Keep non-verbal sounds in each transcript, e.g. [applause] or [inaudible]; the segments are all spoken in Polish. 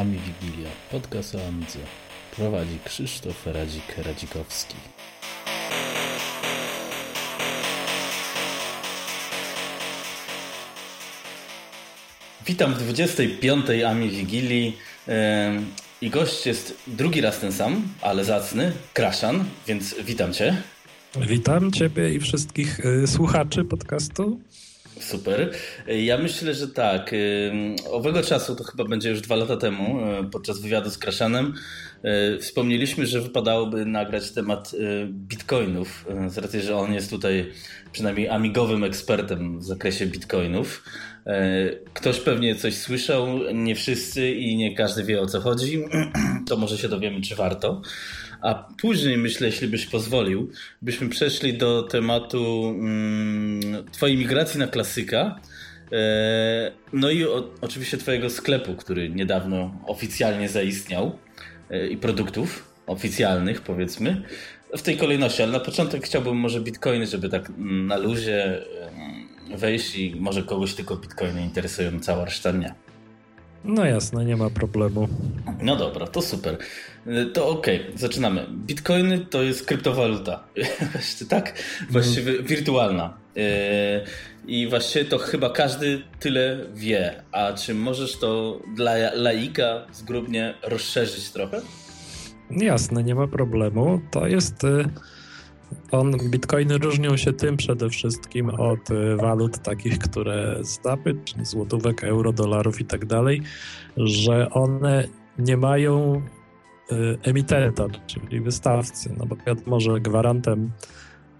Ami Wigilia, podcast o Amidze. Prowadzi Krzysztof Radzik-Radzikowski. Witam w 25. Ami Wigilii. I gość jest drugi raz ten sam, ale zacny, Kraszan, więc witam Cię. Witam Ciebie i wszystkich y, słuchaczy podcastu. Super. Ja myślę, że tak. Owego czasu, to chyba będzie już dwa lata temu, y, podczas wywiadu z Kraszanem, y, wspomnieliśmy, że wypadałoby nagrać temat bitcoinów, z racji, że on jest tutaj przynajmniej amigowym ekspertem w zakresie bitcoinów. Ktoś pewnie coś słyszał, nie wszyscy i nie każdy wie o co chodzi. [clears throat] To może się dowiemy, czy warto. A później, myślę, jeśli byś pozwolił, byśmy przeszli do tematu mm, Twojej migracji na klasyka. E, no i oczywiście Twojego sklepu, który niedawno oficjalnie zaistniał e, i produktów oficjalnych, powiedzmy. W tej kolejności, ale na początek chciałbym może bitcoiny, żeby tak na luzie wejść i może kogoś tylko bitcoiny interesują, cała reszta nie. No jasne, nie ma problemu. No dobra, to super. To okej, okay, zaczynamy. Bitcoiny to jest kryptowaluta. [laughs] tak? Właściwie mm. wirtualna. E, I właściwie to chyba każdy tyle wie. A czy możesz to dla laika zgrubnie rozszerzyć trochę? Jasne, nie ma problemu. To jest y, on, bitcoiny różnią się tym przede wszystkim od y, walut takich, które znamy, czyli złotówek, euro, dolarów i tak dalej, że one nie mają y, emitenta, czyli wystawcy. No bo wiadomo, że gwarantem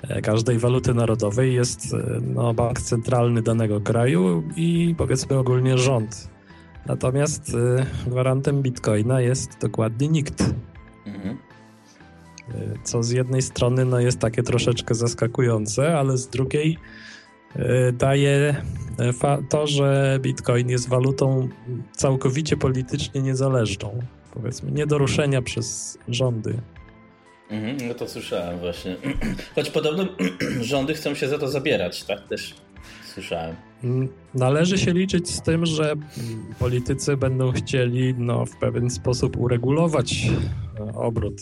e, każdej waluty narodowej jest y, no, bank centralny danego kraju i powiedzmy ogólnie rząd. Natomiast gwarantem bitcoina jest dokładnie nikt. Mhm. Co z jednej strony no, jest takie troszeczkę zaskakujące, ale z drugiej e, daje e, to, że Bitcoin jest walutą całkowicie politycznie niezależną. Powiedzmy, nie do ruszenia przez rządy. Mhm, no to słyszałem właśnie. [clears throat] Choć podobno [clears throat] rządy chcą się za to zabierać, tak też słyszałem. Mm, należy się liczyć z tym, że politycy będą chcieli no, w pewien sposób uregulować e, obrót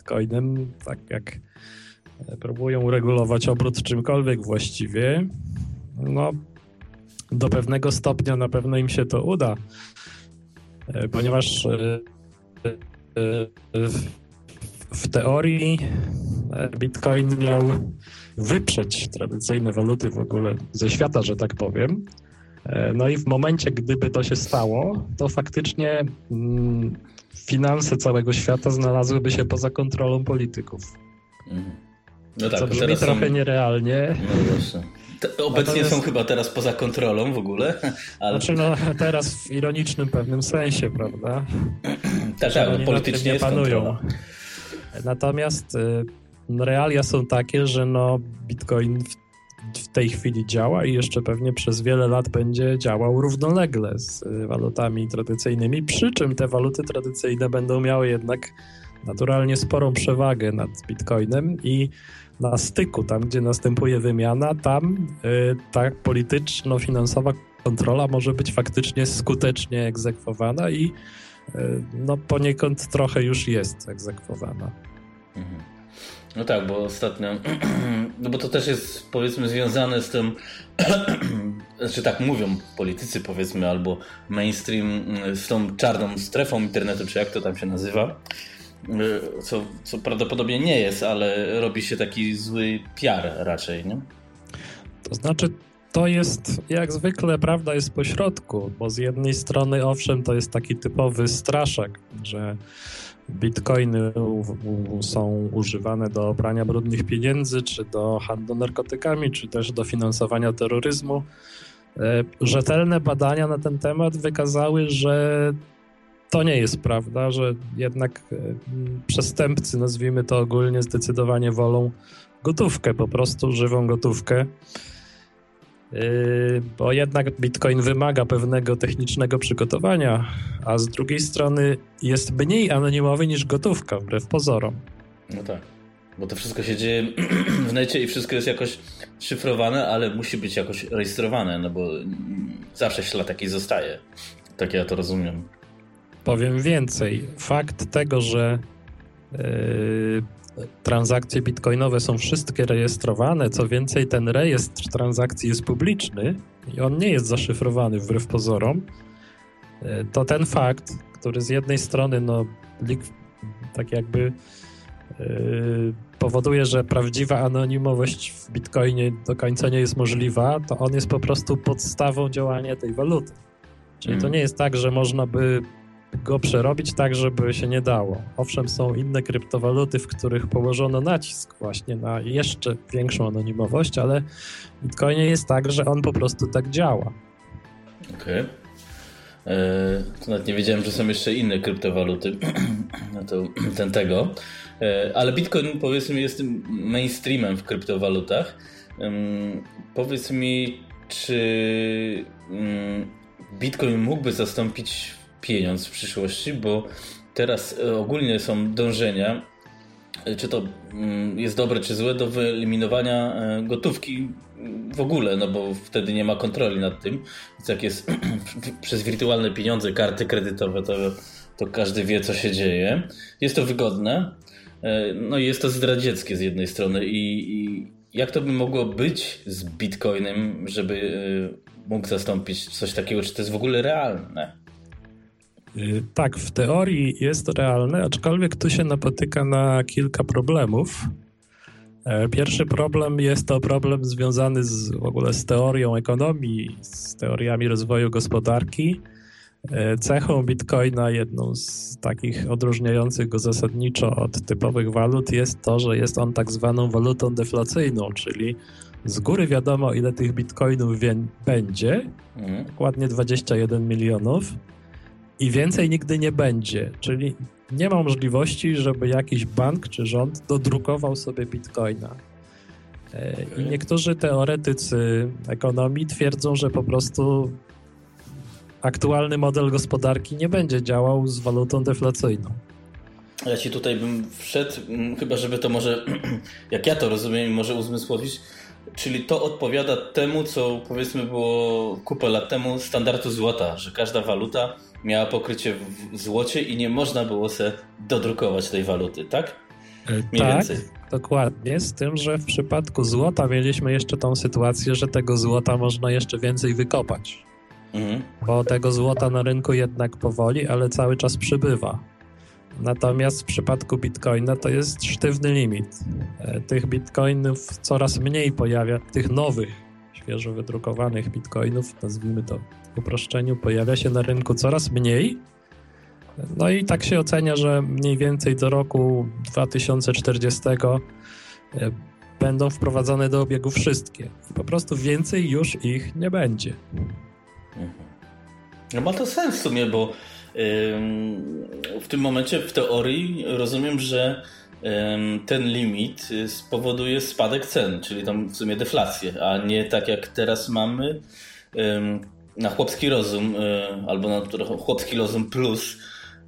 Bitcoinem, tak jak e, próbują regulować obrót czymkolwiek właściwie, no do pewnego stopnia na pewno im się to uda, e, ponieważ e, w teorii Bitcoin miał wyprzeć tradycyjne waluty w ogóle ze świata, że tak powiem. No i w momencie, gdyby to się stało, to faktycznie mm, finanse całego świata znalazłyby się poza kontrolą polityków. Mhm. No tak, Co brzmi trochę są... nierealnie. No właśnie. Te, obecnie Natomiast... są chyba teraz poza kontrolą w ogóle. [laughs] Ale... Znaczy no teraz w ironicznym pewnym sensie, prawda? tak, tak, no, politycznie nie panują. Kontrola. Natomiast y, no, realia są takie, że no Bitcoin w w tej chwili działa i jeszcze pewnie przez wiele lat będzie działał równolegle z y, walutami tradycyjnymi, przy czym te waluty tradycyjne będą miały jednak naturalnie sporą przewagę nad Bitcoinem i na styku, tam gdzie następuje wymiana, tam y, ta polityczno-finansowa kontrola może być faktycznie skutecznie egzekwowana i y, no poniekąd trochę już jest egzekwowana. Mhm. No tak, bo ostatnio, [clears throat] no bo to też jest powiedzmy związane z tym, [clears throat] znaczy tak mówią politycy powiedzmy, albo mainstream z tą czarną strefą internetu, czy jak to tam się nazywa, co, co prawdopodobnie nie jest, ale robi się taki zły PR raczej, nie? To znaczy to jest jak zwykle prawda jest po środku, bo z jednej strony owszem to jest taki typowy straszak, że bitcoiny są używane do prania brudnych pieniędzy, czy do handlu narkotykami, czy też do finansowania terroryzmu. E, rzetelne badania na ten temat wykazały, że to nie jest prawda, że jednak e, przestępcy, nazwijmy to ogólnie, zdecydowanie wolą gotówkę, po prostu żywą gotówkę. Yy, bo jednak Bitcoin wymaga pewnego technicznego przygotowania, a z drugiej strony jest mniej anonimowy niż gotówka, wbrew pozorom. No tak, bo to wszystko się dzieje [clears throat] w necie i wszystko jest jakoś szyfrowane, ale musi być jakoś rejestrowane, no bo zawsze ślad taki zostaje. Tak ja to rozumiem. Powiem więcej. Fakt tego, że yy, transakcje bitcoinowe są wszystkie rejestrowane, co więcej, ten rejestr transakcji jest publiczny i on nie jest zaszyfrowany wbrew pozorom, yy, to ten fakt, który z jednej strony, no, tak jakby yy, powoduje, że prawdziwa anonimowość w bitcoinie do końca nie jest możliwa, to on jest po prostu podstawą działania tej waluty. Czyli to mm. nie jest tak, że można by go przerobić tak, żeby się nie dało. Owszem, są inne kryptowaluty, w których położono nacisk właśnie na jeszcze większą anonimowość, ale w Bitcoinie jest tak, że on po prostu tak działa. Okej. Okay. E, to nawet nie wiedziałem, że są jeszcze inne kryptowaluty. [clears throat] no to [clears throat] ten tego. E, ale Bitcoin powiedzmy jest mainstreamem w kryptowalutach. Powiedz mi, czy mm, Bitcoin mógłby zastąpić pieniądz w przyszłości, bo teraz e, ogólnie są dążenia, e, czy to mm, jest dobre, czy złe, do wyeliminowania e, gotówki w ogóle, no bo wtedy nie ma kontroli nad tym. Więc jak jest [clears throat] przez wirtualne pieniądze, karty kredytowe, to, to każdy wie, co się dzieje. Jest to wygodne, no i jest to zdradzieckie z jednej strony i, i jak to by mogło być z Bitcoinem, żeby mógł zastąpić coś takiego? Czy to jest w ogóle realne? Y, tak, w teorii jest to realne, aczkolwiek tu się napotyka na kilka problemów. E, pierwszy problem jest to problem związany z, w ogóle z teorią ekonomii, z teoriami rozwoju gospodarki. E, cechą bitcoina, jedną z takich odróżniających go zasadniczo od typowych walut, jest to, że jest on tak zwaną walutą deflacyjną, czyli z góry wiadomo, ile tych bitcoinów będzie. Mhm. Dokładnie 21 milionów i więcej nigdy nie będzie. Czyli nie ma możliwości, żeby jakiś bank czy rząd dodrukował sobie bitcoina. E, I niektórzy teoretycy ekonomii twierdzą, że po prostu aktualny model gospodarki nie będzie działał z walutą deflacyjną. Ja ci tutaj bym wszedł, chyba żeby to może, [clears throat] jak ja to rozumiem, może uzmysłowić, czyli to odpowiada temu, co powiedzmy było kupę lat temu standardu złota, że każda waluta miała pokrycie w złocie i nie można było sobie dodrukować tej waluty, tak? E, Mniej tak, więcej. dokładnie. Z tym, że w przypadku złota mieliśmy jeszcze tą sytuację, że tego złota można jeszcze więcej wykopać. Mhm. Bo tego złota na rynku jednak powoli, ale cały czas przybywa. Natomiast w przypadku bitcoina to jest sztywny limit. E, tych bitcoinów coraz mniej pojawia, tych nowych, świeżo wydrukowanych bitcoinów, nazwijmy to uproszczeniu, pojawia się na rynku coraz mniej. No i tak się ocenia, że mniej więcej do roku 2040 e, będą wprowadzone do obiegu wszystkie. Po prostu więcej już ich nie będzie. Mhm. No ma to sens w sumie, bo w tym momencie w teorii rozumiem, że ten limit spowoduje spadek cen, czyli tam w sumie deflację, a nie tak jak teraz mamy na chłopski rozum e, albo na chłopski rozum plus,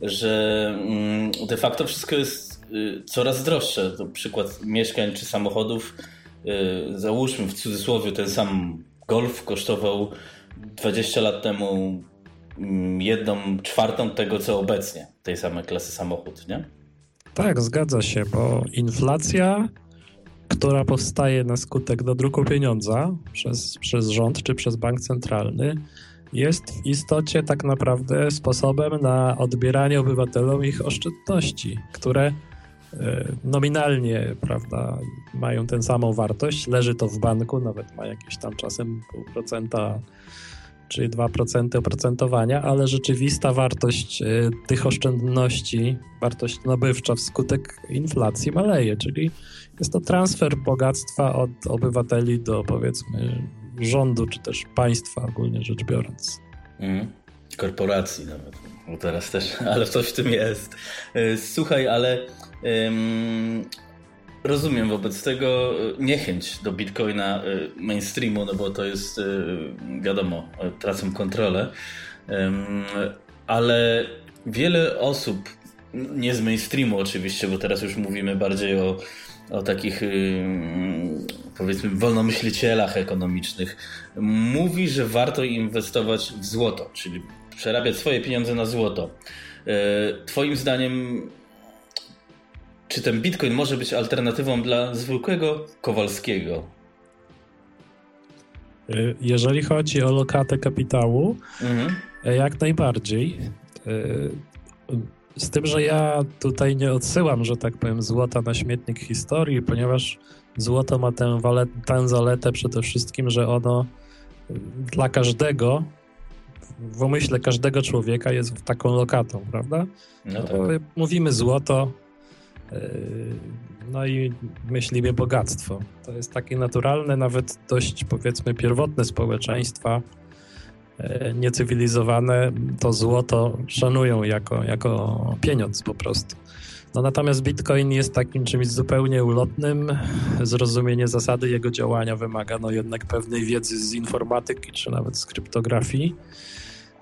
że mm, de facto wszystko jest y, coraz droższe. To przykład mieszkań czy samochodów. Y, załóżmy w cudzysłowie ten sam Golf kosztował 20 lat temu mm, jedną czwartą tego, co obecnie tej samej klasy samochód, nie? Tak, zgadza się, bo inflacja, która powstaje na skutek dodruku pieniądza przez, przez rząd czy przez bank centralny, jest w istocie tak naprawdę sposobem na odbieranie obywatelom ich oszczędności, które e, nominalnie, prawda, mają tę samą wartość, leży to w banku, nawet ma jakieś tam czasem pół procenta czy 2% oprocentowania, ale rzeczywista wartość e, tych oszczędności, wartość nabywcza wskutek inflacji maleje, czyli jest to transfer bogactwa od obywateli do powiedzmy rządu, czy też państwa ogólnie rzecz biorąc. Mm. Korporacji nawet. Bo teraz też, [laughs] ale coś w tym jest. E, słuchaj, ale um, rozumiem wobec tego niechęć do bitcoina e, mainstreamu, no bo to jest, wiadomo, tracą kontrolę. Um, ale wiele osób, nie z mainstreamu oczywiście, bo teraz już mówimy bardziej o o takich y, powiedzmy wolnomyślicielach ekonomicznych mówi, że warto inwestować w złoto, czyli przerabiać swoje pieniądze na złoto. Twoim zdaniem, czy ten bitcoin może być alternatywą dla zwykłego Kowalskiego? Jeżeli chodzi o lokatę kapitału, mhm. jak najbardziej. Z tym, że ja tutaj nie odsyłam, że tak powiem, złota na śmietnik historii, ponieważ złoto ma tę, tę zaletę przede wszystkim, że ono dla każdego, w umyśle każdego człowieka jest taką lokatą, prawda? No tak. Mówimy złoto, yy, no i myślimy bogactwo. To jest takie naturalne, nawet dość powiedzmy pierwotne społeczeństwa, niecywilizowane, to złoto szanują jako, jako pieniądz po prostu. No natomiast Bitcoin jest takim czymś zupełnie ulotnym. Zrozumienie zasady jego działania wymaga no jednak pewnej wiedzy z informatyki czy nawet z kryptografii.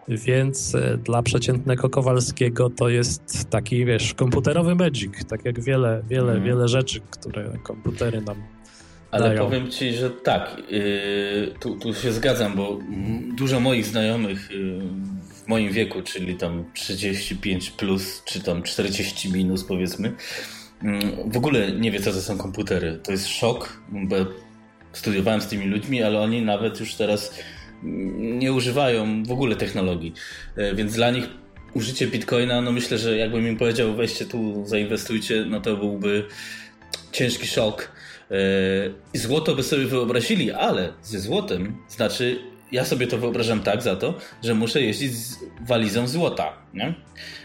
Więc e, dla przeciętnego Kowalskiego to jest taki, wiesz, komputerowy magic, tak jak wiele, wiele, mm. wiele rzeczy, które komputery nam ale dają. powiem ci, że tak, yy, tu, tu się zgadzam, bo dużo moich znajomych yy, w moim wieku, czyli tam 35 plus, czy tam 40 minus powiedzmy, w ogóle nie wie, co to są komputery. To jest szok, bo studiowałem z tymi ludźmi, ale oni nawet już teraz nie używają w ogóle technologii. E, więc dla nich użycie bitcoina, no myślę, że jakbym im powiedział, weźcie tu, zainwestujcie, no to byłby ciężki szok. E, I złoto by sobie wyobrazili, ale ze złotem znaczy ja sobie to wyobrażam tak za to, że muszę jeździć z walizą złota, nie?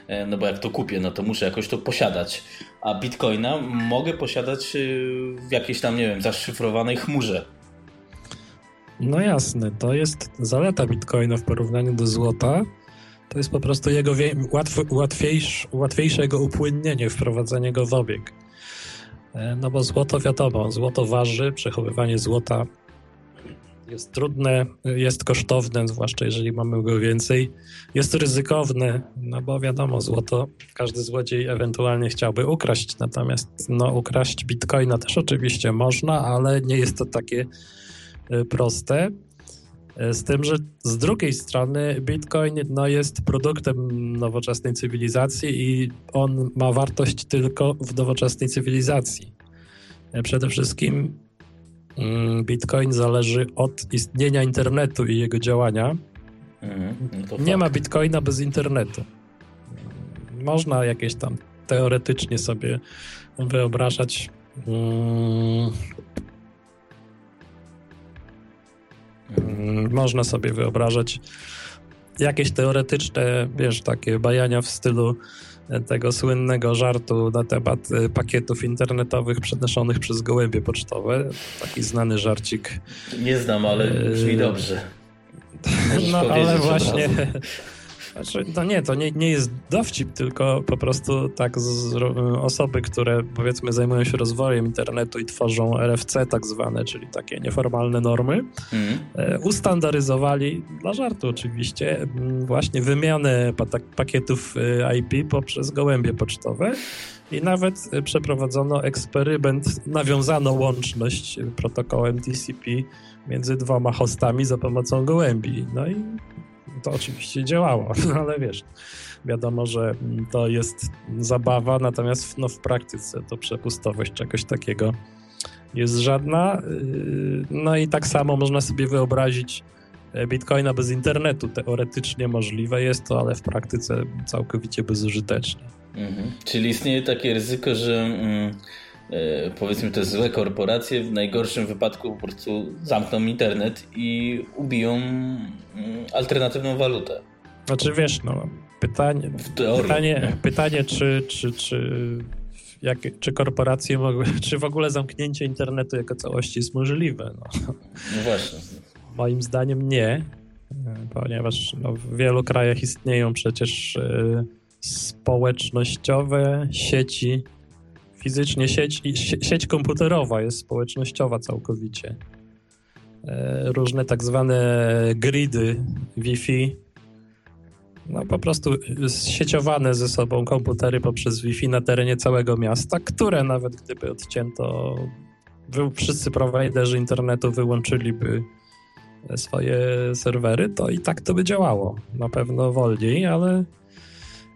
E, no bo jak to kupię, no to muszę jakoś to posiadać. A bitcoina mogę posiadać w jakiejś tam, nie wiem, zaszyfrowanej chmurze. No jasne, to jest zaleta bitcoina w porównaniu do złota. To jest po prostu jego łatw łatwiejsz, łatwiejsze jego upłynnienie, wprowadzenie go w obieg. E, no bo złoto wiadomo, złoto waży, przechowywanie złota jest trudne, jest kosztowne, zwłaszcza jeżeli mamy go więcej. Jest ryzykowne, no bo wiadomo, złoto każdy złodziej ewentualnie chciałby ukraść, natomiast no, ukraść bitcoina też oczywiście można, ale nie jest to takie Y, proste. Y, z tym, że z drugiej strony Bitcoin no, jest produktem nowoczesnej cywilizacji i on ma wartość tylko w nowoczesnej cywilizacji. Y, przede wszystkim mm, Bitcoin zależy od istnienia internetu i jego działania. Mhm, no Nie ma Bitcoina bez internetu. Można jakieś tam teoretycznie sobie wyobrażać można sobie wyobrażać jakieś teoretyczne, wiesz, takie bajania w stylu tego słynnego żartu na temat y, pakietów internetowych przenoszonych przez gołębie pocztowe. Taki znany żarcik. Nie znam, ale brzmi y, dobrze. [laughs] no ale właśnie [laughs] Znaczy, no nie, to nie, nie jest dowcip, tylko po prostu tak z, osoby, które powiedzmy zajmują się rozwojem internetu i tworzą RFC tak zwane, czyli takie nieformalne normy, mm. ustandaryzowali, dla żartu oczywiście, właśnie wymianę pakietów e, IP poprzez gołębie pocztowe i nawet e, przeprowadzono eksperyment, nawiązano łączność protokołem TCP między dwoma hostami za pomocą gołębi. No i to oczywiście działało, [laughs] ale wiesz, wiadomo, że to jest zabawa, natomiast no, w praktyce to przepustowość czegoś takiego jest żadna. Yy, no i tak samo można sobie wyobrazić e, Bitcoina bez internetu. Teoretycznie możliwe jest to, ale w praktyce całkowicie bezużyteczne. Mhm. Czyli istnieje takie ryzyko, że mm, powiedzmy te złe korporacje w najgorszym wypadku po prostu zamkną internet i ubiją Mm, alternatywną walutę. Znaczy wiesz, no, pytanie, pytanie, pytanie czy, czy, czy, jak, czy korporacje mogły, [laughs] czy w ogóle zamknięcie internetu jako całości jest możliwe? No, no właśnie. Moim zdaniem nie, ponieważ no, w wielu krajach istnieją przecież y, społecznościowe sieci, fizycznie sieć, sieć komputerowa jest społecznościowa całkowicie. E, różne tak zwane gridy Wi-Fi. No po prostu sieciowane ze sobą komputery poprzez Wi-Fi na terenie całego miasta, które nawet gdyby odcięto, wszyscy prowajderzy internetu wyłączyliby swoje serwery, to i tak to by działało. Na pewno wolniej, ale.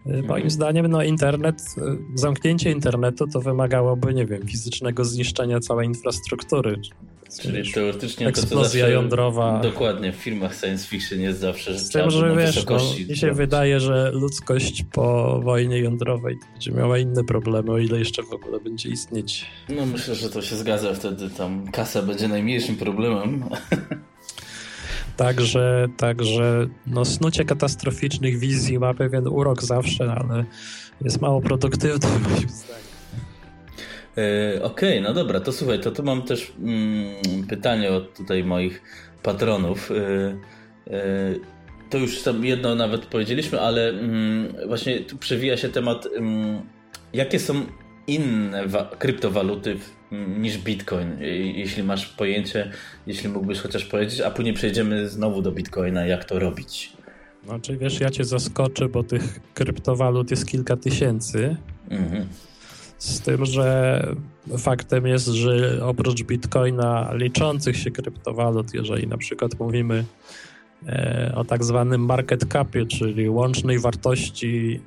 Moim zdaniem, no internet, zamknięcie internetu to wymagałoby, nie wiem, fizycznego zniszczenia całej infrastruktury. Czyli teoretycznie eksplozja to, jądrowa. Dokładnie, w filmach science fiction jest zawsze, że Z tym, że wiesz, no, mi się wydaje, że ludzkość po wojnie jądrowej będzie miała inne problemy, o ile jeszcze w ogóle będzie istnieć. No myślę, że to się zgadza, wtedy tam kasa będzie najmniejszym problemem. [laughs] Także, także no, snucie katastroficznych wizji ma pewien urok zawsze, ale jest mało produktywny [laughs] moim. E, okej, okay, no dobra, to słuchaj, to tu mam też mm, pytanie od tutaj moich patronów. E, e, to już tam jedno nawet powiedzieliśmy, ale mm, właśnie tu przewija się temat, mm, jakie są inne kryptowaluty niż Bitcoin, jeśli masz pojęcie, jeśli mógłbyś chociaż powiedzieć, a później przejdziemy znowu do Bitcoina, jak to robić. Znaczy wiesz, ja cię zaskoczę, bo tych kryptowalut jest kilka tysięcy. Mhm. Z tym, że faktem jest, że oprócz bitcoina liczących się kryptowalut, jeżeli na przykład mówimy e, o tak zwanym market capie, czyli łącznej wartości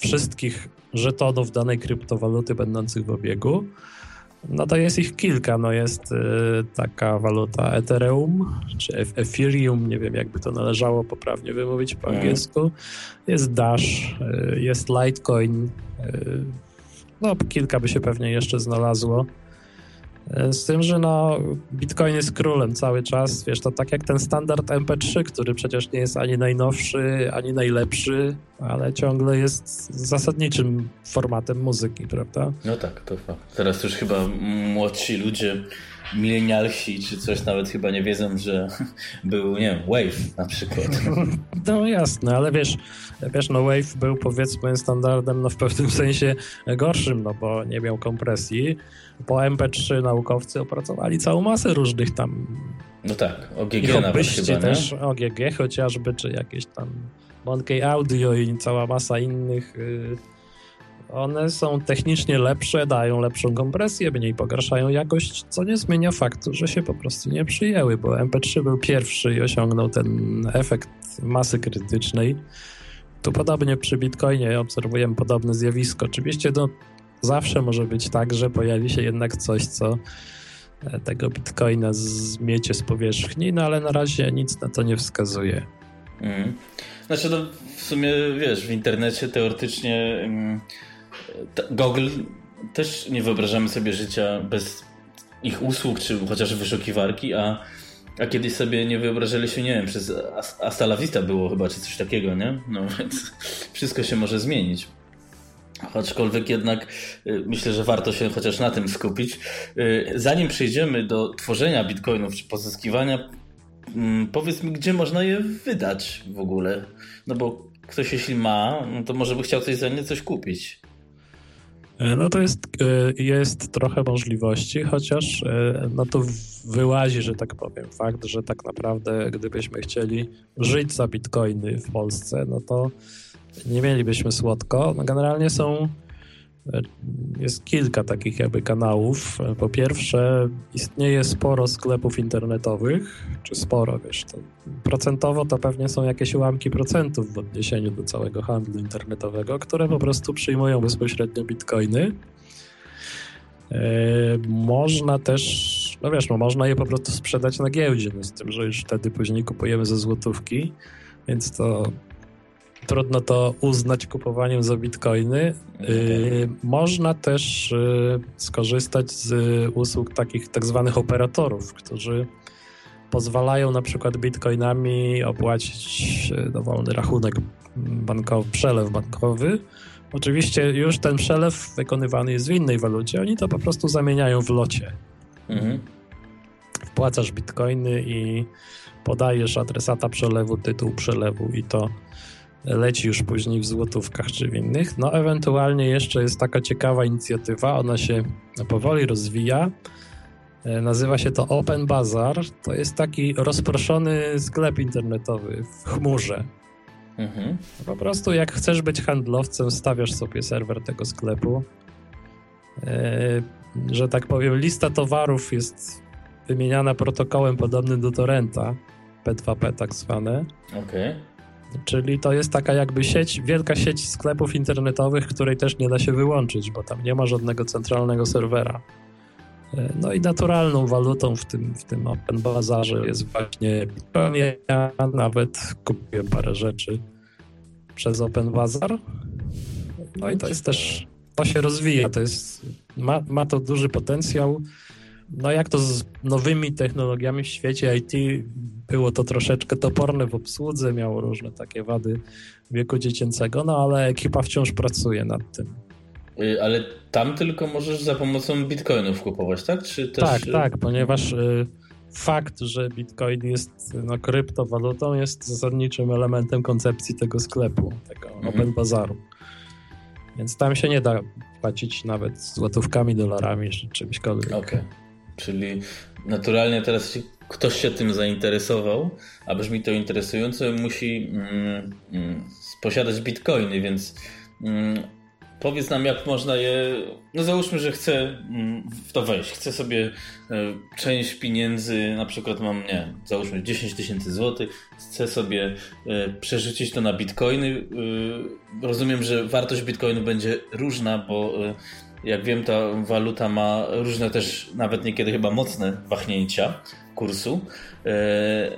wszystkich żetonów danej kryptowaluty będących w obiegu, no to jest ich kilka. No jest y, taka waluta Ethereum, czy Ethereum, nie wiem jakby to należało poprawnie wymówić po mhm. angielsku. Jest Dash, y, jest Litecoin, y, no kilka by się pewnie jeszcze znalazło. E, z tym, że no, Bitcoin jest królem cały czas, wiesz, to tak jak ten standard MP3, który przecież nie jest ani najnowszy, ani najlepszy, ale ciągle jest zasadniczym formatem muzyki, prawda? No tak, to fakt. Teraz już chyba młodsi ludzie milenialsi czy coś nawet chyba nie wiedzą, że [laughs] był, nie wiem, Wave na przykład. [laughs] No jasne, ale wiesz, wiesz, no Wave był powiedzmy standardem no w pewnym sensie gorszym, no bo nie miał kompresji. Po MP3 naukowcy opracowali całą masę różnych tam no tak, OGG nawet chyba, też, OGG chociażby, czy jakieś tam Monkey Audio i cała masa innych y, one są technicznie lepsze, dają lepszą kompresję, mniej pogarszają jakość, co nie zmienia faktu, że się po prostu nie przyjęły, bo MP3 był pierwszy i osiągnął ten efekt masy krytycznej. Tu podobnie przy Bitcoinie obserwujemy podobne zjawisko. Oczywiście no, zawsze może być tak, że pojawi się jednak coś, co e, tego Bitcoina zmiecie z powierzchni, no ale na razie nic na to nie wskazuje. Mm. Znaczy, no, w sumie wiesz, w internecie teoretycznie. Mm, Google też nie wyobrażamy sobie życia bez ich usług, czy chociaż wyszukiwarki, a, a kiedyś sobie nie wyobrażaliśmy, nie wiem, przez Asta La Vista było chyba, czy coś takiego, nie? No więc wszystko się może zmienić. Aczkolwiek jednak y, myślę, że warto się chociaż na tym skupić. Y, zanim przejdziemy do tworzenia bitcoinów czy pozyskiwania, mm, powiedz mi, gdzie można je wydać w ogóle? No bo ktoś jeśli ma, no to może by chciał coś za nie coś kupić. E, no to jest, e, jest trochę możliwości, chociaż e, no to wyłazi, że tak powiem, fakt, że tak naprawdę gdybyśmy chcieli żyć za bitcoiny w Polsce, no to nie mielibyśmy słodko. No generalnie są jest kilka takich jakby kanałów. Po pierwsze, istnieje sporo sklepów internetowych, czy sporo, wiesz, to procentowo to pewnie są jakieś ułamki procentów w odniesieniu do całego handlu internetowego, które po prostu przyjmują bezpośrednio bitcoiny. Yy, można też, no wiesz, no można je po prostu sprzedać na giełdzie, no z tym, że już wtedy później kupujemy ze złotówki, więc to trudno to uznać kupowaniem za bitcoiny. Yy, można też yy, skorzystać z usług takich tak zwanych operatorów, którzy pozwalają na przykład bitcoinami opłacić yy, dowolny rachunek bankowy, przelew bankowy. Oczywiście już ten przelew wykonywany jest w innej walucie, oni to po prostu zamieniają w locie. Mhm. Wpłacasz bitcoiny i podajesz adresata przelewu, tytuł przelewu i to leci już później w złotówkach czy w innych. No ewentualnie jeszcze jest taka ciekawa inicjatywa, ona się powoli rozwija. E, nazywa się to Open Bazaar. To jest taki rozproszony sklep internetowy w chmurze. Mhm. Po prostu jak chcesz być handlowcem, stawiasz sobie serwer tego sklepu. E, że tak powiem, lista towarów jest wymieniana protokołem podobnym do torrenta, P2P tak zwane. Okej. Okay. Czyli to jest taka jakby sieć, wielka sieć sklepów internetowych, której też nie da się wyłączyć, bo tam nie ma żadnego centralnego serwera. E, no i naturalną walutą w tym, w tym Open Bazarze jest właśnie Bitcoin. Ja nawet kupiłem parę rzeczy przez Open Bazar. No i to jest też, to się rozwija, to jest, ma, ma to duży potencjał. No jak to z nowymi technologiami w świecie IT było to troszeczkę toporne w obsłudze, miało różne takie wady wieku dziecięcego, no ale ekipa wciąż pracuje nad tym. Y, ale tam tylko możesz za pomocą bitcoinów kupować, tak? Czy też... Tak, tak, ponieważ y, fakt, że bitcoin jest no, kryptowalutą jest zasadniczym elementem koncepcji tego sklepu, tego mhm. Open Bazaru. Więc tam się nie da płacić nawet złotówkami, dolarami czy czymśkolwiek. Okej. Okay. Czyli naturalnie teraz ktoś się tym zainteresował, a brzmi to interesująco, musi mm, mm, posiadać bitcoiny, więc mm, powiedz nam, jak można je. No załóżmy, że chcę mm, w to wejść. Chcę sobie e, część pieniędzy, na przykład mam, nie, załóżmy 10 tysięcy złotych, chcę sobie e, przerzucić to na bitcoiny. E, rozumiem, że wartość bitcoinu będzie różna, bo jak wiem, ta waluta ma różne też, nawet niekiedy chyba mocne wahnięcia kursu.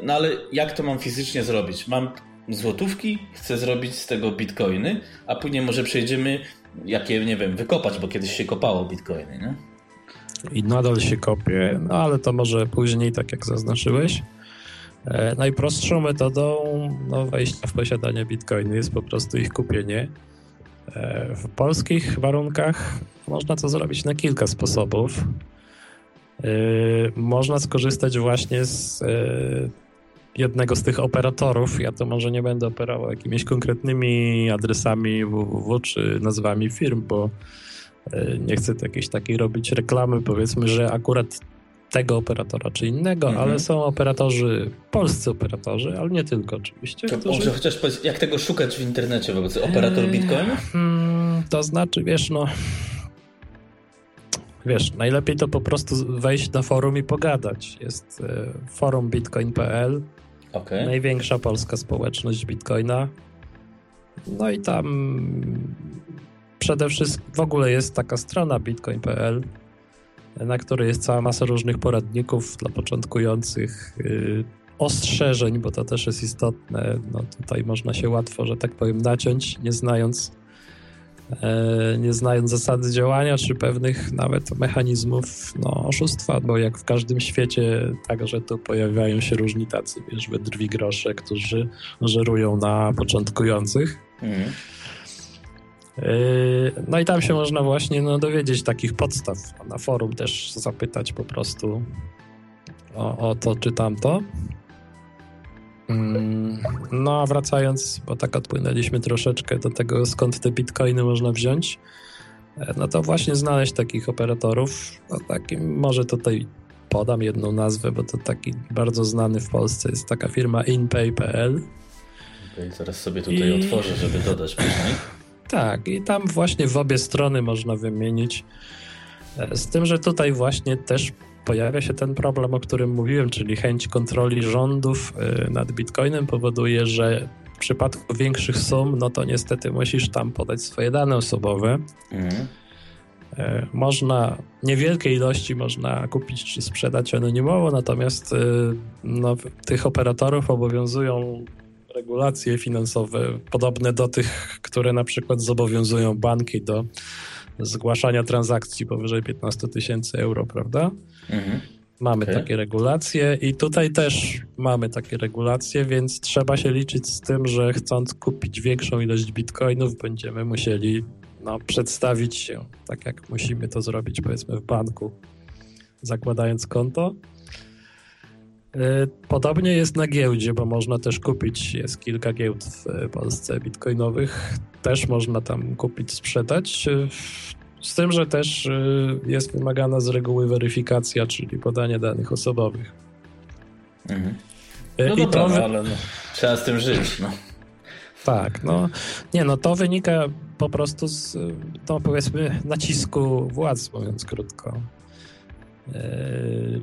No ale jak to mam fizycznie zrobić? Mam złotówki, chcę zrobić z tego bitcoiny, a później może przejdziemy jakie, nie wiem, wykopać, bo kiedyś się kopało bitcoiny, nie? I nadal się kopie, no ale to może później, tak jak zaznaczyłeś. E, najprostszą metodą no, wejścia w posiadanie bitcoiny jest po prostu ich kupienie. W polskich warunkach można to zrobić na kilka sposobów. E, można skorzystać właśnie z e, jednego z tych operatorów. Ja to może nie będę operował jakimiś konkretnymi adresami www czy nazwami firm, bo e, nie chcę jakiejś takiej robić reklamy, powiedzmy, że akurat tego operatora czy innego, mhm. ale są operatorzy, polscy operatorzy, ale nie tylko oczywiście. To którzy... Może chociaż powiedz, jak tego szukać w internecie wobec operator Bitcoin? Hmm, to znaczy, wiesz, no wiesz, najlepiej to po prostu wejść na forum i pogadać. Jest e, forum bitcoin.pl, Okay. Największa polska społeczność Bitcoina. No i tam przede wszystkim w ogóle jest taka strona bitcoin.pl, na której jest cała masa różnych poradników dla początkujących, yy, ostrzeżeń, bo to też jest istotne. No tutaj można się łatwo, że tak powiem, naciąć, nie znając E, nie znając zasady działania, czy pewnych nawet mechanizmów no, oszustwa, bo jak w każdym świecie, także tu pojawiają się różni tacy, wiesz, wydrwi grosze, którzy żerują na początkujących. Mhm. E, no i tam się można właśnie no, dowiedzieć takich podstaw. Na forum też zapytać po prostu o, o to czy tamto. Mm, no a wracając, bo tak odpłynęliśmy troszeczkę do tego, skąd te bitcoiny można wziąć, e, no to właśnie znaleźć takich operatorów, no takim, może tutaj podam jedną nazwę, bo to taki bardzo znany w Polsce jest taka firma inpay.pl. Okay, zaraz sobie tutaj I... otworzę, żeby dodać później. Tak, i tam właśnie w obie strony można wymienić. E, z tym, że tutaj właśnie też pojawia się ten problem, o którym mówiłem, czyli chęć kontroli rządów y, nad Bitcoinem powoduje, że w przypadku większych sum, no to niestety musisz tam podać swoje dane osobowe. Mhm. Y, można, niewielkie ilości można kupić czy sprzedać anonimowo, natomiast no, tych operatorów obowiązują regulacje finansowe podobne do tych, które na przykład zobowiązują banki do zgłaszania transakcji powyżej 15 tysięcy euro, prawda? Mhm. Mamy okay. takie regulacje i tutaj też mamy takie regulacje, więc trzeba się liczyć z tym, że chcąc kupić większą ilość bitcoinów, będziemy musieli no, przedstawić się tak, jak musimy to zrobić, powiedzmy, w banku, zakładając konto. Y, podobnie jest na giełdzie, bo można też kupić, jest kilka giełd w Polsce bitcoinowych, też można tam kupić, sprzedać. Z tym, że też y, jest wymagana z reguły weryfikacja, czyli podanie danych osobowych. Mhm. Y, no I dobra, to... no, ale no, trzeba z tym żyć. No. Tak, no nie, no to wynika po prostu z, to powiedzmy, nacisku władz, mówiąc krótko.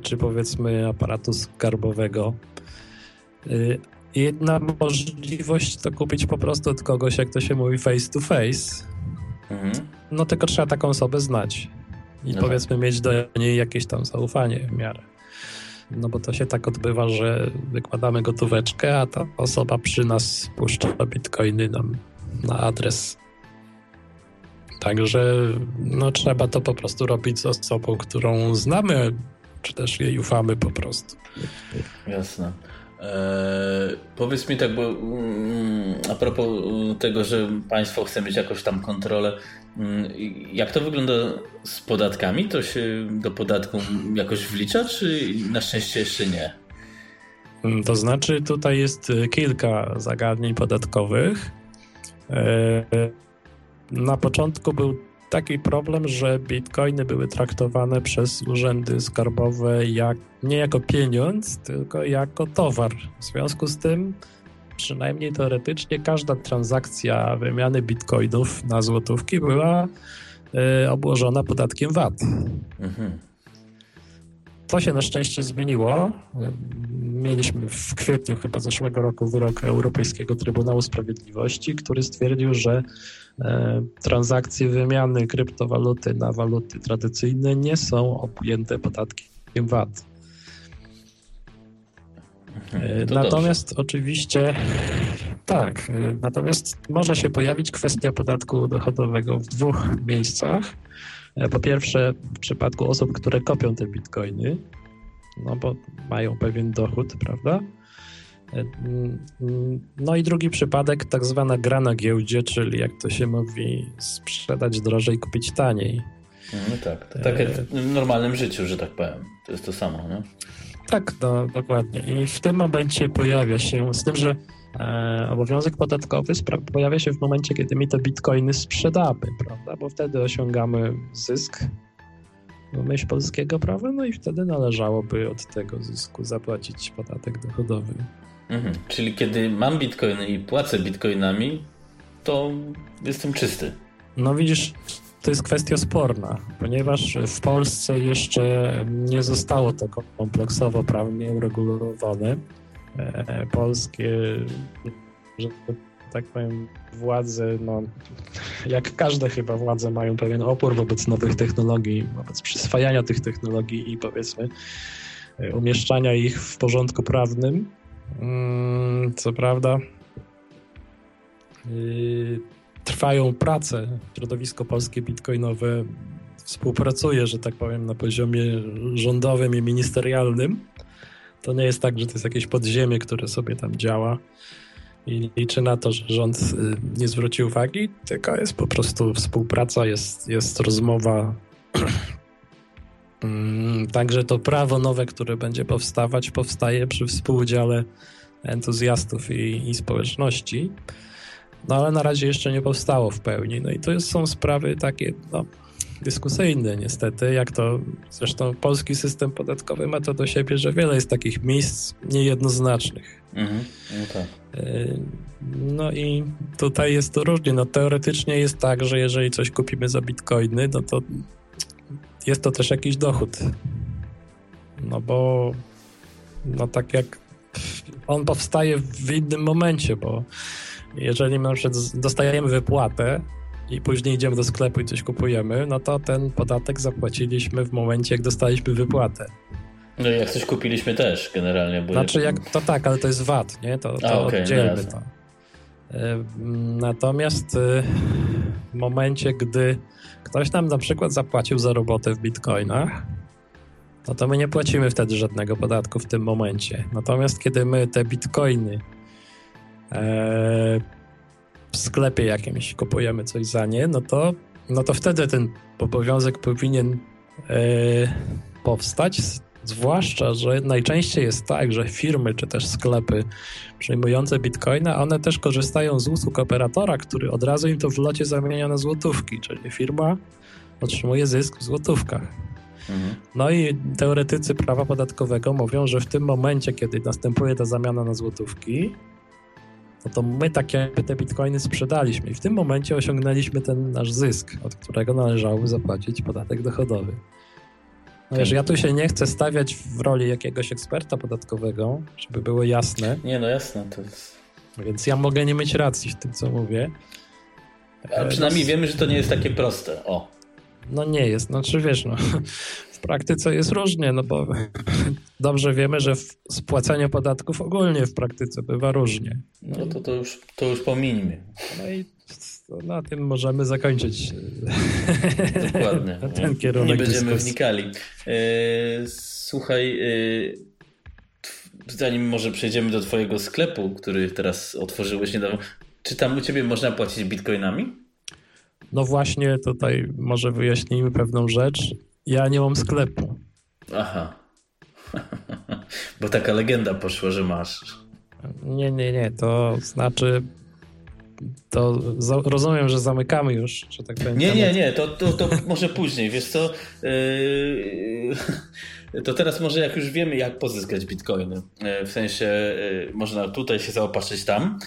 Czy powiedzmy aparatu skarbowego. Jedna możliwość to kupić po prostu od kogoś, jak to się mówi, face to face. Mhm. No tylko trzeba taką osobę znać i no powiedzmy tak. mieć do niej jakieś tam zaufanie w miarę. No bo to się tak odbywa, że wykładamy gotóweczkę, a ta osoba przy nas puszcza bitcoiny nam na adres. Także no, trzeba to po prostu robić z osobą, którą znamy, czy też jej ufamy po prostu. Jasne. Eee, powiedz mi tak, bo mm, a propos tego, że państwo chce mieć jakąś tam kontrolę, mm, jak to wygląda z podatkami? To się do podatku jakoś wlicza, czy na szczęście jeszcze nie? Mm, to znaczy, tutaj jest e, kilka zagadnień podatkowych. Na początku był taki problem, że bitcoiny były traktowane przez urzędy skarbowe jak, nie jako pieniądz, tylko jako towar. W związku z tym, przynajmniej teoretycznie, każda transakcja wymiany bitcoinów na złotówki była y, obłożona podatkiem VAT. Mhm. To się na szczęście zmieniło. Mieliśmy w kwietniu chyba zeszłego roku wyrok Europejskiego Trybunału Sprawiedliwości, który stwierdził, że transakcje wymiany kryptowaluty na waluty tradycyjne nie są objęte podatkiem VAT. Mhm, e, natomiast dobrze. oczywiście tak, e, natomiast może się pojawić kwestia podatku dochodowego w dwóch miejscach. E, po pierwsze, w przypadku osób, które kopią te bitcoiny, no bo mają pewien dochód, prawda? E, no i drugi przypadek, tak zwana gra na giełdzie, czyli jak to się mówi, sprzedać drożej, kupić taniej. No tak, to tak jak w normalnym życiu, że tak powiem. To jest to samo, nie? Tak, no, dokładnie. I w tym momencie pojawia się, z tym, że E, obowiązek podatkowy pojawia się w momencie, kiedy my te bitcoiny sprzedamy, prawda? Bo wtedy osiągamy zysk myśl polskiego prawa, no i wtedy należałoby od tego zysku zapłacić podatek dochodowy. Mhm. Czyli kiedy mam bitcoiny i płacę bitcoinami, to jestem czysty. No widzisz, to jest kwestia sporna, ponieważ w Polsce jeszcze nie zostało to kompleksowo prawnie uregulowane. E, polskie, że tak powiem, władze, no, jak każde chyba władze mają pewien opór wobec nowych technologii, wobec przyswajania tych technologii i powiedzmy e, umieszczania ich w porządku prawnym. Mm, co prawda, y, trwają prace. Środowisko polskie bitcoinowe współpracuje, że tak powiem, na poziomie rządowym i ministerialnym to nie jest tak, że to jest jakieś podziemie, które sobie tam działa i liczy na to, że rząd y, nie zwróci uwagi, tylko jest po prostu współpraca, jest, jest rozmowa. [clears throat] Mm, także to prawo nowe, które będzie powstawać, powstaje przy współudziale entuzjastów i, i społeczności. No ale na razie jeszcze nie powstało w pełni. No i to są sprawy takie, no, dyskusyjny niestety, jak to zresztą polski system podatkowy ma to do siebie, że wiele jest takich miejsc niejednoznacznych. Mhm, no, tak. No i tutaj jest to różnie. No teoretycznie jest tak, że jeżeli coś kupimy za bitcoiny, no to jest to też jakiś dochód. No bo no tak jak on powstaje w innym momencie, bo jeżeli na przykład dostajemy wypłatę, i później idziemy do sklepu i coś kupujemy, no to ten podatek zapłaciliśmy w momencie, jak dostaliśmy wypłatę. No i jak coś kupiliśmy też generalnie. Bo znaczy, jak, to tak, ale to jest VAT, nie? To, to A, okay, oddzielmy to. Natomiast e, w momencie, gdy ktoś nam na przykład zapłacił za robotę w bitcoinach, no to my nie płacimy wtedy żadnego podatku w tym momencie. Natomiast kiedy my te bitcoiny e, w sklepie jakimś kupujemy coś za nie, no to, no to wtedy ten obowiązek powinien e, powstać. Zwłaszcza, że najczęściej jest tak, że firmy czy też sklepy przyjmujące bitcoina, one też korzystają z usług operatora, który od razu im to w locie zamienia na złotówki, czyli firma otrzymuje zysk w złotówkach. Mhm. No i teoretycy prawa podatkowego mówią, że w tym momencie, kiedy następuje ta zamiana na złotówki, no to my tak jakby te bitcoiny sprzedaliśmy i w tym momencie osiągnęliśmy ten nasz zysk, od którego należałoby zapłacić podatek dochodowy. No wiesz, ja tu się nie chcę stawiać w roli jakiegoś eksperta podatkowego, żeby było jasne. Nie, no jasne, to jest... Więc ja mogę nie mieć racji w tym, co mówię. A przynajmniej wiemy, że to nie jest takie proste. O. No nie jest. Znaczy wiesz, no, w praktyce jest różnie, no bo dobrze wiemy, że w spłacaniu podatków ogólnie w praktyce bywa różnie. No to, to, już, to już pomińmy. No i na tym możemy zakończyć Dokładnie. [laughs] ten kierunek Nie będziemy dyskusji. wnikali. E, słuchaj, e, zanim może przejdziemy do twojego sklepu, który teraz otworzyłeś niedawno, czy tam u ciebie można płacić bitcoinami? No właśnie, tutaj może wyjaśnijmy pewną rzecz. Ja nie mam sklepu. Aha. [laughs] Bo taka legenda poszła, że masz. Nie, nie, nie. To znaczy. To rozumiem, że zamykamy już, czy tak powiem. Nie, nie, nie, to, to, to [laughs] może później. Wiesz co? Yy, [laughs] to teraz może jak już wiemy, jak pozyskać bitcoiny. Yy, w sensie yy, można tutaj się zaopatrzyć tam.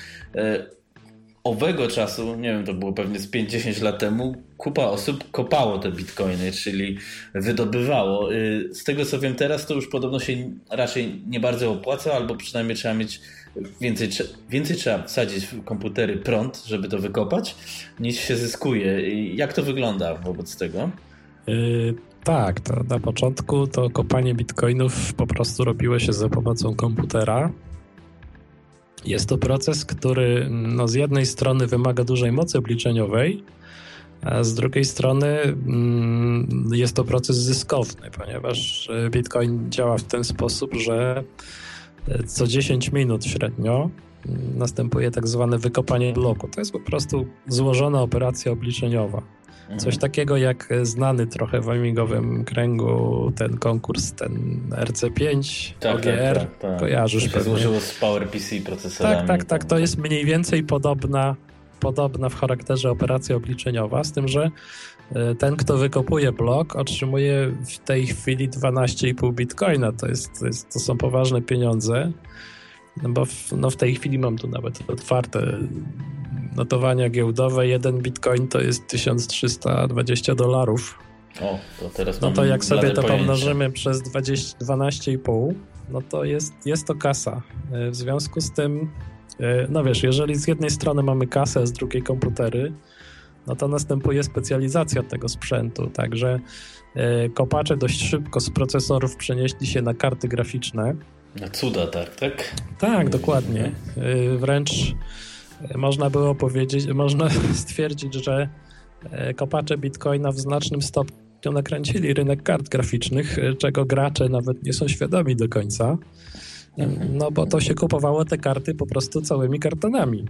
Owego czasu, nie wiem, to było pewnie z 5-10 lat temu, kupa osób kopało te bitcoiny, czyli wydobywało. Z tego co wiem teraz, to już podobno się raczej nie bardzo opłaca, albo przynajmniej trzeba mieć więcej, więcej trzeba wsadzić w komputery prąd, żeby to wykopać, niż się zyskuje. Jak to wygląda wobec tego? Yy, tak, to na początku to kopanie bitcoinów po prostu robiło się za pomocą komputera. Jest to proces, który no, z jednej strony wymaga dużej mocy obliczeniowej, a z drugiej strony mm, jest to proces zyskowny, ponieważ Bitcoin działa w ten sposób, że co 10 minut średnio następuje tak zwane wykopanie bloku. To jest po prostu złożona operacja obliczeniowa. Coś takiego jak znany trochę w amigowym kręgu ten konkurs, ten RC5, tak, OGR, tak, tak, tak. kojarzysz to się pewnie. złożyło z PowerPC procesorami. Tak, tak, tak, to jest mniej więcej podobna, podobna w charakterze operacja obliczeniowa, z tym, że ten, kto wykopuje blok, otrzymuje w tej chwili 12,5 bitcoina. To, jest, to, jest, to są poważne pieniądze. No bo w, no w tej chwili mam tu nawet otwarte notowania giełdowe. Jeden bitcoin to jest 1320 dolarów. O, to teraz No to jak sobie to pomnożymy przez 12,5, no to jest, jest to kasa. W związku z tym, no wiesz, jeżeli z jednej strony mamy kasę, a z drugiej komputery, no to następuje specjalizacja tego sprzętu. Także kopacze dość szybko z procesorów przenieśli się na karty graficzne. Na cuda, tak, tak? Tak, dokładnie. Wręcz można było powiedzieć, można [laughs] stwierdzić, że kopacze Bitcoina w znacznym stopniu nakręcili rynek kart graficznych, czego gracze nawet nie są świadomi do końca. No bo to się kupowało te karty po prostu całymi kartonami.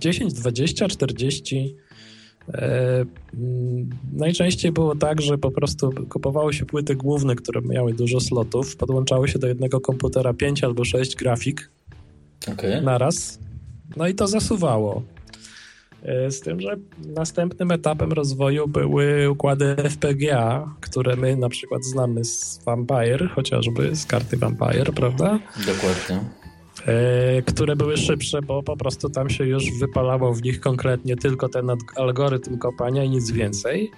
10, 20, 40 E, najczęściej było tak, że po prostu kupowało się płyty główne, które miały dużo slotów, podłączało się do jednego komputera 5 albo 6 grafik okay. naraz, no i to zasuwało. E, z tym, że następnym etapem rozwoju były układy FPGA, które my na przykład znamy z Vampire, chociażby z karty Vampire, prawda? Dokładnie. E, które były szybsze, bo po prostu tam się już wypalało w nich konkretnie tylko ten algorytm kopania i nic więcej.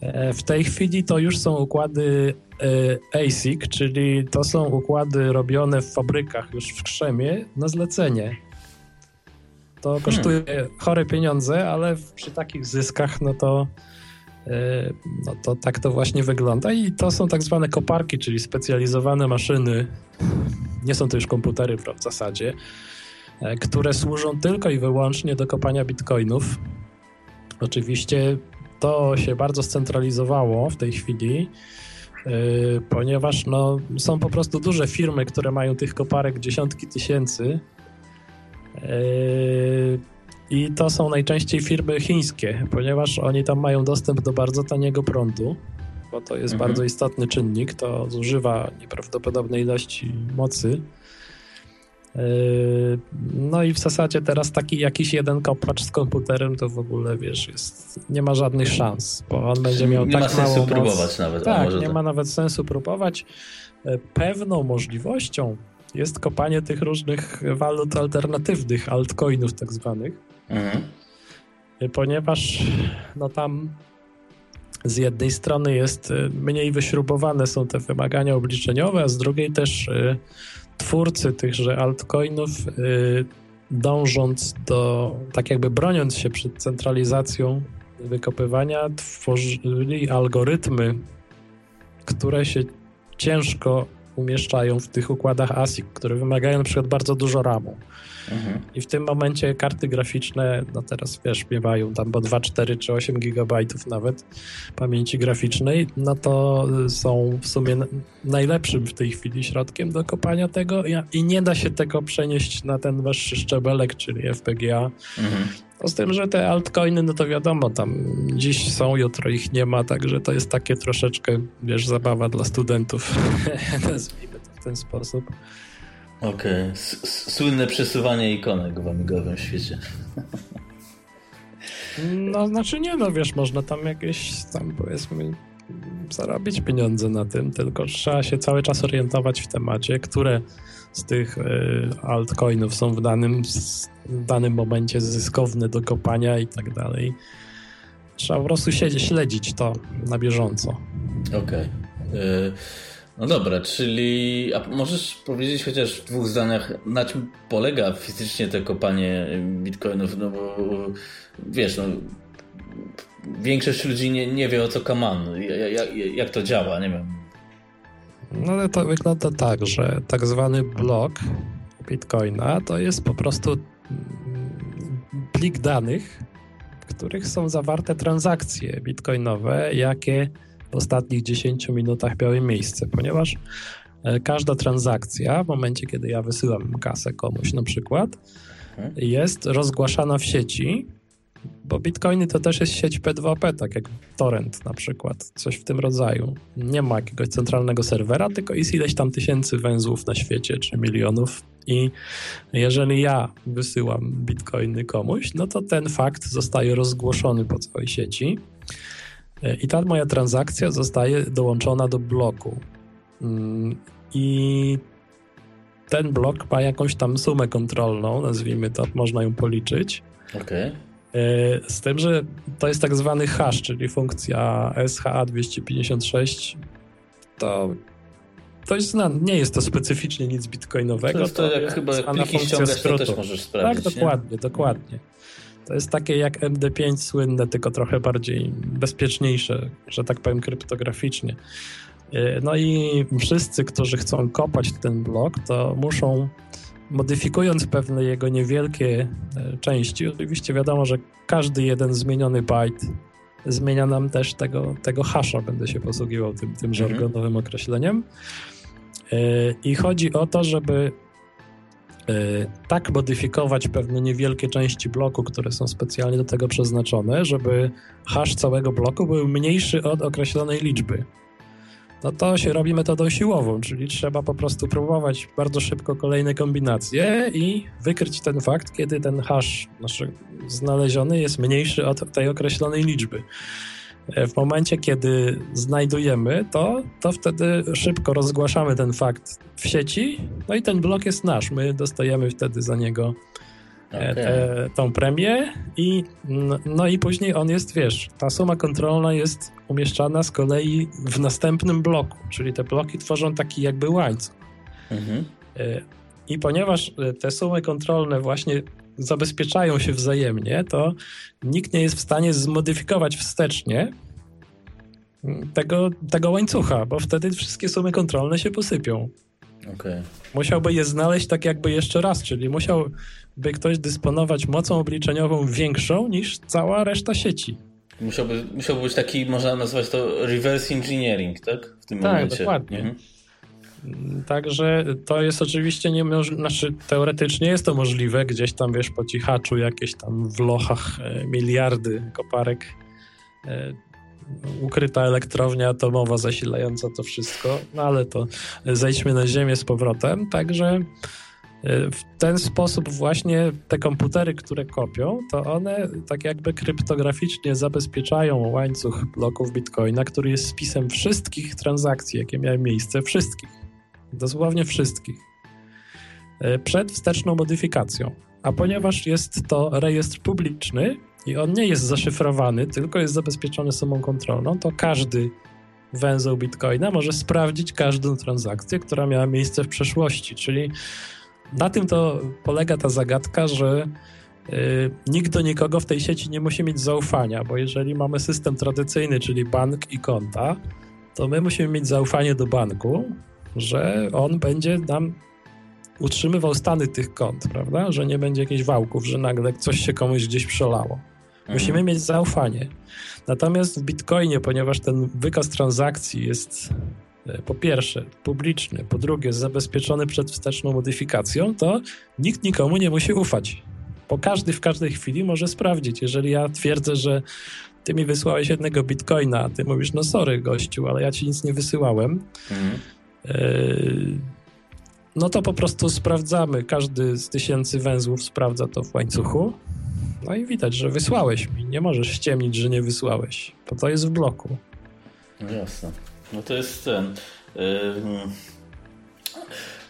E, w tej chwili to już są układy e, ASIC, czyli to są układy robione w fabrykach już w krzemie na zlecenie. To hmm. kosztuje hmm. chore pieniądze, ale przy takich zyskach, no to, no to tak to właśnie wygląda. I to są tak zwane koparki, czyli specjalizowane maszyny nie są to już komputery w zasadzie, e, które służą tylko i wyłącznie do kopania bitcoinów. Oczywiście to się bardzo scentralizowało w tej chwili, yy, ponieważ no, są po prostu duże firmy, które mają tych koparek dziesiątki tysięcy. I to są najczęściej firmy chińskie, ponieważ oni tam mają dostęp do bardzo taniego prądu bo to jest mhm. bardzo istotny czynnik. To zużywa nieprawdopodobnej ilości mocy. Yy, no i w zasadzie teraz taki jakiś jeden kopacz z komputerem to w ogóle, wiesz, jest, nie ma żadnych szans, bo on będzie miał nie tak ma sensu moc. próbować nawet. Tak, nie tak. ma nawet sensu próbować. Yy, pewną możliwością jest kopanie tych różnych walut alternatywnych, altcoinów tak zwanych, mhm. Ponieważ no tam z jednej strony jest y, mniej wyśrubowane są te wymagania obliczeniowe, a z drugiej też y, twórcy tychże altcoinów y, dążąc do, tak jakby broniąc się przed centralizacją wykopywania, tworzyli algorytmy, które się ciężko umieszczają w tych układach ASIC, które wymagają na przykład bardzo dużo RAMu. Mhm. I w tym momencie karty graficzne, no teraz wiesz, miewają tam po 2, 4 czy 8 gigabajtów nawet pamięci graficznej, no to są w sumie najlepszym w tej chwili środkiem do kopania tego i nie da się tego przenieść na ten wyższy szczebelek, czyli FPGA. Mhm. Z tym, że te altcoiny, no to wiadomo, tam dziś są, jutro ich nie ma, także to jest takie troszeczkę, wiesz, zabawa dla studentów, [laughs] nazwijmy to w ten sposób. Okej. Okay. Słynne przesuwanie ikonek w amigowym świecie. No, znaczy nie, no wiesz, można tam jakieś tam powiedzmy zarobić pieniądze na tym, tylko trzeba się cały czas orientować w temacie, które z tych y, altcoinów są w danym, w danym momencie zyskowne do kopania i tak dalej. Trzeba po prostu siedzieć, śledzić to na bieżąco. Okej. Okay. No dobra, czyli a możesz powiedzieć chociaż w dwóch zdaniach, na czym polega fizycznie to kopanie bitcoinów? No bo wiesz, no, większość ludzi nie, nie wie o co kaman, jak, jak to działa, nie wiem. No ale to wygląda tak, że tak zwany blok bitcoina to jest po prostu plik danych, w których są zawarte transakcje bitcoinowe, jakie ostatnich 10 minutach miały miejsce, ponieważ e, każda transakcja, w momencie kiedy ja wysyłam kasę komuś na przykład, mhm. jest rozgłaszana w sieci, bo bitcoiny to też jest sieć P2P, tak jak torrent na przykład, coś w tym rodzaju. Nie ma jakiegoś centralnego serwera, tylko jest ileś tam tysięcy węzłów na świecie, czy milionów i jeżeli ja wysyłam bitcoiny komuś, no to ten fakt zostaje rozgłoszony po całej sieci i ta moja transakcja zostaje dołączona do bloku. Mm, I ten blok ma jakąś tam sumę kontrolną, nazwijmy to, można ją policzyć. Okay. Z tym, że to jest tak zwany hash, czyli funkcja SHA-256. To, to jest, no, nie jest to specyficznie nic bitcoinowego. To jest to, jak chyba pliki ściągasz, to też możesz sprawdzić. Tak, dokładnie, nie? dokładnie. To jest takie jak MD5 słynne, tylko trochę bardziej bezpieczniejsze, że tak powiem, kryptograficznie. E, no i wszyscy, którzy chcą kopać ten blok, to muszą modyfikując pewne jego niewielkie e, części, oczywiście wiadomo, że każdy jeden zmieniony byte zmienia nam też tego, tego hasza, będę się posługiwał tym, tym mhm. żargonowym określeniem. E, I chodzi o to, żeby tak modyfikować pewne niewielkie części bloku, które są specjalnie do tego przeznaczone, żeby hash całego bloku był mniejszy od określonej liczby. No to się robi metodą siłową, czyli trzeba po prostu próbować bardzo szybko kolejne kombinacje i wykryć ten fakt, kiedy ten hash znaleziony jest mniejszy od tej określonej liczby. E, w momencie, kiedy znajdujemy to, to wtedy szybko rozgłaszamy ten fakt w sieci, no i ten blok jest nasz. My dostajemy wtedy za niego e, okay. te, tą premię i no i później on jest, wiesz, ta suma kontrolna jest umieszczana z kolei w następnym bloku, czyli te bloki tworzą taki jakby łańcuch. Mhm. E, I ponieważ te sumy kontrolne właśnie zabezpieczają się wzajemnie, to nikt nie jest w stanie zmodyfikować wstecznie tego, tego łańcucha, bo wtedy wszystkie sumy kontrolne się posypią. Okay. Musiałby je znaleźć tak jakby jeszcze raz, czyli musiałby ktoś dysponować mocą obliczeniową większą niż cała reszta sieci. Musiałby, musiałby być taki, można nazwać to reverse engineering, tak? W tym tak, momencie. dokładnie. Mhm. Także to jest oczywiście nie znaczy teoretycznie jest to możliwe, gdzieś tam wiesz po cichaczu jakieś tam w lochach e, miliardy koparek e, ukryta elektrownia atomowa zasilająca to wszystko, no ale to zejdźmy na ziemię z powrotem, także e, w ten sposób właśnie te komputery, które kopią, to one tak jakby kryptograficznie zabezpieczają łańcuch bloków Bitcoina, który jest spisem wszystkich transakcji, jakie miały miejsce, wszystkich dosłownie wszystkich, e, przed wsteczną modyfikacją. A ponieważ jest to rejestr publiczny, i on nie jest zaszyfrowany, tylko jest zabezpieczony samą kontrolną, to każdy węzeł Bitcoina może sprawdzić każdą transakcję, która miała miejsce w przeszłości. Czyli na tym to polega ta zagadka, że y, nikt do nikogo w tej sieci nie musi mieć zaufania, bo jeżeli mamy system tradycyjny, czyli bank i konta, to my musimy mieć zaufanie do banku, że on będzie nam utrzymywał stany tych kont, prawda? Że nie będzie jakichś wałków, że nagle coś się komuś gdzieś przelało. Musimy mhm. mieć zaufanie. Natomiast w Bitcoinie, ponieważ ten wykaz transakcji jest e, po pierwsze publiczny, po drugie zabezpieczony przed wsteczną modyfikacją, to nikt nikomu nie musi ufać. Bo każdy w każdej chwili może sprawdzić. Jeżeli ja twierdzę, że ty mi wysłałeś jednego bitcoina, a ty mówisz, no sorry gościu, ale ja ci nic nie wysyłałem, mhm. No to po prostu sprawdzamy. Każdy z tysięcy węzłów sprawdza to w łańcuchu. No i widać, że wysłałeś mi. Nie możesz ściemnić, że nie wysłałeś, bo to jest w bloku. No jasne. No to jest ten. Yy,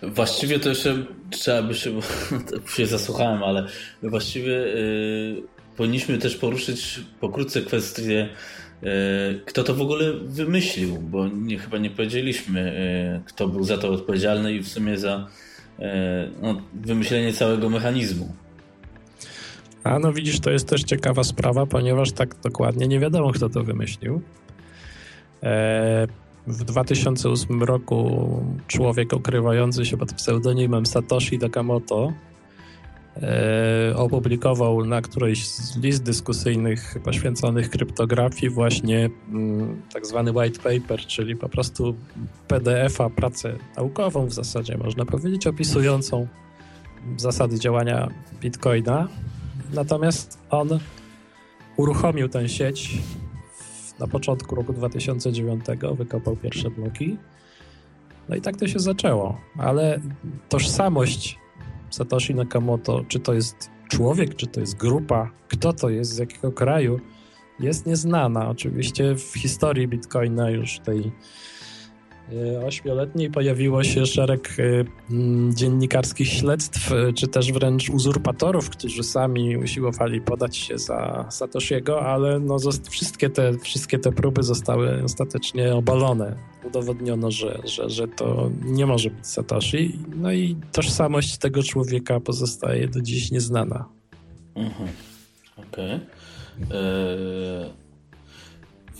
właściwie to jeszcze trzeba by się, [laughs] się zasłuchałem, ale właściwie yy, powinniśmy też poruszyć pokrótce kwestię, kto to w ogóle wymyślił, bo nie, chyba nie powiedzieliśmy, yy, kto był za to odpowiedzialny i w sumie za yy, no, wymyślenie całego mechanizmu. A no widzisz, to jest też ciekawa sprawa, ponieważ tak dokładnie nie wiadomo, kto to wymyślił. E, w 2008 roku człowiek okrywający się pod pseudonimem Satoshi Nakamoto e, opublikował na którejś z list dyskusyjnych poświęconych kryptografii właśnie mm, tak zwany white paper, czyli po prostu PDF-a, pracę naukową w zasadzie, można powiedzieć, opisującą zasady działania Bitcoina Natomiast on uruchomił tę sieć na początku roku 2009, wykopał pierwsze bloki. No i tak to się zaczęło. Ale tożsamość Satoshi Nakamoto, czy to jest człowiek, czy to jest grupa, kto to jest, z jakiego kraju, jest nieznana. Oczywiście w historii Bitcoina już tej ośmioletniej pojawiło się szereg e, dziennikarskich śledztw, e, czy też wręcz uzurpatorów, którzy sami usiłowali podać się za Satoshiego, ale no, wszystkie, te, wszystkie te próby zostały ostatecznie obalone. Udowodniono, że, że, że to nie może być Satoshi, no i tożsamość tego człowieka pozostaje do dziś nieznana. Mhm. Okej. Okay. Eee...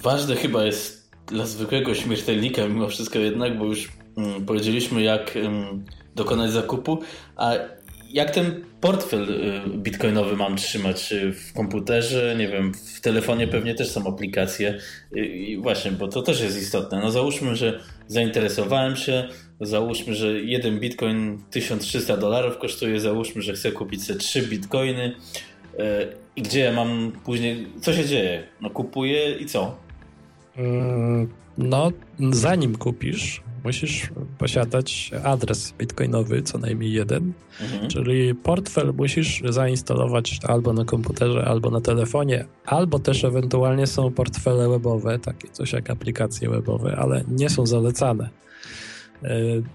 Ważne chyba jest dla zwykłego śmiertelnika mimo wszystko jednak, bo już mm, powiedzieliśmy jak mm, dokonać zakupu, a jak ten portfel y, bitcoinowy mam trzymać w komputerze, nie wiem, w telefonie pewnie też są aplikacje i właśnie, bo to też jest istotne. No załóżmy, że zainteresowałem się, załóżmy, że jeden bitcoin 1300 dolarów kosztuje, załóżmy, że chcę kupić sobie 3 bitcoiny y, i gdzie ja mam później, co się dzieje? No kupuję i co? Mm, no, zanim kupisz, musisz posiadać adres bitcoinowy, co najmniej jeden, mhm. czyli portfel musisz zainstalować albo na komputerze, albo na telefonie, albo też ewentualnie są portfele webowe, takie coś jak aplikacje webowe, ale nie są zalecane e,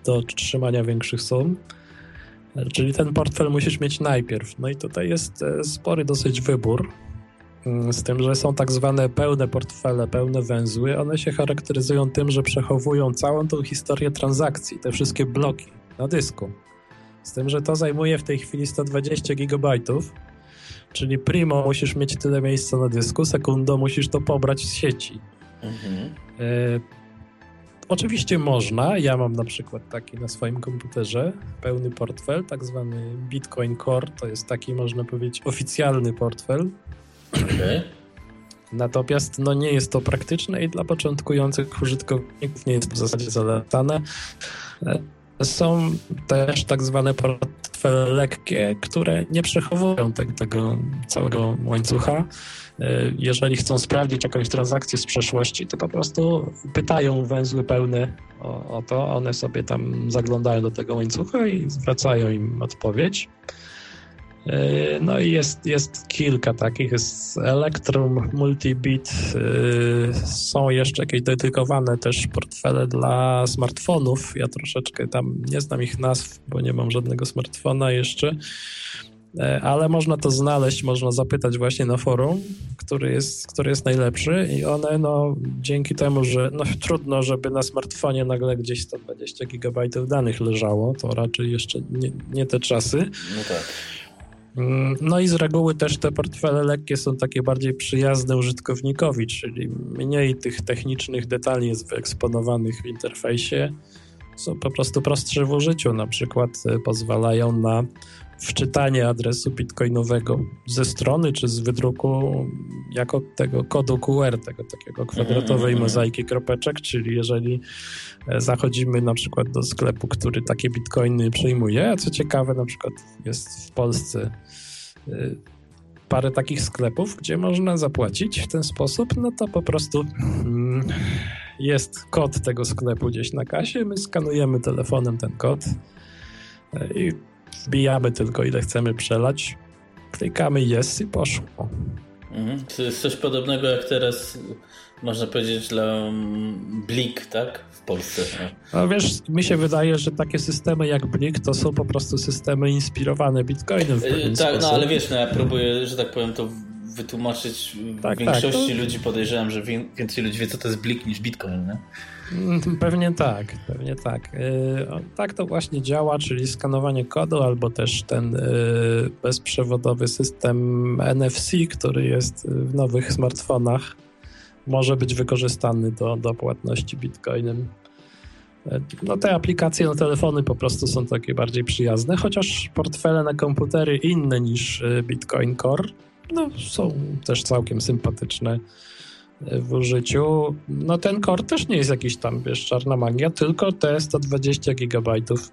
do trzymania większych sum. Czyli ten portfel musisz mieć najpierw. No i tutaj jest e, spory dosyć wybór. Mm, z tym, że są tak zwane pełne portfele, pełne węzły. One się charakteryzują tym, że przechowują całą tą historię transakcji, te wszystkie bloki na dysku. Z tym, że to zajmuje w tej chwili 120 gigabajtów, czyli primo musisz mieć tyle miejsca na dysku, sekundo musisz to pobrać z sieci. Mhm. E, oczywiście można, ja mam na przykład taki na swoim komputerze, pełny portfel, tak zwany Bitcoin Core, to jest taki, można powiedzieć, oficjalny portfel, Natomiast no, nie jest to praktyczne i dla początkujących użytkowników nie jest w zasadzie zalecane. Są też tak zwane portfele lekkie, które nie przechowują te, tego całego łańcucha. Jeżeli chcą sprawdzić jakąś transakcję z przeszłości, to po prostu pytają węzły pełne o, o to. One sobie tam zaglądają do tego łańcucha i zwracają im odpowiedź. E, no i jest, jest kilka takich, jest Electrum, Multibit, e, są jeszcze jakieś dedykowane też portfele dla smartfonów. Ja troszeczkę tam nie znam ich nazw, bo nie mam żadnego smartfona jeszcze, E, ale można to znaleźć, można zapytać właśnie na forum, który jest, który jest najlepszy i one no dzięki temu, że no trudno, żeby na smartfonie nagle gdzieś 120 GB danych leżało, to raczej jeszcze nie, nie te czasy. No tak. Mm, no i z reguły też te portfele lekkie są takie bardziej przyjazne użytkownikowi, czyli mniej tych technicznych detali jest wyeksponowanych w interfejsie, są po prostu prostsze w użyciu, na przykład e, pozwalają na wczytanie adresu bitcoinowego ze strony czy z wydruku jako tego kodu QR, tego takiego kwadratowej mhm, mhm. mozaiki kropeczek, czyli jeżeli e, zachodzimy na przykład do sklepu, który takie bitcoiny przyjmuje, a co ciekawe na przykład jest w Polsce e, parę takich sklepów, gdzie można zapłacić w ten sposób, no to po prostu mm, jest kod tego sklepu gdzieś na kasie, my skanujemy telefonem ten kod e, i wbijamy tylko ile chcemy przelać, klikamy jest i poszło. Mhm. To jest coś podobnego jak teraz można powiedzieć dla mm, Blik, tak? W Polsce. No wiesz, mi się wydaje, że takie systemy jak Blik to są po prostu systemy inspirowane Bitcoinem w pewien Tak, no ale wiesz, no ja próbuję, że tak powiem, to wytłumaczyć tak, większości tak, to... ludzi podejrzewam, że więcej ludzi wie, co to jest Blik niż Bitcoin, nie? Mm, pewnie tak, pewnie tak. Y, tak to właśnie działa, czyli skanowanie kodu albo też ten y, bezprzewodowy system NFC, który jest w nowych smartfonach, może być wykorzystany do, do płatności bitcoinem. Y, no te aplikacje na telefony po prostu są takie bardziej przyjazne, chociaż portfele na komputery inne niż Bitcoin Core no, są też całkiem sympatyczne w użyciu. No ten core też nie jest jakiś tam, wiesz, czarna magia, tylko te 120 gigabajtów.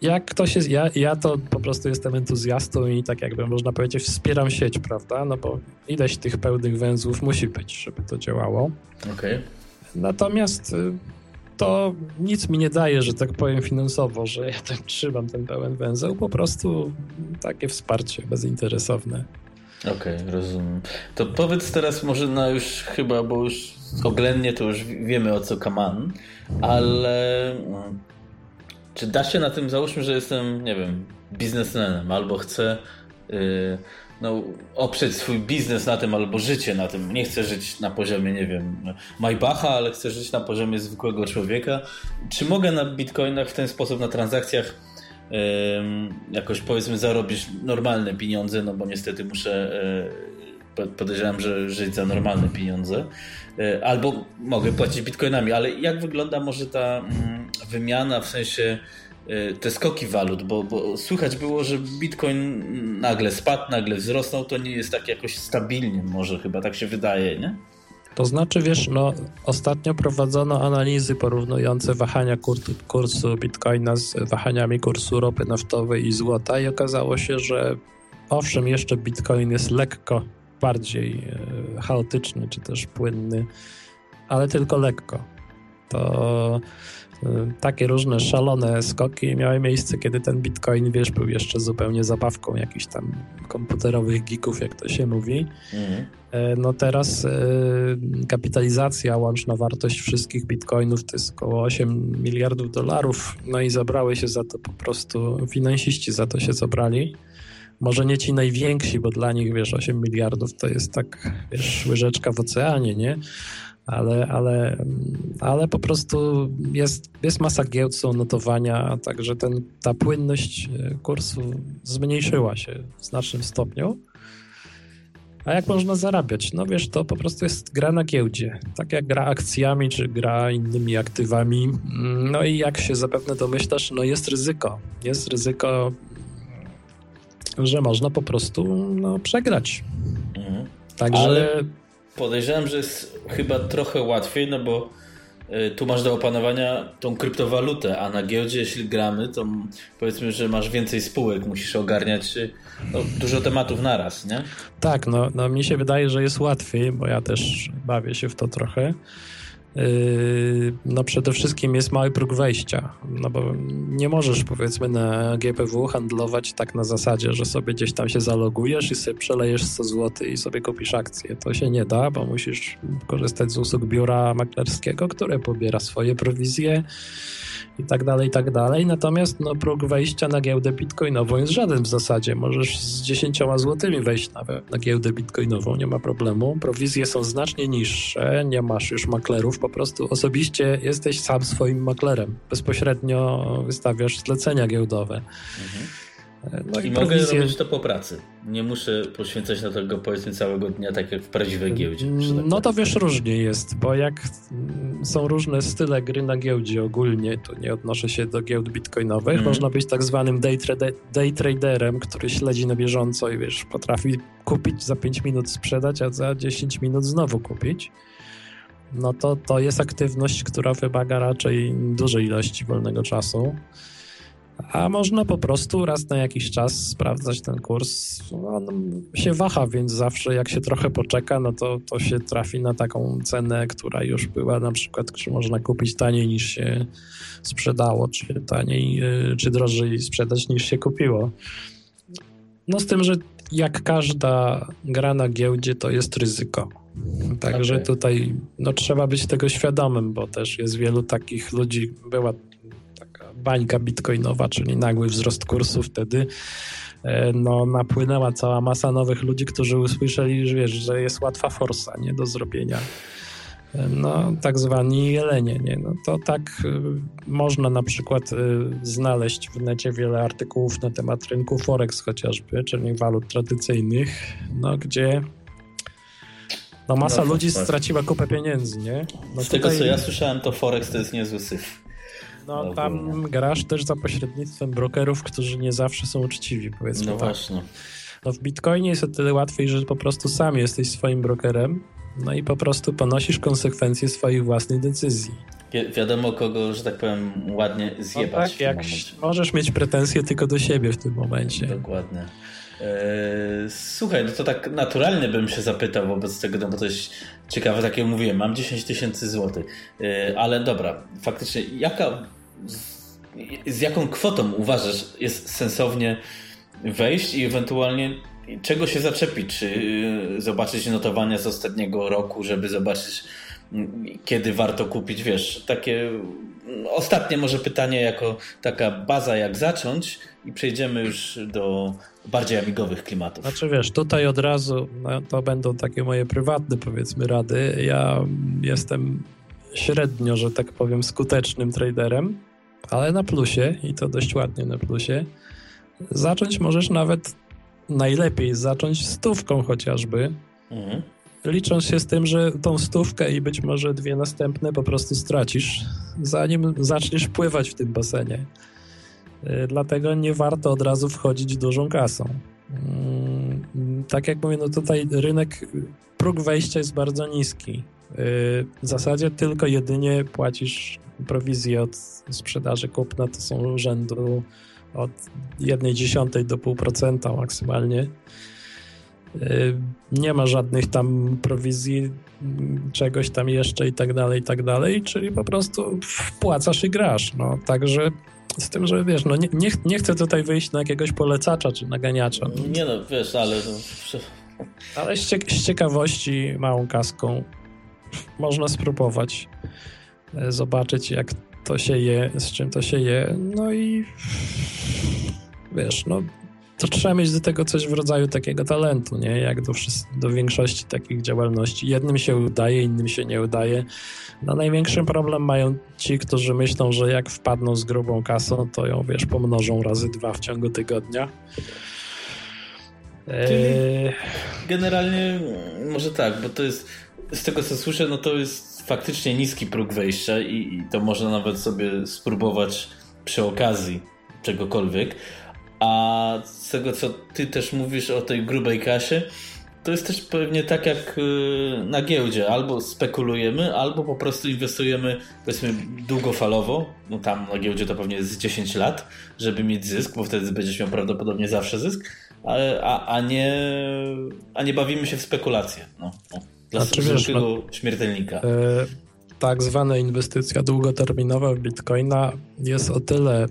Jak ktoś jest, ja, ja to po prostu jestem entuzjastą i tak jakby można powiedzieć wspieram sieć, prawda, no bo ileś tych pełnych węzłów musi być, żeby to działało. Okej. Okay. Natomiast y, to nic mi nie daje, że tak powiem finansowo, że ja tam trzymam ten pełen węzeł, po prostu takie wsparcie bezinteresowne. Okej, okay, rozumiem. To powiedz teraz może na już chyba, bo już oględnie to już wiemy o co kaman, ale mm, czy da się na tym, załóżmy, że jestem, nie wiem, biznesmenem albo chcę yy, no, oprzeć swój biznes na tym albo życie na tym. Nie chcę żyć na poziomie, nie wiem, Maybacha, ale chcę żyć na poziomie zwykłego człowieka. Czy mogę na bitcoinach w ten sposób, na transakcjach jakoś powiedzmy zarobić normalne pieniądze, no bo niestety muszę e, podejrzewam, że żyć za normalne pieniądze. E, albo mogę płacić bitcoinami, ale jak wygląda może ta mm, wymiana w sensie e, te skoki walut, bo, bo słychać było, że bitcoin nagle spadł, nagle wzrosnął, to nie jest tak jakoś stabilnie, może chyba tak się wydaje, nie? To znaczy, wiesz, no, ostatnio prowadzono analizy porównujące wahania kursu, bitcoina z wahaniami kursu ropy naftowej i złota i okazało się, że owszem, jeszcze bitcoin jest lekko bardziej e, chaotyczny czy też płynny, ale tylko lekko. To takie różne szalone skoki miały miejsce, kiedy ten bitcoin, wiesz, był jeszcze zupełnie zabawką jakichś tam komputerowych geeków, jak to się mówi. Mhm. E, no teraz e, kapitalizacja, łączna wartość wszystkich bitcoinów to jest około 8 miliardów dolarów, no i zabrały się za to po prostu, finansiści za to się zabrali. Może nie ci najwięksi, bo dla nich, wiesz, 8 miliardów to jest tak, wiesz, łyżeczka w oceanie, nie? Ale, ale, ale po prostu jest, jest masa giełd, są notowania, także ten, ta płynność e, kursu zmniejszyła się w znacznym stopniu. A jak można zarabiać? No wiesz, to po prostu jest gra na giełdzie. Tak jak gra akcjami, czy gra innymi aktywami. No i jak się zapewne domyślasz, no jest ryzyko. Jest ryzyko, że można po prostu no, przegrać. Mhm. Także... Ale podejrzewam, że jest chyba trochę łatwiej, no bo y, tu masz do opanowania tą kryptowalutę, a na giełdzie jeśli gramy, to powiedzmy, że masz więcej spółek, musisz ogarniać y, no, dużo tematów naraz, nie? Tak, no, no mi się wydaje, że jest łatwiej, bo ja też bawię się w to trochę. No przede wszystkim jest mały próg wejścia, no bo nie możesz powiedzmy na GPW handlować tak na zasadzie, że sobie gdzieś tam się zalogujesz i sobie przelejesz 100 zł i sobie kupisz akcję. To się nie da, bo musisz korzystać z usług biura maklerskiego, które pobiera swoje prowizje i tak dalej, i tak dalej. Natomiast no, próg wejścia na giełdę bitcoinową jest żaden w zasadzie. Możesz z 10 złotymi wejść nawet na giełdę bitcoinową, nie ma problemu. Prowizje są znacznie niższe, nie masz już maklerów, po prostu osobiście jesteś sam swoim maklerem. Bezpośrednio wystawiasz zlecenia giełdowe. Mhm. No i, mogę robić to po pracy. Nie muszę poświęcać na tego powiedzmy całego dnia, tak jak w prawdziwej giełdzie. Tak no to wiesz, różnie jest, bo jak są różne style gry na giełdzie ogólnie, to nie odnoszę się do giełd bitcoinowych, mm. można być tak zwanym day, trade, day traderem, który śledzi na bieżąco i wiesz, potrafi kupić za 5 minut sprzedać, a za 10 minut znowu kupić. No to to jest aktywność, która wymaga raczej dużej ilości wolnego czasu a można po prostu raz na jakiś czas sprawdzać ten kurs. On się waha, więc zawsze jak się trochę poczeka, no to, to się trafi na taką cenę, która już była na przykład, czy można kupić taniej niż się sprzedało, czy taniej, y, czy drożej sprzedać niż się kupiło. No z tym, że jak każda gra na giełdzie, to jest ryzyko. Także okay. tutaj no, trzeba być tego świadomym, bo też jest wielu takich ludzi, była bańka bitcoinowa, czyli nagły wzrost kursu wtedy, e, no, napłynęła cała masa nowych ludzi, którzy usłyszeli, że, wiesz, że jest łatwa forsa nie do zrobienia. E, no, tak zwani jelenie, nie? No, to tak y, można na przykład y, znaleźć w necie wiele artykułów na temat rynku Forex chociażby, czyli walut tradycyjnych, no, gdzie no, masa no, ludzi straciła kupę pieniędzy, nie? No, Z tutaj... tego, co ja słyszałem, to Forex to jest niezły syf. No tam grasz też za pośrednictwem brokerów, którzy nie zawsze są uczciwi, powiedzmy No tak. właśnie. No w Bitcoinie jest o tyle łatwiej, że po prostu sam jesteś swoim brokerem, no i po prostu ponosisz konsekwencje swoich własnych decyzji. Wi wiadomo kogo, że tak powiem, ładnie zjebać. No tak, jak możesz mieć pretensje tylko do siebie w tym momencie. Dokładnie. Eee, słuchaj, no to tak naturalnie bym się zapytał wobec tego, no bo jest ciekawe, tak jak mówiłem, mam 10 tysięcy złotych, eee, ale dobra, faktycznie jaka, z, jaką kwotą uważasz jest sensownie wejść i ewentualnie czego się zaczepić? Czy y, zobaczyć notowania z ostatniego roku, żeby zobaczyć mm, kiedy warto kupić, wiesz, takie ostatnie może pytanie jako taka baza jak zacząć i przejdziemy już do bardziej amigowych klimatów. Znaczy wiesz, tutaj od razu no, to będą takie moje prywatne powiedzmy rady. Ja jestem średnio, że tak powiem, skutecznym traderem, ale na plusie i to dość ładnie na plusie. Zacząć możesz nawet najlepiej zacząć stówką chociażby. Mhm. Licząc się z tym, że tą stówkę i być może dwie następne po prostu stracisz, zanim zaczniesz pływać w tym basenie. Y, dlatego nie warto od razu wchodzić dużą kasą. Mm, tak jak mówię, no tutaj rynek, próg wejścia jest bardzo niski. Y, w zasadzie tylko jedynie płacisz prowizję od sprzedaży kupna, to są rzędu od 1,1 do 0,5% maksymalnie. Y, nie ma żadnych tam prowizji, czegoś tam jeszcze i tak dalej, i tak dalej, czyli po prostu wpłacasz i grasz. No, także z tym, że wiesz, no nie, nie, nie chcę tutaj wyjść na jakiegoś polecacza czy naganiacza. Nie no, wiesz, ale... Ale z, z ciekawości małą kaską można spróbować e, zobaczyć, jak to się je, z czym to się je, no i wiesz, no to trzeba mieć do tego coś w rodzaju takiego talentu, nie? Jak do, do większości takich działalności. Jednym się udaje, innym się nie udaje. No największy problem mają ci, którzy myślą, że jak wpadną z grubą kasą, to ją, wiesz, pomnożą razy dwa w ciągu tygodnia. Czyli e, generalnie może tak, bo to jest z tego co słyszę, no to jest faktycznie niski próg wejścia i, i to można nawet sobie spróbować przy okazji czegokolwiek. A z tego, co ty też mówisz o tej grubej kasie, to jest też pewnie tak jak y, na giełdzie. Albo spekulujemy, albo po prostu inwestujemy powiedzmy długofalowo. No tam na giełdzie to pewnie jest 10 lat, żeby mieć zysk, bo wtedy będziesz miał prawdopodobnie zawsze zysk, a, a, a, nie, a nie bawimy się w spekulacje. No, no. Dla znaczy, wiesz, no, śmiertelnika. E, tak zwana inwestycja długoterminowa w bitcoina jest o tyle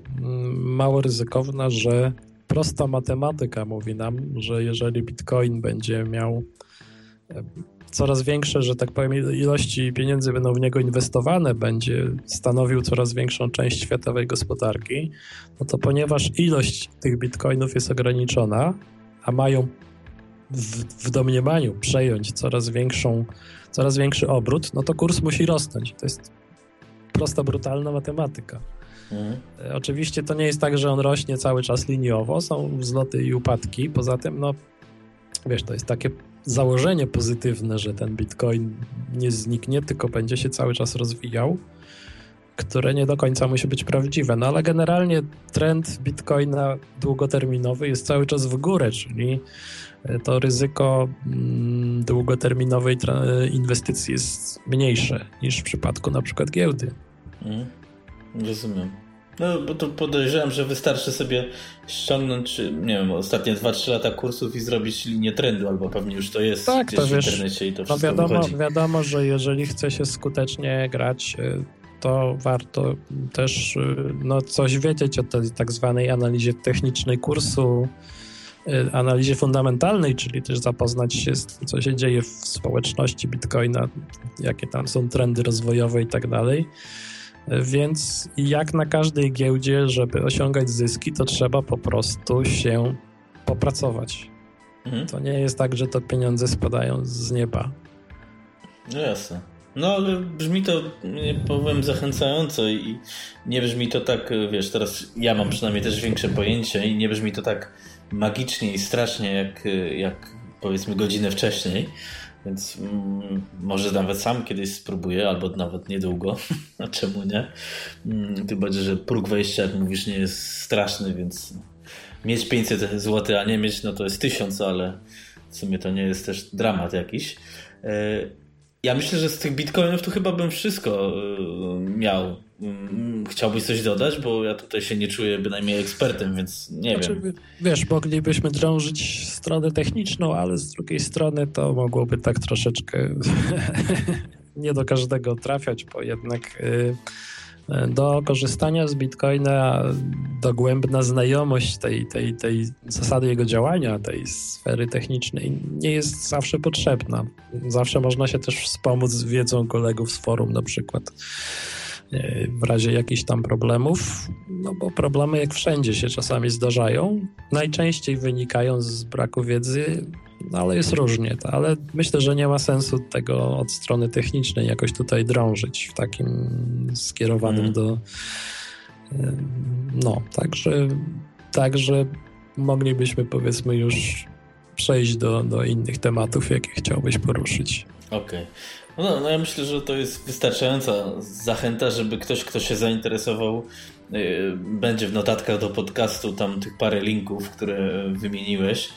mało ryzykowna, że prosta matematyka mówi nam, że jeżeli bitcoin będzie miał coraz większe, że tak powiem, ilości pieniędzy będą w niego inwestowane, będzie stanowił coraz większą część światowej gospodarki, no to ponieważ ilość tych bitcoinów jest ograniczona, a mają w, w domniemaniu przejąć coraz większą, coraz większy obrót, no to kurs musi rosnąć. To jest prosta, brutalna matematyka. Mhm. E, oczywiście to nie jest tak, że on rośnie cały czas liniowo, są wzloty i upadki. Poza tym, no wiesz, to jest takie założenie pozytywne, że ten bitcoin nie zniknie, tylko będzie się cały czas rozwijał, które nie do końca musi być prawdziwe. No ale generalnie trend bitcoina długoterminowy jest cały czas w górę, czyli e, to ryzyko mm, długoterminowej inwestycji jest mniejsze niż w przypadku na przykład giełdy. Mm, rozumiem. No, bo to podejrzewam, że wystarczy sobie ściągnąć, nie wiem, ostatnie 2-3 lata kursów i zrobić linię trendu, albo pewnie już to jest tak, to w wiesz, internecie i to no wszystko no wiadomo, wychodzi. wiadomo, że jeżeli chce się skutecznie grać, y, to warto też y, no, coś wiedzieć o tej tak zwanej analizie technicznej kursu, y, analizie fundamentalnej, czyli też zapoznać się z tym, co się dzieje w społeczności Bitcoina, jakie tam są trendy rozwojowe i tak dalej. Więc jak na każdej giełdzie, żeby osiągać zyski, to trzeba po prostu się popracować. Mhm. To nie jest tak, że to pieniądze spadają z nieba. No jasne. No ale brzmi to, powiem, zachęcająco i nie brzmi to tak, wiesz, teraz ja mam przynajmniej też większe pojęcie i nie brzmi to tak magicznie i strasznie jak, jak powiedzmy godzinę wcześniej. Więc mm, może nawet sam kiedyś spróbuję, albo nawet niedługo. [laughs] A czemu nie? Mm, bardziej, że próg wejścia, jak mówisz, nie jest straszny, więc mieć 500 zł, a nie mieć, no to jest 1000, ale w sumie to nie jest też dramat jakiś. E, ja myślę, że z tych bitcoinów to chyba bym wszystko e, miał. Mm, chciałbyś coś dodać, bo ja tutaj się nie czuję bynajmniej ekspertem, więc nie znaczy, wiem. Wiesz, moglibyśmy drążyć stronę techniczną, ale z drugiej strony to mogłoby tak troszeczkę [laughs] nie do każdego trafiać, bo jednak y, do korzystania z Bitcoina dogłębna znajomość tej, tej, tej zasady jego działania, tej sfery technicznej nie jest zawsze potrzebna. Zawsze można się też wspomóc wiedzą kolegów z forum na przykład w razie jakichś tam problemów, no bo problemy jak wszędzie się czasami zdarzają. Najczęściej wynikają z braku wiedzy, no ale jest różnie. To, ale myślę, że nie ma sensu tego od strony technicznej jakoś tutaj drążyć w takim skierowanym mm. do. No, także, także moglibyśmy powiedzmy już przejść do, do innych tematów, jakie chciałbyś poruszyć. Okej. Okay. No, no ja myślę, że to jest wystarczająca zachęta, żeby ktoś, kto się zainteresował, yy, będzie w notatkach do podcastu tam tych parę linków, które wymieniłeś,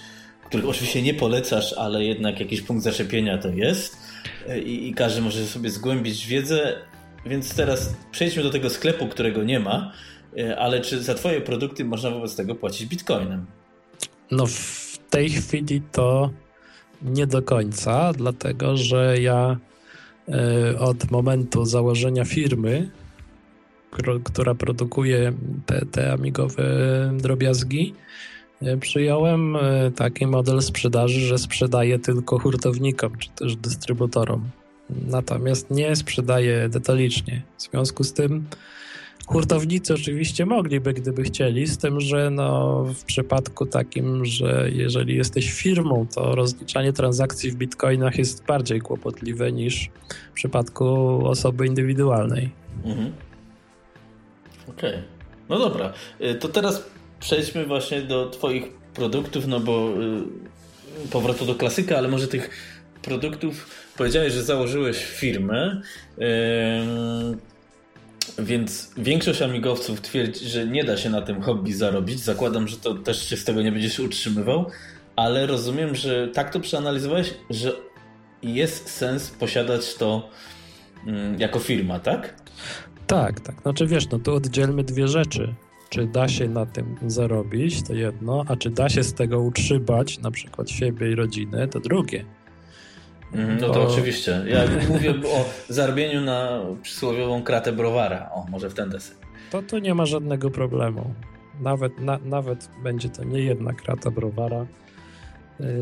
których oczywiście nie polecasz, ale jednak jakiś punkt zaczepienia to jest yy, i każdy może sobie zgłębić wiedzę. Więc teraz przejdźmy do tego sklepu, którego nie ma, yy, ale czy za Twoje produkty można wobec tego płacić bitcoinem? No w tej chwili to nie do końca, dlatego że ja od momentu założenia firmy, która produkuje te, te amigowe drobiazgi, e, przyjąłem e, taki model sprzedaży, że sprzedaję tylko hurtownikom czy też dystrybutorom. Natomiast nie sprzedaję detalicznie. W związku z tym Hurtownicy oczywiście mogliby, gdyby chcieli, z tym, że no, w przypadku takim, że jeżeli jesteś firmą, to rozliczanie transakcji w bitcoinach jest bardziej kłopotliwe niż w przypadku osoby indywidualnej. Mhm. Okej. Okay. No dobra, y, to teraz przejdźmy właśnie do Twoich produktów, no bo y, powrotu do klasyka, ale może tych produktów. Powiedziałeś, że założyłeś firmę. Więc większość amigowców twierdzi, że nie da się na tym hobby zarobić. Zakładam, że to też się z tego nie będziesz utrzymywał, ale rozumiem, że tak to przeanalizowałeś, że jest sens posiadać to mm, jako firma, tak? Tak, tak. Znaczy wiesz, no tu oddzielmy dwie rzeczy. Czy da się na tym zarobić, to jedno, a czy da się z tego utrzymać na przykład siebie i rodzinę, to drugie. Mhm, no to bo... oczywiście. Ja [laughs] mówię o zarobieniu na przysłowiową kratę browara. O, może w ten deseń. To tu nie ma żadnego problemu. Nawet, na, nawet będzie to nie jedna krata browara.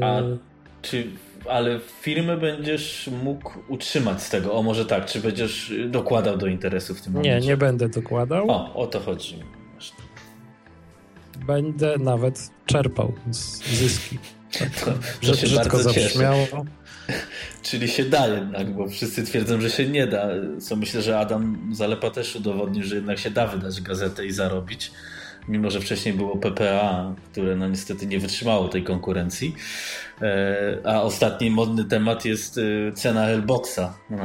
A y, czy, ale firmę będziesz mógł utrzymać z tego? O, może tak, czy będziesz dokładał do interesu w tym momencie? Nie, nie będę dokładał. O, o to chodzi. Będę nawet czerpał zyski. Tak, [laughs] to, to się bardzo zabrzmiało. [laughs] Czyli się da jednak, bo wszyscy twierdzą, że się nie da. Co myślę, że Adam Zalepa też udowodnił, że jednak się da wydać gazetę i zarobić mimo że wcześniej było PPA, które no niestety nie wytrzymało tej konkurencji. E, a ostatni modny temat jest e, cena Hellboxa. Na,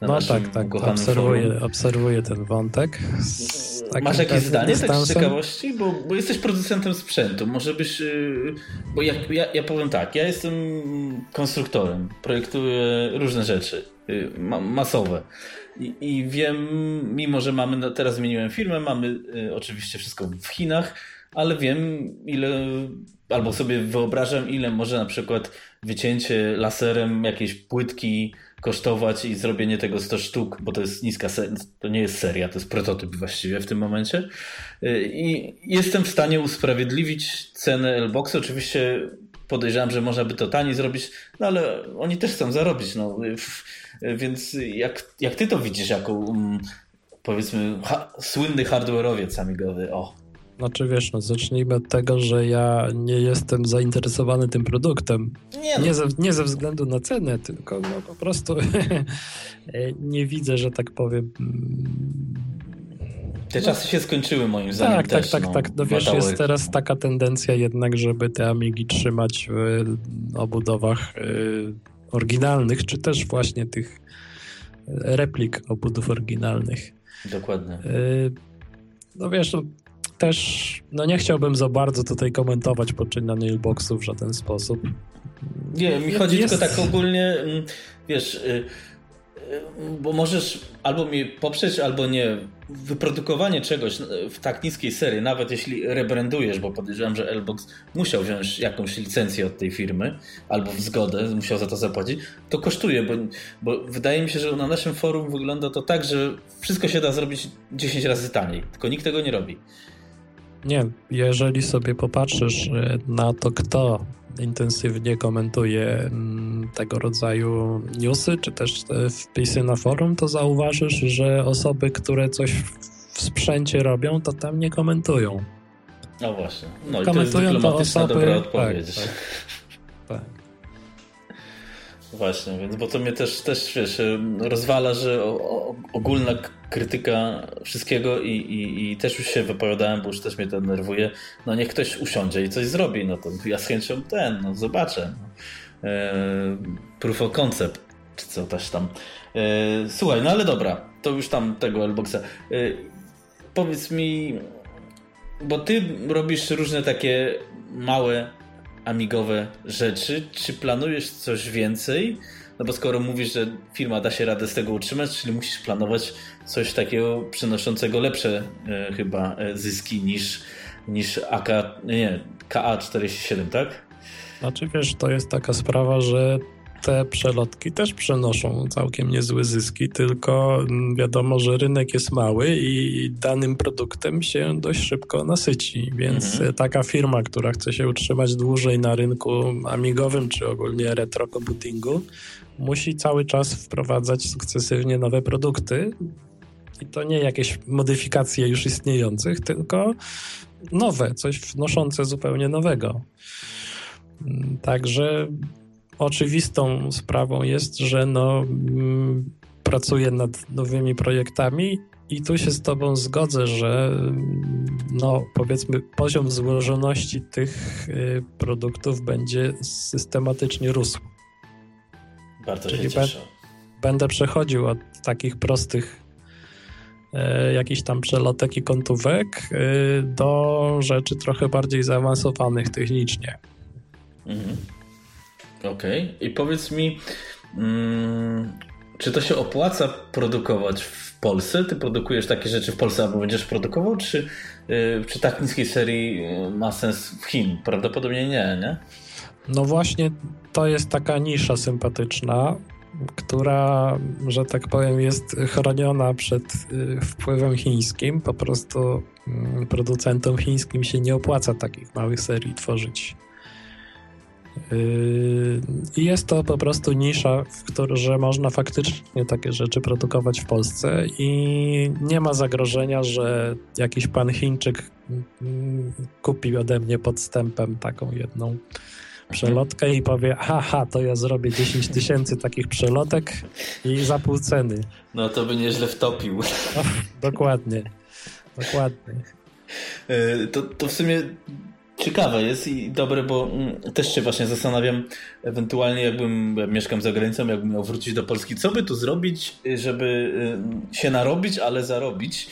na no tak, tak. Obserwuję, obserwuję ten wątek. Masz jakieś zdanie tak z ciekawości? Bo, bo jesteś producentem sprzętu. Może byś. E, bo ja, ja, ja powiem tak, ja jestem konstruktorem, projektuję różne rzeczy masowe. I, wiem, mimo że mamy, no, teraz zmieniłem firmę, mamy y, oczywiście wszystko w Chinach, ale wiem ile, albo sobie wyobrażam ile może na przykład wycięcie laserem jakiejś płytki kosztować i zrobienie tego 100 sztuk, bo to jest niska to nie jest seria, to jest prototyp właściwie w tym momencie. Y, I jestem w stanie usprawiedliwić cenę Lbox. Oczywiście podejrzewam, że można by to taniej zrobić, no ale oni też chcą zarobić. No. Więc jak, jak ty to widzisz jako um, powiedzmy ha, słynny hardware'owiec amigowy? O. Znaczy wiesz, no zacznijmy od tego, że ja nie jestem zainteresowany tym produktem. Nie, no. nie, ze, nie ze względu na cenę, tylko no, po prostu [laughs] nie widzę, że tak powiem. Te no, czasy się skończyły moim zdaniem. Tak, też, tak, tak, no, tak. No wiesz, jest teraz taka tendencja jednak, żeby te Amigi trzymać w obudowach y, oryginalnych, czy też właśnie tych replik obudów oryginalnych. Dokładnie. Y, no wiesz, no, też no nie chciałbym za bardzo tutaj komentować poczynań Nailboxu w żaden sposób. Nie, mi chodzi jest... tylko tak ogólnie, mm, wiesz, y, bo możesz albo mi poprzeć, albo nie. Wyprodukowanie czegoś w tak niskiej serii, nawet jeśli rebrandujesz, bo podejrzewam, że Lbox musiał wziąć jakąś licencję od tej firmy, albo w zgodę, musiał za to zapłacić, to kosztuje, bo, bo wydaje mi się, że na naszym forum wygląda to tak, że wszystko się da zrobić 10 razy taniej, tylko nikt tego nie robi. Nie, jeżeli sobie popatrzysz e, na to, kto intensywnie komentuje mm, tego rodzaju newsy, czy też wpisy na forum, to zauważysz, że osoby, które coś w sprzęcie robią, to tam nie komentują. No właśnie. No komentują i to jest to osoby... dobra odpowiedź. Tak, [laughs] tak, tak. Właśnie, więc bo to mnie też, też wiesz, rozwala, że ogólna krytyka wszystkiego i, i, i, też już się wypowiadałem, bo już też mnie to denerwuje. No niech ktoś usiądzie i coś zrobi, no to ja z chęcią ten, no zobaczę. E, proof of concept, czy co też tam. E, słuchaj, no ale dobra, to już tam tego Lboxa. E, powiedz mi, bo ty robisz różne takie małe amigowe rzeczy. Czy planujesz coś więcej? No bo skoro mówisz, że firma da się radę z tego utrzymać, czyli musisz planować coś takiego przynoszącego lepsze e, chyba e, zyski niż, niż AK, nie, KA47, tak? Znaczy wiesz, to jest taka sprawa, że te przelotki też przenoszą całkiem niezłe zyski, tylko mm, wiadomo, że rynek jest mały i danym produktem się dość szybko nasyci, więc mhm. taka firma, która chce się utrzymać dłużej na rynku amigowym czy ogólnie retro computingu, musi cały czas wprowadzać sukcesywnie nowe produkty. I to nie jakieś modyfikacje już istniejących, tylko nowe, coś wnoszące zupełnie nowego. Mm, także oczywistą sprawą jest, że no, mm, pracuję nad nowymi projektami i tu się z Tobą zgodzę, że mm, no, powiedzmy poziom złożoności tych y, produktów będzie systematycznie rósł. Bardzo Czyli się cieszę. Będę przechodził od takich prostych e, jakichś tam przelotek i kątówek e, do rzeczy trochę bardziej zaawansowanych technicznie. Mhm. Okej. Okay. I powiedz mi, mm, czy to się opłaca produkować w Polsce? Ty produkujesz takie rzeczy w Polsce albo będziesz produkował, czy yy, przy tak niskiej serii y, ma sens w Chin? Prawdopodobnie nie, nie? No właśnie to jest taka nisza sympatyczna, która, że tak powiem, jest chroniona przed y, wpływem chińskim. Po prostu mm, producentom chińskim się nie opłaca takich małych serii tworzyć. Y, I jest to po prostu nisza, w której że można faktycznie takie rzeczy produkować w Polsce i nie ma zagrożenia, że jakiś pan Chińczyk mm, kupi ode mnie podstępem taką jedną przelotkę i powie, haha, to ja zrobię 10 tysięcy takich przelotek i za pół ceny. No to by nieźle wtopił. No, dokładnie, dokładnie. E, to, to w sumie ciekawe jest i dobre, bo mm, też się właśnie zastanawiam, ewentualnie jakbym, ja mieszkam za granicą, jakbym miał wrócić do Polski, co by tu zrobić, żeby e, się narobić, ale zarobić.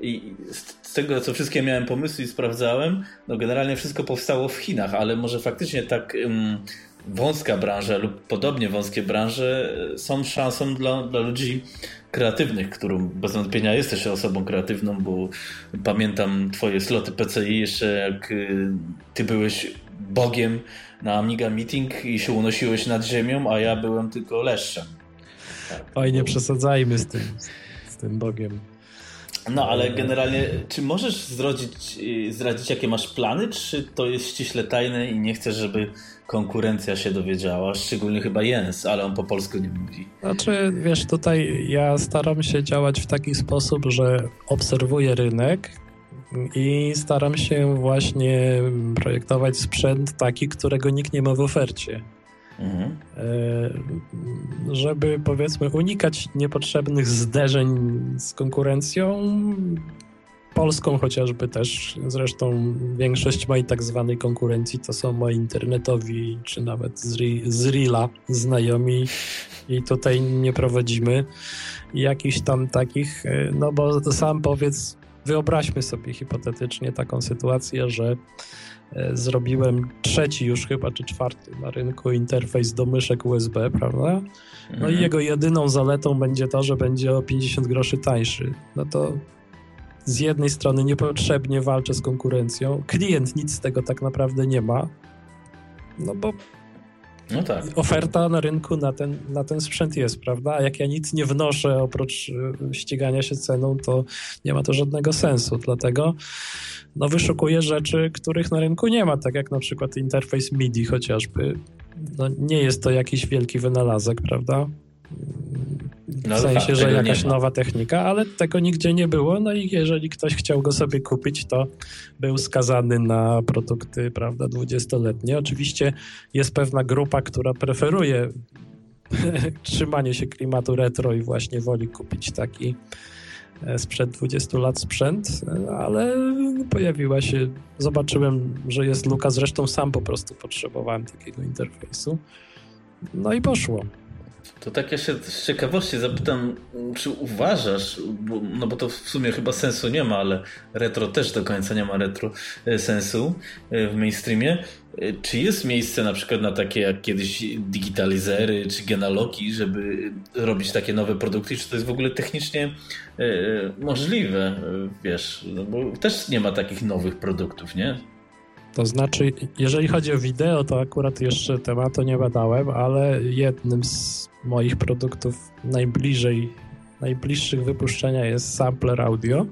I z tego, co wszystkie miałem pomysły i sprawdzałem, no generalnie wszystko powstało w Chinach, ale może faktycznie tak um, wąska branża lub podobnie wąskie branże e, są szansą dla, dla ludzi kreatywnych, którą bez wątpienia jesteś osobą kreatywną, bo pamiętam twoje sloty PCI jeszcze jak y, ty byłeś bogiem na Amiga Meeting i się unosiłeś nad ziemią, a ja byłem tylko leszczem. Tak. Oj, nie przesadzajmy z tym, z tym bogiem. No, ale generalnie, czy możesz zdradzić, y, zdradzić, jakie masz plany, czy to jest ściśle tajne i nie chcesz, żeby konkurencja się dowiedziała? Szczególnie chyba Jens, ale on po polsku nie mówi. Znaczy, wiesz, tutaj ja staram się działać w taki sposób, że obserwuję rynek i staram się właśnie projektować sprzęt taki, którego nikt nie ma w ofercie. Mhm. E, żeby powiedzmy unikać niepotrzebnych zderzeń z konkurencją polską chociażby też. Zresztą większość mojej tak zwanej konkurencji to są moi internetowi, czy nawet z, z Reala znajomi i tutaj nie prowadzimy jakichś tam takich, e, no bo sam powiedz, wyobraźmy sobie hipotetycznie taką sytuację, że zrobiłem trzeci już chyba, czy czwarty na rynku interfejs do myszek USB, prawda? No mhm. i jego jedyną zaletą będzie to, że będzie o 50 groszy tańszy. No to z jednej strony niepotrzebnie walczę z konkurencją, klient nic z tego tak naprawdę nie ma, no bo no tak. Oferta na rynku na ten, na ten sprzęt jest, prawda? A jak ja nic nie wnoszę oprócz y, ścigania się ceną, to nie ma to żadnego sensu. Dlatego no, wyszukuję rzeczy, których na rynku nie ma, tak jak na przykład interfejs MIDI chociażby. No, nie jest to jakiś wielki wynalazek, prawda? W no, sensie, tak, że jakaś nowa technika, ale tego nigdzie nie było. No i jeżeli ktoś chciał go sobie kupić, to był skazany na produkty, prawda, dwudziestoletnie. Oczywiście jest pewna grupa, która preferuje [laughs] trzymanie się klimatu retro i właśnie woli kupić taki e, sprzed 20 lat sprzęt, ale pojawiła się, zobaczyłem, że jest luka, zresztą sam po prostu potrzebowałem takiego interfejsu. No i poszło. To tak ja się z ciekawości zapytam, czy uważasz, bo, no bo to w sumie chyba sensu nie ma, ale retro też do końca nie ma retro e, sensu e, w mainstreamie. E, czy jest miejsce na przykład na takie jak kiedyś digitalizery czy genalogi, żeby robić takie nowe produkty? Czy to jest w ogóle technicznie możliwe? Wiesz, no bo też nie ma takich nowych produktów, nie? To znaczy, jeżeli chodzi o wideo, to akurat jeszcze tematu nie badałem, ale jednym z moich produktów najbliżej, najbliższych wypuszczenia jest sampler audio.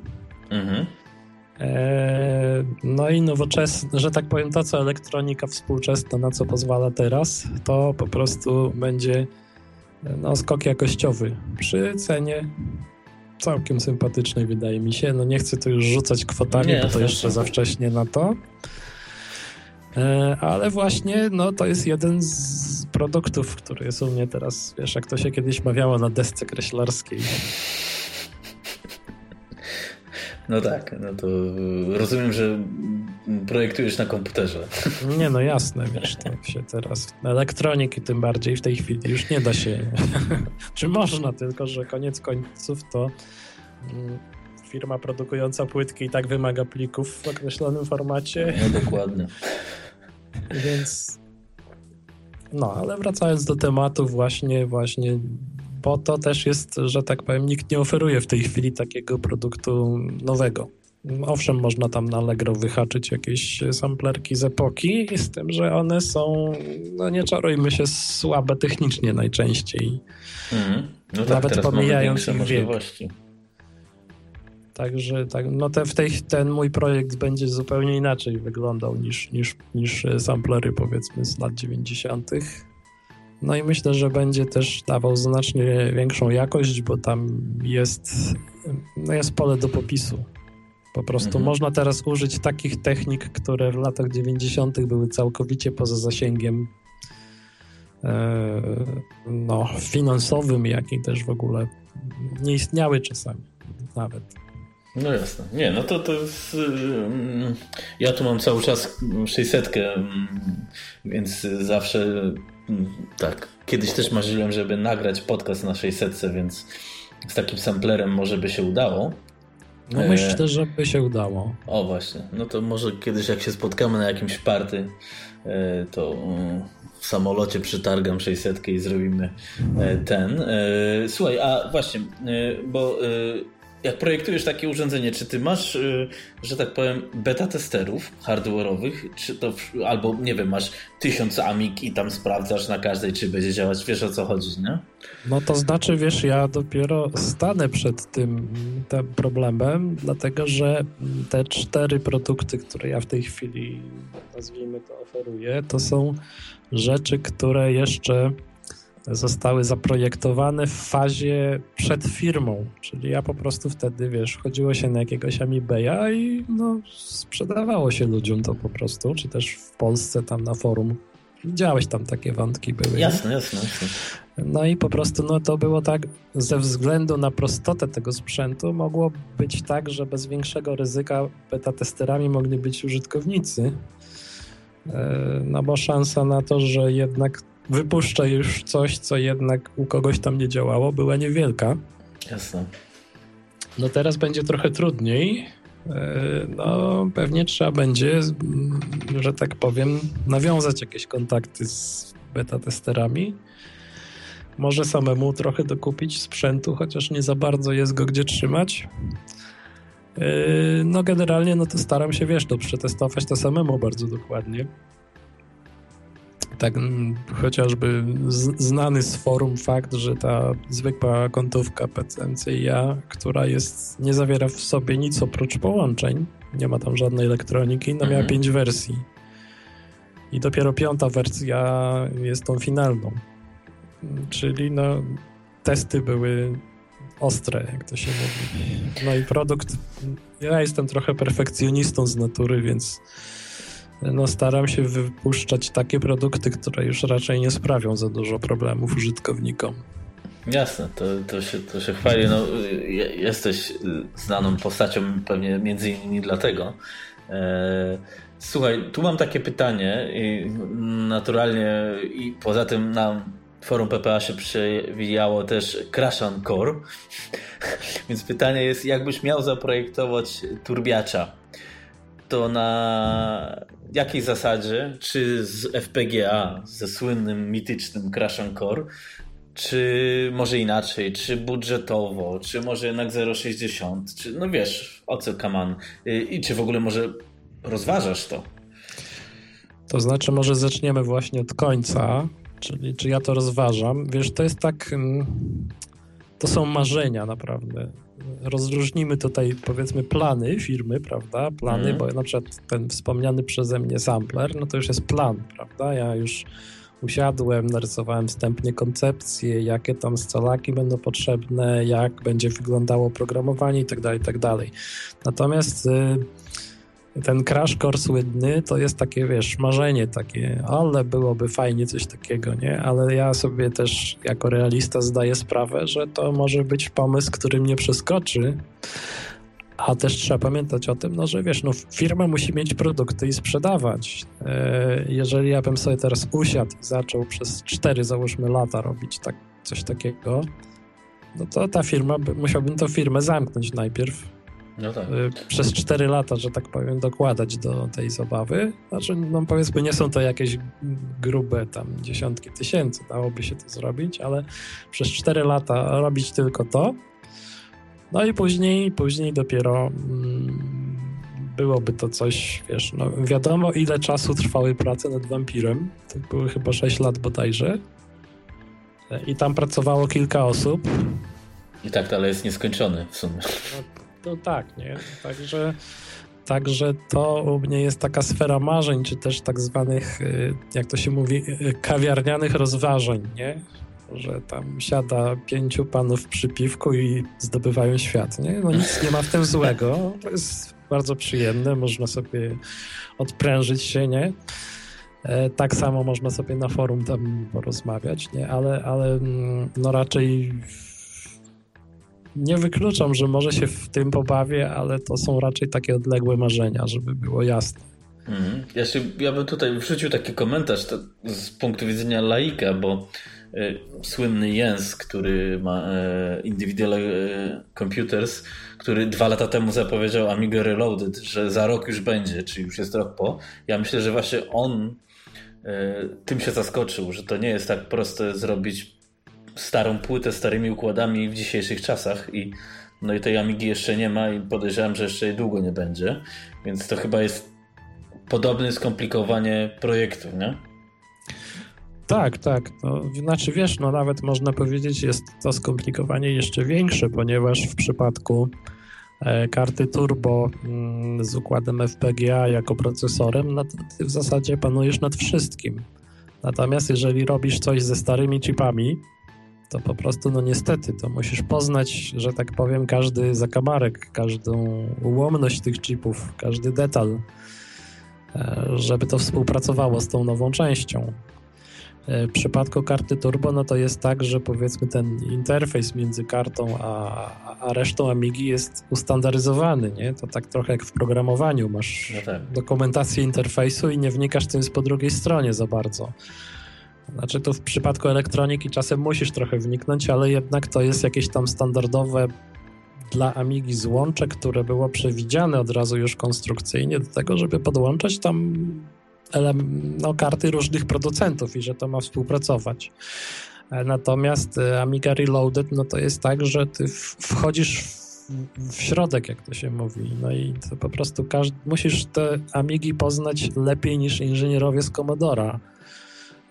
Mhm. E, no i nowoczesne, że tak powiem, to co elektronika współczesna, na co pozwala teraz, to po prostu będzie no, skok jakościowy przy cenie całkiem sympatycznej, wydaje mi się. No nie chcę tu już rzucać kwotami, nie, bo to jeszcze za wcześnie na to. E, ale właśnie no, to jest jeden z produktów, który jest u mnie teraz, wiesz, jak to się kiedyś mawiało na desce kreślarskiej. No tak, no to rozumiem, że projektujesz na komputerze. Nie, no jasne, wiesz, tak się teraz elektroniki tym bardziej w tej chwili już nie da się. [laughs] Czy można, tylko że koniec końców to mm, firma produkująca płytki i tak wymaga plików w określonym formacie. No dokładnie. Więc no, ale wracając do tematu właśnie, właśnie, bo to też jest, że tak powiem, nikt nie oferuje w tej chwili takiego produktu nowego. Owszem, można tam na Allegro wyhaczyć jakieś samplerki z epoki, z tym, że one są, no nie czarujmy się, słabe technicznie najczęściej. Mm. No tak, Nawet pomijając ich wiek. Także tak, no te, w tej, ten mój projekt będzie zupełnie inaczej wyglądał niż, niż, niż samplery powiedzmy z lat 90. No i myślę, że będzie też dawał znacznie większą jakość, bo tam jest, no jest pole do popisu. Po prostu mhm. można teraz użyć takich technik, które w latach 90. były całkowicie poza zasięgiem e, no, finansowym, jak i też w ogóle nie istniały czasami nawet. No jasne. Nie, no to to jest, mm, ja tu mam cały czas 600, mm, więc zawsze mm, tak. Kiedyś też marzyłem, żeby nagrać podcast na 600, więc z takim samplerem może by się udało. No myślę, e... że by się udało. O właśnie. No to może kiedyś jak się spotkamy na jakimś party, e, to w samolocie przytargam 600 i zrobimy e, ten. Słuchaj, a właśnie, bo jak projektujesz takie urządzenie, czy ty masz, y, że tak powiem, beta testerów hardware'owych, czy to, albo nie wiem, masz tysiąc amik i tam sprawdzasz na każdej, czy będzie działać, wiesz o co chodzi, nie? No to znaczy, wiesz, ja dopiero stanę przed tym, tym problemem, dlatego że te cztery produkty, które ja w tej chwili, nazwijmy to, oferuję, to są rzeczy, które jeszcze zostały zaprojektowane w fazie przed firmą, czyli ja po prostu wtedy, wiesz, chodziło się na jakiegoś Amibeya i no, sprzedawało się ludziom to po prostu, czy też w Polsce tam na forum. Widziałeś tam takie wątki były. Jasne, jasne, jasne. No i po prostu no, to było tak, ze względu na prostotę tego sprzętu mogło być tak, że bez większego ryzyka beta testerami mogli być użytkownicy. E, no bo szansa na to, że jednak wypuszcza już coś, co jednak u kogoś tam nie działało, była niewielka. Jasne. No teraz będzie trochę trudniej. E, no, pewnie trzeba będzie, że tak powiem, nawiązać jakieś kontakty z beta testerami. Może samemu trochę dokupić sprzętu, chociaż nie za bardzo jest go gdzie trzymać. E, no generalnie no to staram się, wiesz, to przetestować to samemu bardzo dokładnie tak mm, chociażby znany z forum fakt, że ta zwykła kontówka PCMCIA, która jest, nie zawiera w sobie nic oprócz połączeń, nie ma tam żadnej elektroniki, no miała mhm. pięć wersji. I dopiero piąta wersja jest tą finalną. Czyli no, testy były ostre, jak to się mówi. No i produkt, ja jestem trochę perfekcjonistą z natury, więc no staram się wypuszczać takie produkty, które już raczej nie sprawią za dużo problemów użytkownikom. Jasne, to, to, się, to się chwali. No, jesteś znaną postacią pewnie między innymi dlatego. E, słuchaj, tu mam takie pytanie i naturalnie i poza tym na forum PPA się przewijało też Crash Core, [laughs] więc pytanie jest, jakbyś miał zaprojektować turbiacza to na jakiej zasadzie, czy z FPGA, ze słynnym, mitycznym Crash Core, czy może inaczej, czy budżetowo, czy może jednak 0,60, czy no wiesz, o co kaman i czy w ogóle może rozważasz to? To znaczy może zaczniemy właśnie od końca, czyli czy ja to rozważam. Wiesz, to jest tak, mm, to są marzenia naprawdę rozróżnimy tutaj powiedzmy plany firmy, prawda? Plany, mm. bo na przykład ten wspomniany przeze mnie sampler, no to już jest plan, prawda? Ja już usiadłem, narysowałem wstępnie koncepcję, jakie tam scalaki będą potrzebne, jak będzie wyglądało programowanie itd., tak itd. Tak Natomiast y, ten crash core słynny to jest takie, wiesz, marzenie takie, ale byłoby fajnie coś takiego, nie? Ale ja sobie też jako realista zdaję sprawę, że to może być pomysł, który mnie przeskoczy, a też trzeba pamiętać o tym, no, że wiesz, no, firma musi mieć produkty i sprzedawać. E, jeżeli ja bym sobie teraz usiadł i zaczął przez cztery, załóżmy, lata robić tak, coś takiego, no to ta firma, musiałbym tę firmę zamknąć najpierw, no tak. Y, przez 4 lata, że tak powiem, dokładać do tej zabawy. Znaczy, no powiedzmy, nie są to jakieś grube tam dziesiątki tysięcy, dałoby się to zrobić, ale przez 4 lata robić tylko to. No i później, później dopiero mm, byłoby to coś, wiesz, no wiadomo ile czasu trwały prace nad Wampirem, to były chyba 6 lat bodajże i tam pracowało kilka osób. I tak dalej jest nieskończony w sumie. No, no tak, nie? Także, także to u mnie jest taka sfera marzeń, czy też tak zwanych, y, jak to się mówi, y, kawiarnianych rozważań, nie? Że tam siada pięciu panów przy piwku i zdobywają świat, nie? No nic nie ma w tym złego. To jest bardzo przyjemne, można sobie odprężyć się, nie? E, tak samo można sobie na forum tam porozmawiać, nie? Ale, ale mm, no raczej nie wykluczam, że może się w tym pobawię, ale to są raczej takie odległe marzenia, żeby było jasne. Mhm. Ja, się, ja bym tutaj wrzucił taki komentarz to, z punktu widzenia laika, bo y, słynny Jens, który ma y, Individual y, Computers, który dwa lata temu zapowiedział Amiga Reloaded, że za rok już będzie, czy już jest rok po. Ja myślę, że właśnie on tym się zaskoczył, że to nie jest tak proste zrobić starą płytę starymi układami w dzisiejszych czasach i no i tej Amigi jeszcze nie ma i podejrzewam, że jeszcze jej długo nie będzie, więc to chyba jest podobne skomplikowanie projektu, nie? Tak, tak. To znaczy, wiesz, no nawet można powiedzieć, jest to skomplikowanie jeszcze większe, ponieważ w przypadku e, karty turbo mm, z układem FPGA jako procesorem, no ty w zasadzie panujesz nad wszystkim. Natomiast jeżeli robisz coś ze starymi chipami, to po prostu, no niestety, to musisz poznać, że tak powiem, każdy zakamarek, każdą ułomność tych chipów, każdy detal, e, żeby to współpracowało z tą nową częścią. E, w przypadku karty turbo, no to jest tak, że powiedzmy ten interfejs między kartą a, a resztą Amigi jest ustandaryzowany, nie? To tak trochę jak w programowaniu, masz no tak. dokumentację interfejsu i nie wnikasz, co jest po drugiej stronie za bardzo. Znaczy tu w przypadku elektroniki czasem musisz trochę wniknąć, ale jednak to jest jakieś tam standardowe dla Amigi złącze, które było przewidziane od razu już konstrukcyjnie do tego, żeby podłączać tam no, karty różnych producentów i że to ma współpracować. E, natomiast e, Amiga Reloaded, no to jest tak, że ty wchodzisz w środek, jak to się mówi. No i to po prostu każdy, musisz te Amigi poznać lepiej niż inżynierowie z Commodora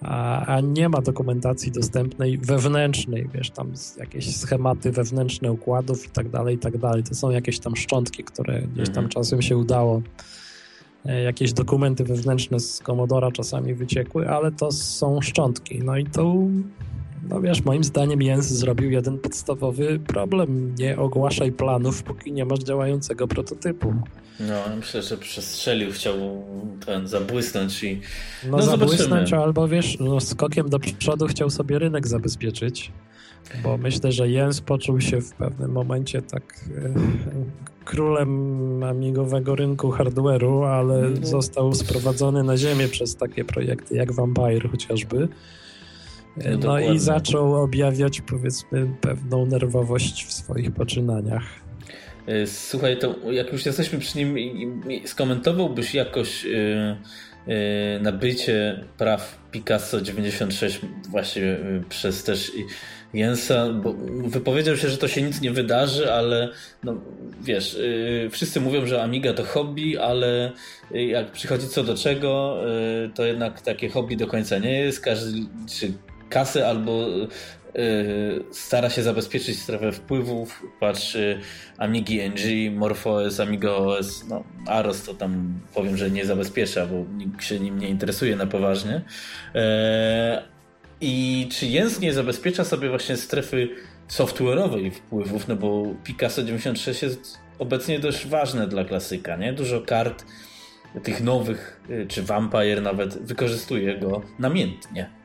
a, a, nie ma dokumentacji dostępnej wewnętrznej, wiesz, tam jakieś schematy wewnętrzne układów i tak dalej, i tak dalej. To są jakieś tam szczątki, które gdzieś tam mhm. czasem się udało. E, jakieś dokumenty wewnętrzne z Commodora czasami wyciekły, ale to są szczątki. No i to, no wiesz, moim zdaniem Jens zrobił jeden podstawowy problem. Nie ogłaszaj planów, póki nie masz działającego prototypu. No, myślę, że przestrzelił, chciał ten zabłysnąć i. No, no zabłysnąć, zobaczymy. albo wiesz, no, skokiem do przodu chciał sobie rynek zabezpieczyć. Bo myślę, że Jens poczuł się w pewnym momencie tak e, królem amigowego rynku hardware'u, ale no. został sprowadzony na ziemię przez takie projekty jak Vampire chociażby. No, no i zaczął objawiać powiedzmy pewną nerwowość w swoich poczynaniach. E, słuchaj, to jak już jesteśmy przy nim, skomentowałbyś jakoś e, e, nabycie praw Picasso 96 właśnie przez też Jensa, bo wypowiedział się, że to się nic nie wydarzy, ale no, wiesz, wszyscy mówią, że Amiga to hobby, ale jak przychodzi co do czego, to jednak takie hobby do końca nie jest. Każdy czy kasy albo Y, stara się zabezpieczyć strefę wpływów. Patrz, Amigi NG, MorphOS, Amiga OS, no Aros to tam powiem, że nie zabezpiecza, bo nikt się nim nie interesuje na poważnie. E, I czy Jens nie zabezpiecza sobie właśnie strefy software'owej wpływów, no bo Picasso 96 jest obecnie dość ważne dla klasyka, nie? Dużo kart tych nowych, y, czy Vampire nawet wykorzystuje go namiętnie.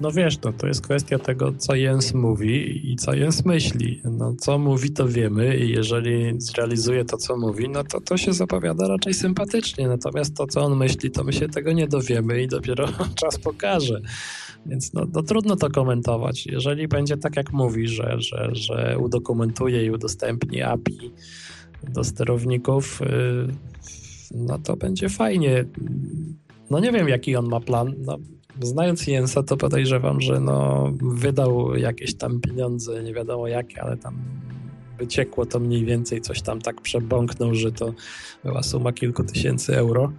No wiesz, to, to jest kwestia tego, co Jens mówi i co Jens myśli. No co mówi, to wiemy i jeżeli zrealizuje to, co mówi, no to to się zapowiada raczej sympatycznie. Natomiast to, co on myśli, to my się tego nie dowiemy i dopiero [laughs] czas pokaże. Więc no, no trudno to komentować. Jeżeli będzie tak, jak mówi, że, że, że udokumentuje i udostępni API do sterowników, yy, no to będzie fajnie. No nie wiem, jaki on ma plan. No, znając Jensa, to podejrzewam, że no, wydał jakieś tam pieniądze, nie wiadomo jakie, ale tam jakby ciekło to mniej więcej coś tam tak przebąknął, że to była suma kilku tysięcy euro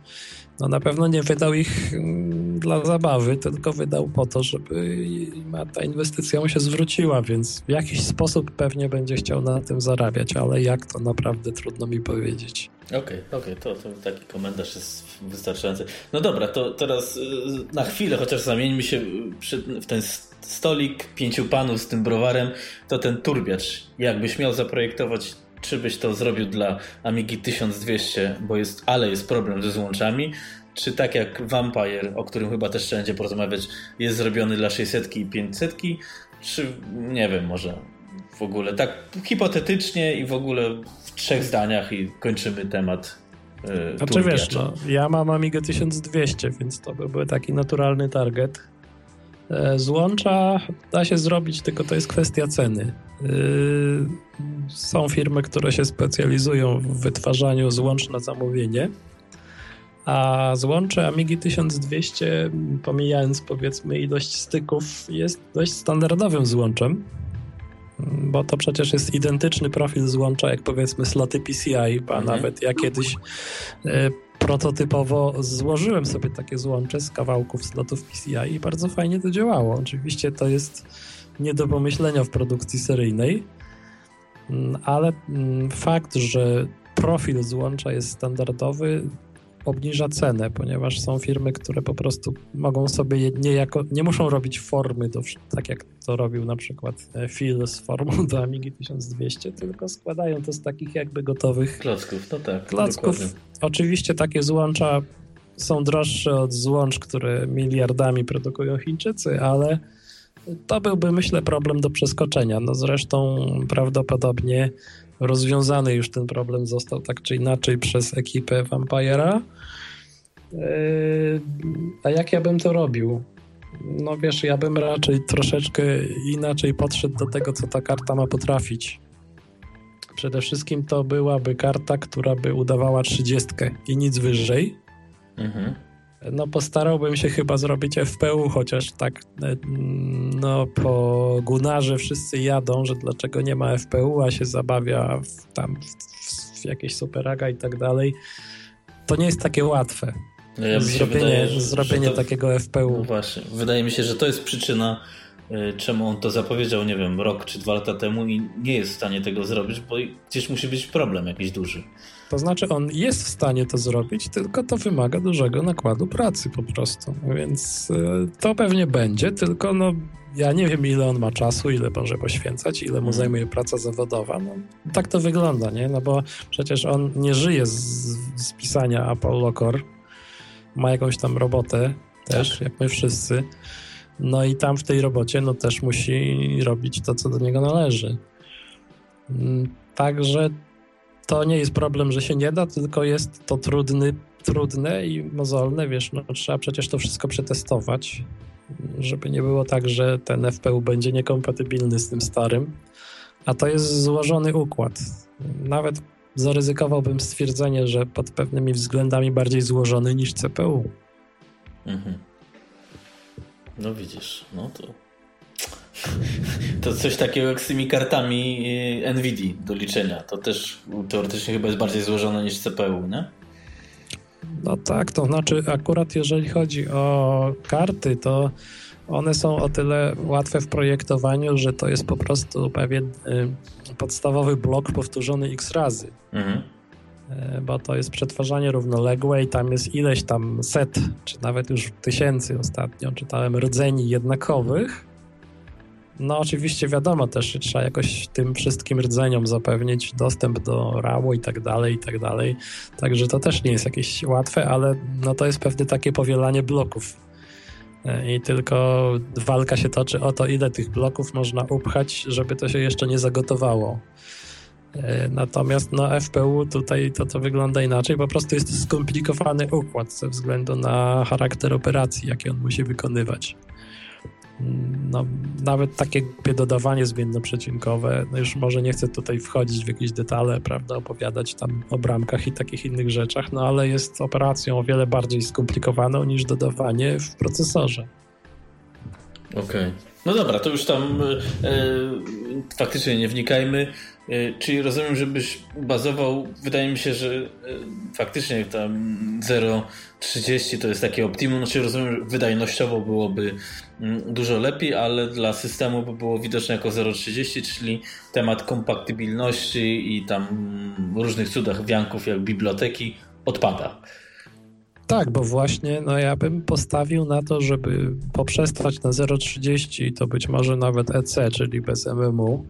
no na pewno nie wydał ich mm, dla zabawy, tylko wydał po to, żeby ta inwestycja mu się zwróciła, więc w jakiś sposób pewnie będzie chciał na tym zarabiać, ale jak to naprawdę trudno mi powiedzieć. Okej, okay, okej, okay, to, to taki komentarz jest wystarczający. No dobra, to teraz y, na chwilę chociaż zamieńmy się w ten stolik pięciu panów z tym browarem, to ten turbiacz, jakbyś miał zaprojektować czy byś to zrobił dla Amigi 1200, bo jest, ale jest problem ze złączami, czy tak jak Vampire, o którym chyba też trzeba będzie porozmawiać, jest zrobiony dla 600 i 500, czy nie wiem, może w ogóle tak hipotetycznie i w ogóle w trzech zdaniach i kończymy temat. Yy, znaczy wiesz, no, ja mam Amigę 1200, więc to by był taki naturalny target. E, złącza da się zrobić, tylko to jest kwestia ceny. E, są firmy, które się specjalizują w wytwarzaniu złącz na zamówienie, a złącze Amigi 1200, pomijając powiedzmy ilość styków, jest dość standardowym złączem, bo to przecież jest identyczny profil złącza jak powiedzmy sloty PCI, a mhm. nawet ja kiedyś e, prototypowo złożyłem sobie takie złącze z kawałków slotów PCI i bardzo fajnie to działało. Oczywiście to jest nie do pomyślenia w produkcji seryjnej, mm, ale mm, fakt, że profil złącza jest standardowy, obniża cenę, ponieważ są firmy, które po prostu mogą sobie niejako, nie muszą robić formy, do, tak jak to robił na przykład e, Phil z formą [laughs] do Amigi 1200, tylko składają to z takich jakby gotowych klocków. No tak, klocków. Dokładnie. Oczywiście takie złącza są droższe od złącz, które miliardami produkują Chińczycy, ale to byłby, myślę, problem do przeskoczenia. No zresztą prawdopodobnie rozwiązany już ten problem został tak czy inaczej przez ekipę Vampire'a. Yy, a jak ja bym to robił? No wiesz, ja bym raczej troszeczkę inaczej podszedł do tego, co ta karta ma potrafić. Przede wszystkim to byłaby karta, która by udawała trzydziestkę i nic wyżej. Mhm. No postarałbym się chyba zrobić FPU, chociaż tak e, no po Gunarze wszyscy jadą, że dlaczego nie ma FPU, a się zabawia w, tam w, w jakieś superaga i tak dalej. To nie jest takie łatwe. No ja zrobienie wydaje, zrobienie to, takiego FPU. No właśnie, wydaje mi się, że to jest przyczyna czemu on to zapowiedział, nie wiem, rok czy dwa lata temu i nie jest w stanie tego zrobić, bo gdzieś musi być problem jakiś duży. To znaczy, on jest w stanie to zrobić, tylko to wymaga dużego nakładu pracy po prostu. Więc y, to pewnie będzie, tylko no, ja nie wiem, ile on ma czasu, ile może poświęcać, ile mu hmm. zajmuje praca zawodowa. No, tak to wygląda, nie? No bo przecież on nie żyje z, z pisania Apollo Core. Ma jakąś tam robotę też, tak. jak my wszyscy. No i tam w tej robocie no też musi robić to, co do niego należy. Mm, także to nie jest problem, że się nie da, tylko jest to trudny, trudne i mozolne, wiesz, no trzeba przecież to wszystko przetestować, żeby nie było tak, że ten FPU będzie niekompatybilny z tym starym, a to jest złożony układ. Nawet zaryzykowałbym stwierdzenie, że pod pewnymi względami bardziej złożony niż CPU. Mhm. No widzisz, no to... To coś takiego jak z tymi kartami y, NVIDIA do liczenia. To też teoretycznie chyba jest bardziej złożone niż CPU, nie? No tak, to znaczy akurat jeżeli chodzi o karty, to one są o tyle łatwe w projektowaniu, że to jest po prostu pewien y, podstawowy blok powtórzony x razy. Mhm. E, bo to jest przetwarzanie równoległe i tam jest ileś tam set, czy nawet już tysięcy ostatnio czytałem rdzeni jednakowych. No oczywiście wiadomo też, że trzeba jakoś tym wszystkim rdzeniom zapewnić dostęp do RAW i tak dalej, i tak dalej. Także to też nie jest jakieś łatwe, ale no to jest pewne takie powielanie bloków. E, I tylko walka się toczy o to, ile tych bloków można upchać, żeby to się jeszcze nie zagotowało. E, natomiast na FPU tutaj to, to wygląda inaczej. Po prostu jest skomplikowany układ ze względu na charakter operacji, jakie on musi wykonywać. No, nawet takie dodawanie zmiennoprzecinkowe, no już może nie chcę tutaj wchodzić w jakieś detale, prawda, opowiadać tam o bramkach i takich innych rzeczach, no ale jest operacją o wiele bardziej skomplikowaną niż dodawanie w procesorze. Okej. Okay. No dobra, to już tam e, e faktycznie nie wnikajmy. E, czyli rozumiem, żebyś bazował, wydaje mi się, że e, faktycznie tam 0,30 to jest takie optimum, znaczy rozumiem, wydajnościowo byłoby mm, dużo lepiej, ale dla systemu by było widoczne jako 0,30, czyli temat kompatybilności i tam różnych cudach wianków jak biblioteki odpada. Tak, bo właśnie no ja bym postawił na to, żeby poprzestać na 0,30 to być może nawet EC, czyli bez MMU,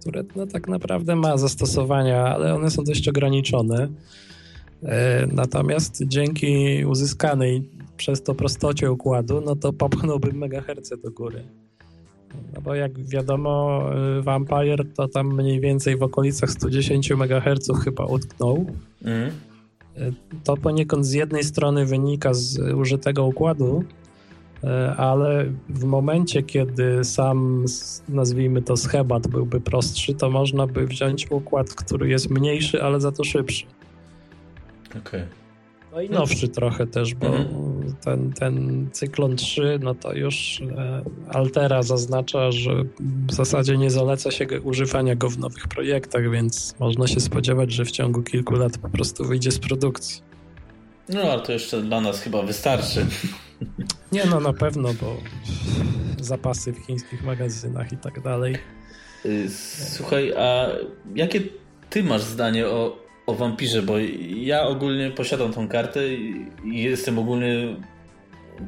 które no, tak naprawdę ma zastosowania, ale one są dość ograniczone. E, natomiast dzięki uzyskanej przez to prostocie układu, no to popchnąłbym megaherce do góry. No bo jak wiadomo, e, Vampire to tam mniej więcej w okolicach 110 MHz chyba utknął. Mm. To poniekąd z jednej strony wynika z użytego układu, ale w momencie, kiedy sam, nazwijmy to schemat, byłby prostszy, to można by wziąć układ, który jest mniejszy, ale za to szybszy. Okej. Okay. No i nowszy trochę też, bo mhm. ten, ten cyklon 3, no to już e, Altera zaznacza, że w zasadzie nie zaleca się używania go w nowych projektach, więc można się spodziewać, że w ciągu kilku lat po prostu wyjdzie z produkcji. No, ale to jeszcze dla nas chyba wystarczy. Nie, no na pewno, bo zapasy w chińskich magazynach i tak dalej. Y, słuchaj, a jakie ty masz zdanie o o wampirze, bo ja ogólnie posiadam tą kartę i jestem ogólnie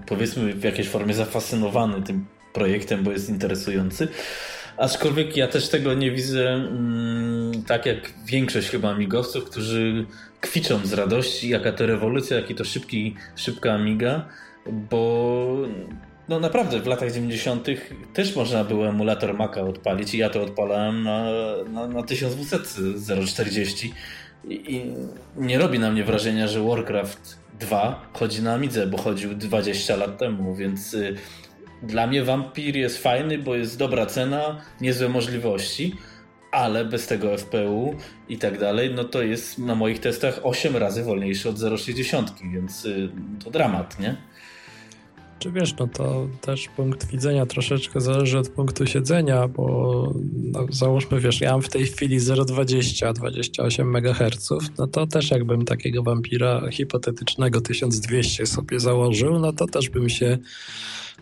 powiedzmy w jakiejś formie zafascynowany tym projektem, bo jest interesujący. Aczkolwiek ja też tego nie widzę mm, tak jak większość chyba amigowców, którzy kwiczą z radości, jaka to rewolucja, jaki to szybki, szybka amiga, bo no naprawdę w latach 90. też można było emulator Maca odpalić i ja to odpalałem na, na, na 1200 040 i, nie robi na mnie wrażenia, że Warcraft 2 chodzi na Amidze, bo chodził 20 lat temu, więc y, dla mnie Vampir jest fajny, bo jest dobra cena, niezłe możliwości, ale bez tego FPU i tak dalej, no to jest na moich testach 8 razy wolniejszy od 0,60, więc y, to dramat, nie? Czy wiesz, no to też punkt widzenia troszeczkę zależy od punktu siedzenia, bo no, załóżmy, wiesz, ja mam w tej chwili 0,20, 28 MHz, no to też jakbym takiego wampira hipotetycznego 1200 sobie założył, no to też bym się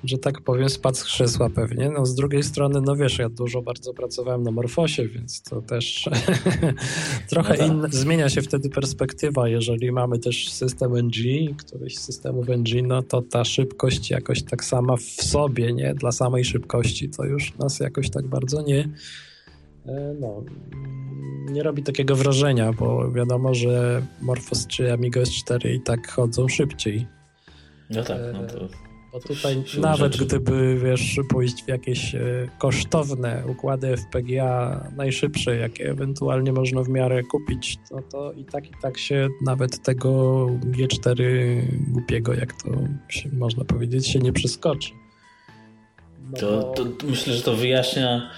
że tak powiem, spadł z krzesła pewnie. No z drugiej strony, no wiesz, ja dużo bardzo pracowałem na Morfosie, więc to też [laughs] trochę no tak. inna, zmienia się wtedy perspektywa. Jeżeli mamy też system NG, któryś z systemów NG, no to ta szybkość jakoś tak sama w sobie, nie? Dla samej szybkości to już nas jakoś tak bardzo nie e, no, nie robi takiego wrażenia, bo wiadomo, że Morphos czy Amigo S4 i tak chodzą szybciej. No tak, no to bo tutaj nawet rzeczy. gdyby, wiesz, pójść w jakieś e, kosztowne układy FPGA, najszybsze, jakie ewentualnie można w miarę kupić, to, to i tak i tak się nawet tego G4 głupiego, jak to się, można powiedzieć, się nie przeskoczy. No to, to myślę, że to wyjaśnia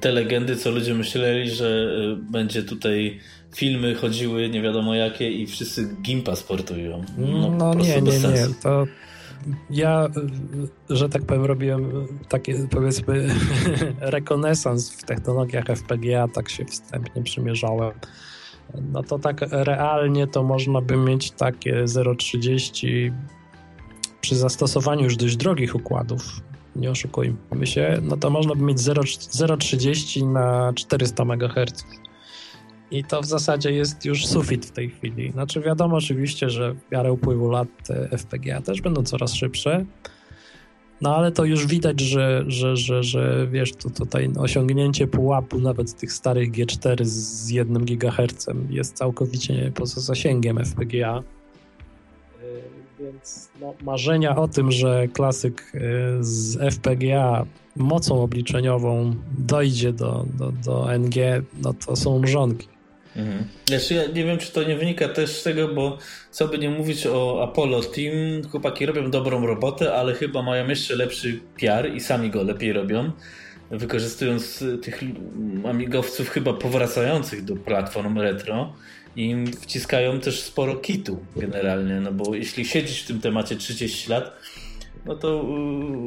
te legendy, co ludzie myśleli, że e, będzie tutaj filmy chodziły nie wiadomo jakie i wszyscy Gimpa sportują. No, no nie, nie, nie. To, ja, że tak powiem, robiłem takie, powiedzmy, [laughs] rekonesans w technologiach FPGA, tak się wstępnie przymierzałem. No to tak realnie to można by mieć takie 0,30 przy zastosowaniu już dość drogich układów, nie oszukujmy się, no to można by mieć 0,30 na 400 MHz. I to w zasadzie jest już sufit w tej chwili. Znaczy wiadomo oczywiście, że w miarę upływu lat FPGA też będą coraz szybsze, no ale to już widać, że, że, że, że wiesz, to tutaj osiągnięcie pułapu nawet tych starych G4 z 1 GHz jest całkowicie poza zasięgiem FPGA. Y, więc no, marzenia o tym, że klasyk y, z FPGA mocą obliczeniową dojdzie do, do, do NG, no to są mrzonki. Mhm. Ja nie wiem, czy to nie wynika też z tego, bo co by nie mówić o Apollo Team, chłopaki robią dobrą robotę, ale chyba mają jeszcze lepszy PR i sami go lepiej robią, wykorzystując tych amigowców chyba powracających do platform retro i wciskają też sporo kitu generalnie, no bo jeśli siedzisz w tym temacie 30 lat, no to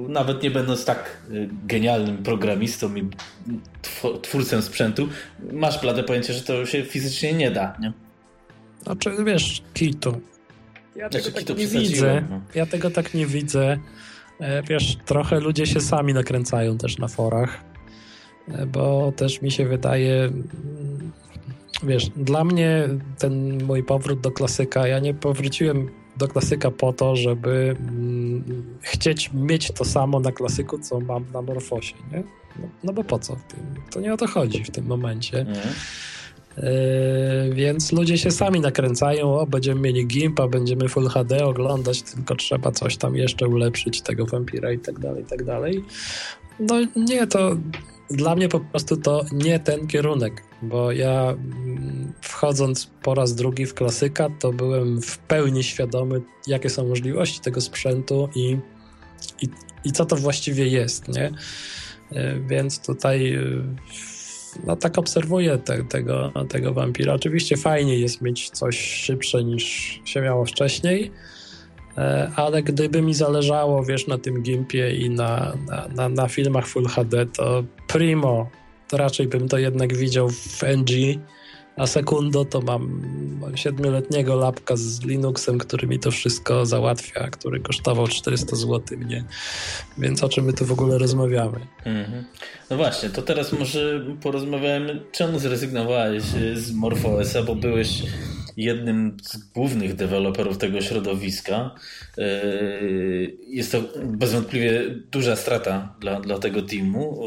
nawet nie będąc tak y, genialnym programistą i twórcem sprzętu, masz blade pojęcie, że to się fizycznie nie da, nie? Znaczy, wiesz, kitu. Ja znaczy, tego tak nie widzę. No. Ja tego tak nie widzę. E, wiesz, trochę ludzie się sami nakręcają też na forach, e, bo też mi się wydaje, mm, wiesz, dla mnie ten mój powrót do klasyka, ja nie powróciłem do klasyka po to, żeby mm, chcieć mieć to samo na klasyku, co mam na Morfosie, nie? No, no bo po co? To nie o to chodzi w tym momencie. Mm. Yy, więc ludzie się sami nakręcają, o będziemy mieli Gimpa, będziemy Full HD oglądać, tylko trzeba coś tam jeszcze ulepszyć tego Vampira i tak dalej, i tak dalej. No nie, to dla mnie po prostu to nie ten kierunek, bo ja mm, wchodząc po raz drugi w klasyka, to byłem w pełni świadomy, jakie są możliwości tego sprzętu i, i, i co to właściwie jest, nie? Yy, więc tutaj yy, no tak obserwuję te, tego, tego wampira. Oczywiście fajnie jest mieć coś szybsze niż się miało wcześniej, e, ale gdyby mi zależało, wiesz, na tym gimpie i na, na, na, na filmach Full HD, to primo, to raczej bym to jednak widział w NG, a sekundo to mam siedmioletniego lapka z Linuxem, który mi to wszystko załatwia, który kosztował 400 zł mnie. Więc o czym my tu w ogóle rozmawiamy? Mm-hmm. No właśnie, to teraz może porozmawiamy, czemu zrezygnowałeś z MorphOSa, bo byłeś jednym z głównych deweloperów tego środowiska. Yy, jest to bezwątpliwie duża strata dla, dla tego teamu.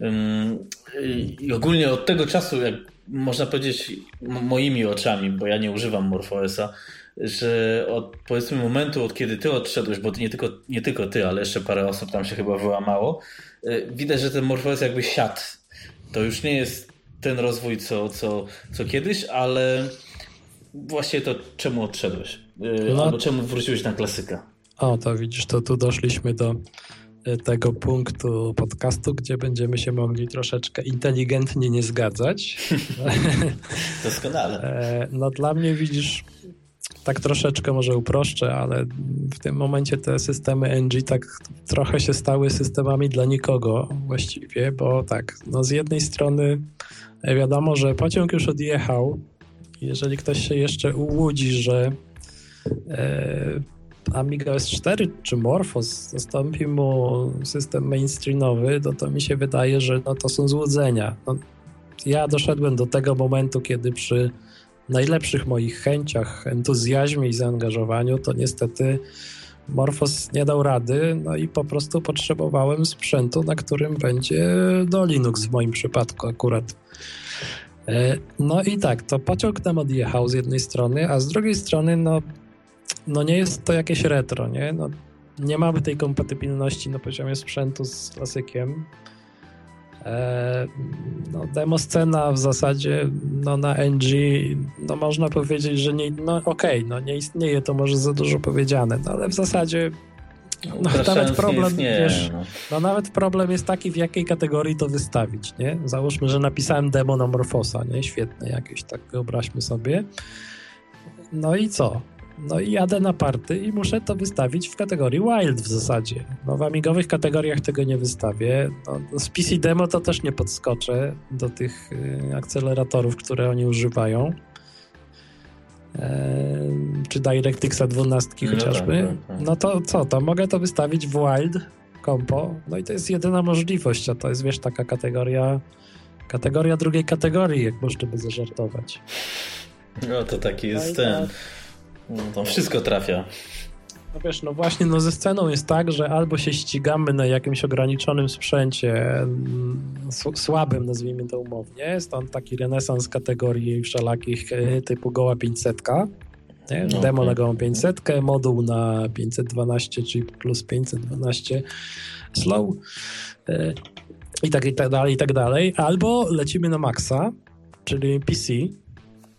Yy, I ogólnie od tego czasu, jak można powiedzieć moimi oczami, bo ja nie używam MorphOSa, że od powiedzmy momentu, od kiedy ty odszedłeś, bo nie tylko, nie tylko ty, ale jeszcze parę osób tam się chyba wyłamało, y, widać, że ten MorphOS jakby siadł. To już nie jest ten rozwój, co, co, co kiedyś, ale właśnie to czemu odszedłeś? Y, no. Albo czemu wróciłeś na klasyka? O, to widzisz, to tu doszliśmy do tego punktu podcastu, gdzie będziemy się mogli troszeczkę inteligentnie nie zgadzać. [laughs] Doskonale. E, no dla mnie widzisz, tak troszeczkę może uproszczę, ale w tym momencie te systemy NG tak trochę się stały systemami dla nikogo właściwie, bo tak, no z jednej strony wiadomo, że pociąg już odjechał. Jeżeli ktoś się jeszcze ułudzi, że e, Amiga S4 czy Morphos zastąpi mu system mainstreamowy, to, to mi się wydaje, że no, to są złudzenia. No, ja doszedłem do tego momentu, kiedy przy najlepszych moich chęciach, entuzjazmie i zaangażowaniu, to niestety Morphos nie dał rady, no i po prostu potrzebowałem sprzętu, na którym będzie do Linux w moim przypadku akurat. E, no i tak, to pociąg nam odjechał z jednej strony, a z drugiej strony, no no nie jest to jakieś retro, nie? No, nie mamy tej kompatybilności na poziomie sprzętu z klasykiem. E, no, demo scena w zasadzie no, na NG, no można powiedzieć, że nie, no okej, okay, no nie istnieje, to może za dużo powiedziane, no, ale w zasadzie no, nawet problem, wiesz, no. no. nawet problem jest taki, w jakiej kategorii to wystawić, nie? Załóżmy, że napisałem demo na Morfosa, nie? Świetne jakieś, tak wyobraźmy sobie. No i co? No i jadę na party i muszę to wystawić w kategorii wild w zasadzie. No w amigowych kategoriach tego nie wystawię. No, z PC demo to też nie podskoczę do tych y, akceleratorów, które oni używają. E, czy DirectXa 12 no chociażby. Tak, tak, tak. No to co, to mogę to wystawić w wild compo. No i to jest jedyna możliwość, a to jest wiesz taka kategoria kategoria drugiej kategorii, jak można by zażartować. No to taki jest no ten no to wszystko trafia. No wiesz, no właśnie, no ze sceną jest tak, że albo się ścigamy na jakimś ograniczonym sprzęcie, mm, słabym nazwijmy to umownie, stąd taki renesans kategorii wszelakich e, typu goła 500, nie? No, demo na gołą 500, moduł na 512 czy plus 512 slow e, i tak, i tak dalej, i tak dalej, albo lecimy na maksa, czyli PC,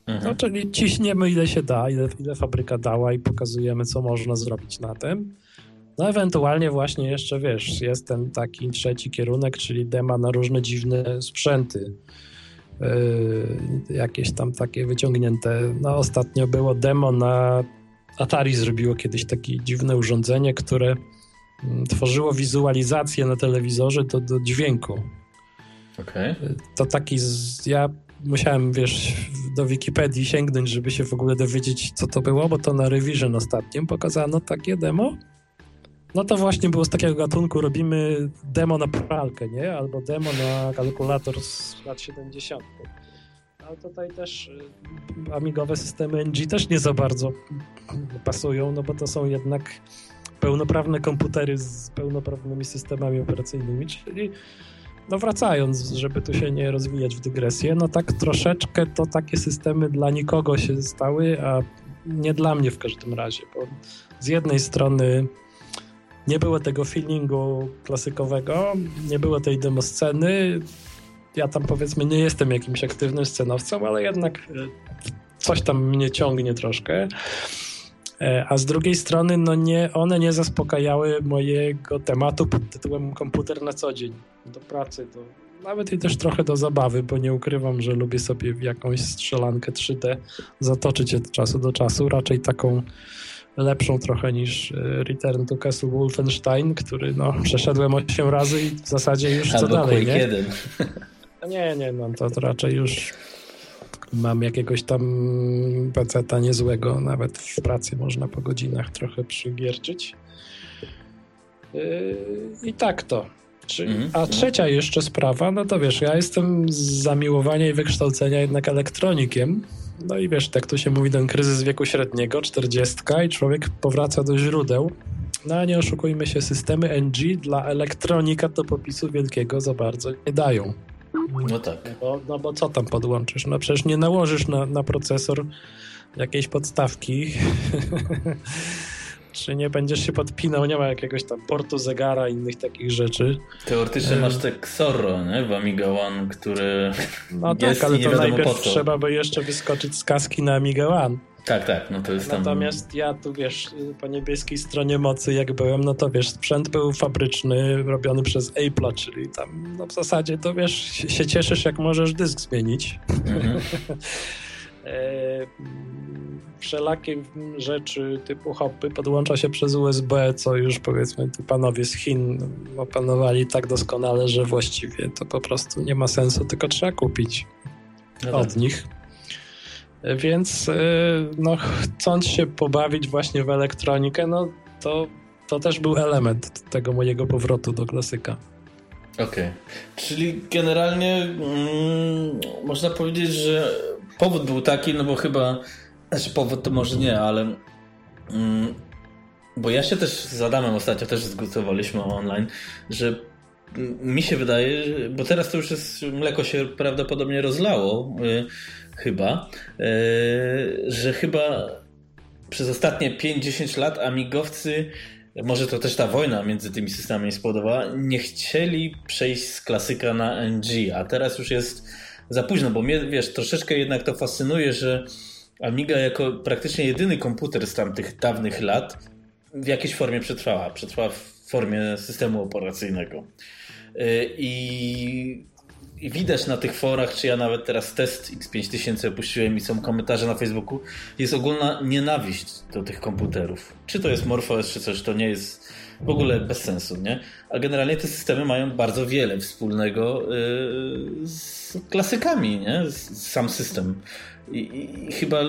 Mhm. No, czyli ciśniemy ile się da, ile, ile fabryka dała i pokazujemy, co można zrobić na tym. No ewentualnie właśnie jeszcze, wiesz, jest ten taki trzeci kierunek, czyli dema na różne dziwne sprzęty. Yy, jakieś tam takie wyciągnięte. No ostatnio było demo na Atari zrobiło kiedyś takie dziwne urządzenie, które mm, tworzyło wizualizację na telewizorze do, do dźwięku. Okay. To taki, z, ja musiałem, wiesz, do Wikipedii sięgnąć, żeby się w ogóle dowiedzieć, co to było, bo to na Revision ostatnim pokazano takie demo. No to właśnie było z takiego gatunku, robimy demo na pralkę, nie? Albo demo na kalkulator z lat 70. Ale tutaj też y, amigowe systemy NG też nie za bardzo pasują, no bo to są jednak pełnoprawne komputery z pełnoprawnymi systemami operacyjnymi, czyli no wracając, żeby tu się nie rozwijać w dygresję, no tak troszeczkę to takie systemy dla nikogo się stały, a nie dla mnie w każdym razie, bo z jednej strony nie było tego feelingu klasykowego, nie było tej demosceny. Ja tam powiedzmy nie jestem jakimś aktywnym scenowcem, ale jednak coś tam mnie ciągnie troszkę. E, a z drugiej strony, no nie, one nie zaspokajały mojego tematu pod tytułem komputer na co dzień. Do pracy, do, nawet i też trochę do zabawy, bo nie ukrywam, że lubię sobie w jakąś strzelankę 3D zatoczyć od czasu do czasu. Raczej taką lepszą trochę niż e, Return to Castle Wolfenstein, który no, [laughs] przeszedłem 8 razy i w zasadzie już Albo co dalej, nie? 1. [laughs] Nie, nie, no to, to raczej już mam jakiegoś tam peceta niezłego, nawet w pracy można po godzinach trochę przygierczyć. Yy, I tak to. Mhm. a trzecia jeszcze sprawa, no to wiesz, ja jestem z zamiłowania i wykształcenia jednak elektronikiem. No i wiesz, tak to się mówi, ten kryzys wieku średniego, 40 i człowiek powraca do źródeł. No a nie oszukujmy się, systemy NG dla elektronika do popisu wielkiego za bardzo nie dają. No tak. No bo, no bo co tam podłączysz? No przecież nie nałożysz na, na procesor jakiejś podstawki. [laughs] Czy nie będziesz się podpinał, nie ma jakiegoś tam portu zegara, innych takich rzeczy. Teoretycznie masz te Xorro nie? w Amiga One, który No tak, ale to najpierw trzeba by jeszcze wyskoczyć z kaski na Amiga One. Tak, tak, no to jest tam... Natomiast ja tu wiesz, po niebieskiej stronie mocy jak byłem, no to wiesz, sprzęt był fabryczny, robiony przez Apple'a, czyli tam no w zasadzie to wiesz, się cieszysz jak możesz dysk zmienić. Mhm. [laughs] E, wszelakie rzeczy typu hopy podłącza się przez USB, co już powiedzmy ci panowie z Chin opanowali tak doskonale, że właściwie to po prostu nie ma sensu, tylko trzeba kupić No od tak. nich. Więc e, no, chcąc się pobawić właśnie w elektronikę, no to, to też był element tego mojego powrotu do klasyka. Okej. Czyli generalnie mm, można powiedzieć, że powód był taki, no bo chyba, znaczy powód to może nie, ale mm, bo ja się też z Adamem ostatnio też zgłosowaliśmy online, że mi się wydaje, bo teraz to już jest, mleko się prawdopodobnie rozlało, y, chyba, y, że chyba przez ostatnie 5-10 lat amigowcy może to też ta wojna między tymi systemami spowodowała, nie chcieli przejść z klasyka na NG, a teraz już jest za późno, bo mnie, wiesz, troszeczkę jednak to fascynuje, że Amiga jako praktycznie jedyny komputer z tamtych dawnych lat w jakiejś formie przetrwała. Przetrwała w formie systemu operacyjnego. Yy, I, I widać na tych forach, czy ja nawet teraz test X5000 opuściłem i są komentarze na Facebooku, jest ogólna nienawiść do tych komputerów. Czy to jest MorphOS, czy coś, to nie jest w ogóle bez sensu, nie? A generalnie te systemy mają bardzo wiele wspólnego yy, z klasykami, nie? Z- Sam system. I, i, chyba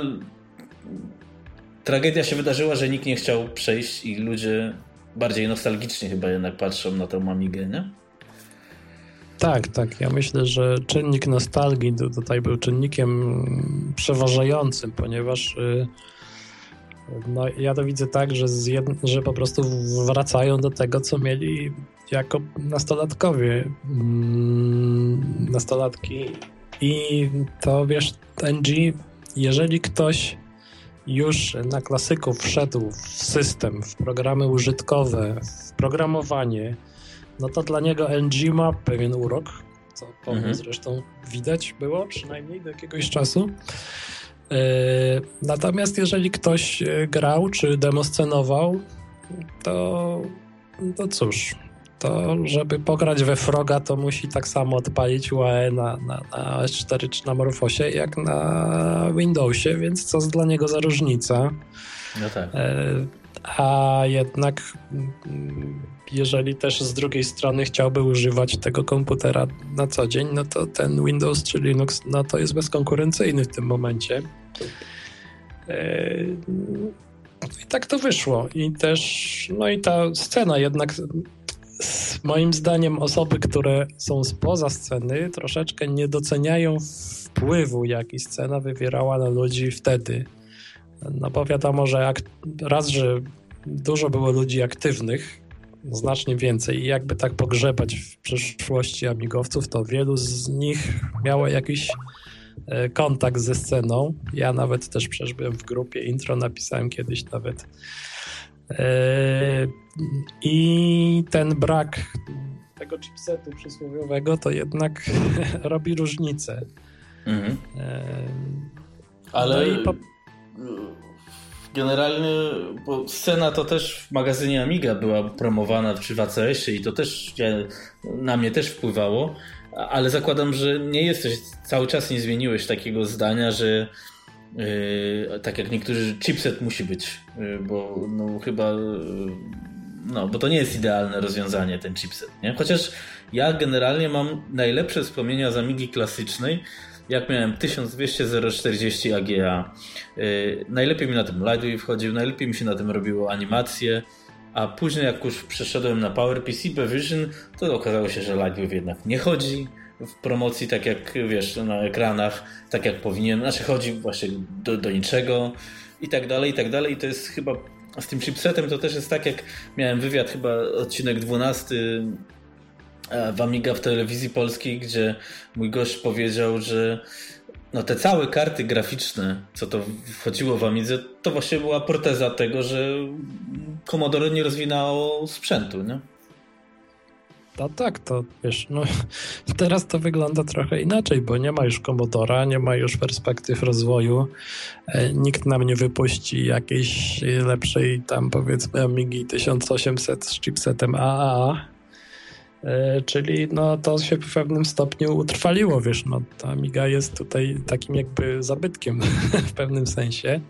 tragedia się wydarzyła, że nikt nie chciał przejść i ludzie bardziej nostalgicznie chyba jednak patrzą na tą Amigę, nie? Tak, tak. Ja myślę, że czynnik nostalgii tu- tutaj był czynnikiem przeważającym, ponieważ y, no, ja to widzę tak, że, że po prostu wracają do tego, co mieli jako nastolatkowie, mm, nastolatki. I to wiesz, NG, jeżeli ktoś już na klasyku wszedł w system, w programy użytkowe, w programowanie, no to dla niego NG ma pewien urok, co po Mhm. zresztą widać było, przynajmniej do jakiegoś czasu. Yy, Natomiast jeżeli ktoś e, grał czy demoscenował, to, to cóż, to żeby pograć we Froga, to musi tak samo odpalić UAE na, na, na S4 czy na Morfosie, jak na Windowsie, więc co dla niego za różnica. No tak. E, a jednak mm, jeżeli też z drugiej strony chciałby używać tego komputera na co dzień, no to ten Windows czy Linux no to jest bezkonkurencyjny w tym momencie. E, I tak to wyszło. I też, no i ta scena jednak moim zdaniem osoby, które są spoza sceny, troszeczkę nie doceniają wpływu, jaki scena wywierała na ludzi wtedy. No bo wiadomo, że jak, raz, że dużo było ludzi aktywnych, znacznie więcej i jakby tak pogrzebać w przeszłości amigowców, to wielu z nich miało jakiś e, kontakt ze sceną. Ja nawet też przecież byłem w grupie intro, napisałem kiedyś nawet. E, I ten brak tego chipsetu przysłowiowego to jednak [laughs] robi różnicę. Mhm. E, Ale no po... generalnie, bo scena to też w magazynie Amiga była promowana czy w ACS-ie i to też na mnie też wpływało, ale zakładam, że nie jesteś, cały czas nie zmieniłeś takiego zdania, że yy, tak jak niektórzy, chipset musi być, yy, bo no chyba yy, no, bo to nie jest idealne rozwiązanie, ten chipset, nie? Chociaż ja generalnie mam najlepsze wspomnienia z Amigi klasycznej, jak miałem 1200 040 AGA. Yy, najlepiej mi na tym Lightwave wchodził, najlepiej mi się na tym robiło animacje, a później jak już przeszedłem na PowerPC Vision, to okazało się, że Lightwave jednak nie chodzi w promocji tak jak wiesz, na ekranach, tak jak powinien, znaczy chodzi właśnie do, do niczego i tak dalej, i tak dalej. I to jest chyba z tym chipsetem to też jest tak, jak miałem wywiad chyba odcinek 12 E, w Amiga w telewizji polskiej, gdzie mój gość powiedział, że no te całe karty graficzne, co to wchodziło w Amidze, to właśnie była proteza tego, że Commodore nie rozwinęło sprzętu, nie? No tak, to wiesz, no [laughs] teraz to wygląda trochę inaczej, bo nie ma już Commodora, nie ma już perspektyw rozwoju, e, nikt nam nie wypuści jakiejś lepszej tam powiedzmy Amigi 1800 z chipsetem AAA, E, czyli no, to się w pewnym stopniu utrwaliło, wiesz, no, ta Amiga jest tutaj takim jakby zabytkiem [laughs] w pewnym sensie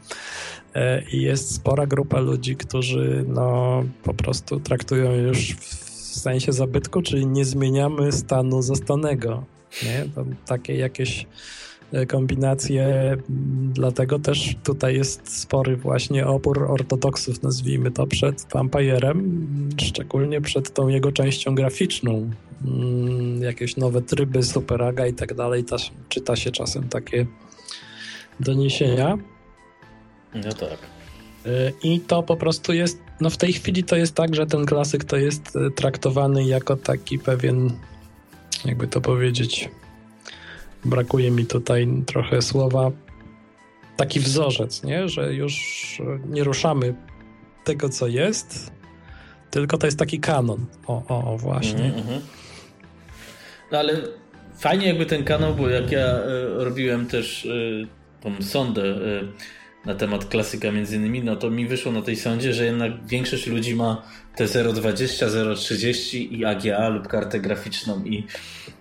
e, i jest spora grupa ludzi, którzy no, po prostu traktują już w sensie zabytku, czyli nie zmieniamy stanu zastanego, nie? To takie jakieś E, kombinacje, dlatego też tutaj jest spory właśnie opór ortodoksów, nazwijmy to, przed Vampirem, szczególnie przed tą jego częścią graficzną. Mm, jakieś nowe tryby, superaga i tak dalej, czyta się czasem takie doniesienia. No tak. E, I to po prostu jest, no w tej chwili to jest tak, że ten klasyk to jest e, traktowany jako taki pewien, jakby to powiedzieć, brakuje mi tutaj trochę słowa, taki wzorzec, nie? że już nie ruszamy tego, co jest, tylko to jest taki kanon. O, o, o właśnie. Mm -hmm. No ale fajnie jakby ten kanon, bo jak ja y, robiłem też y, tą sondę y, na temat klasyka między innymi, no to mi wyszło na tej sądzie, że jednak większość ludzi ma te 0,20, 0,30 i AGA lub kartę graficzną. I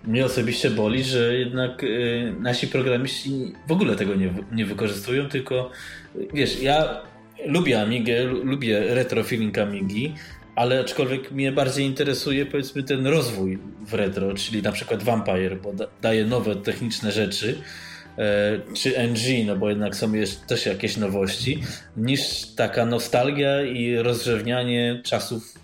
mnie osobiście boli, że jednak y, nasi programiści w ogóle tego nie, nie wykorzystują, tylko wiesz, ja lubię Amigę, lubię retro feeling Amigi, ale aczkolwiek mnie bardziej interesuje powiedzmy ten rozwój w retro, czyli na przykład Vampire, bo da, daje nowe techniczne rzeczy, czy NG, no bo jednak są jeszcze też jakieś nowości, niż taka nostalgia i rozrzewnianie czasów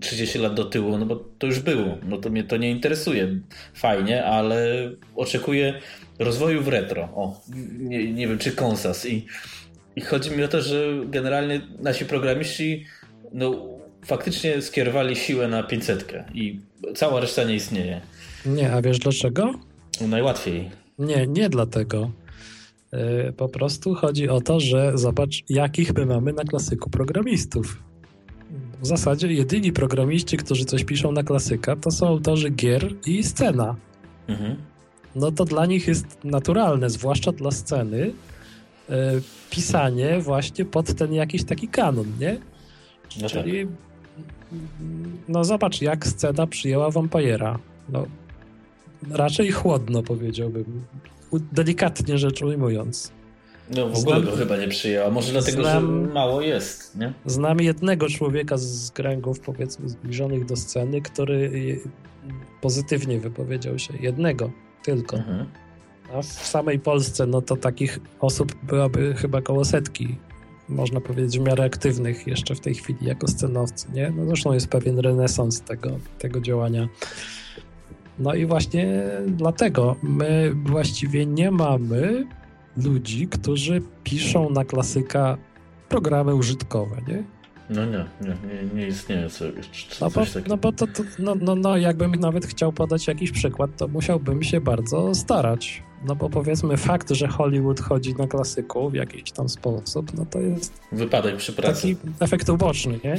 30 lat do tyłu, no bo to już było. No to mnie to nie interesuje fajnie, ale oczekuję rozwoju w retro. O, nie, nie wiem, czy konsas. I, I chodzi mi o to, że generalnie nasi programiści no, faktycznie skierowali siłę na 500 i cała reszta nie istnieje. Nie, a wiesz dlaczego? Najłatwiej. Nie, nie dlatego. E, po prostu chodzi o to, że zobacz, jakich my mamy na klasyku programistów w zasadzie jedyni programiści, którzy coś piszą na klasyka, to są autorzy gier i scena. Mhm. No to dla nich jest naturalne, zwłaszcza dla sceny, y, pisanie właśnie pod ten jakiś taki kanon, nie? No Czyli tak. no zobacz, jak scena przyjęła Vampira. No, raczej chłodno powiedziałbym, delikatnie rzecz ujmując. No w ogóle znam, go chyba nie przyjęła, może dlatego, znam, że mało jest, nie? Znam jednego człowieka z kręgów, powiedzmy, zbliżonych do sceny, który pozytywnie wypowiedział się. Jednego tylko. Mhm. A w samej Polsce, no to takich osób byłaby chyba koło setki można powiedzieć, w miarę aktywnych jeszcze w tej chwili jako scenowcy, nie? No zresztą jest pewien renesans tego, tego działania. No i właśnie dlatego my właściwie nie mamy ludzi, którzy piszą na klasyka programy użytkowe, nie? No nie, nie, nie, nie istnieje coś, no bo, No bo to, to no, no, no, jakbym nawet chciał podać jakiś przykład, to musiałbym się bardzo starać. No bo powiedzmy fakt, że Hollywood chodzi na klasyku w jakiś tam sposób, no to jest... Wypadek przy pracy. Taki efekt uboczny, nie?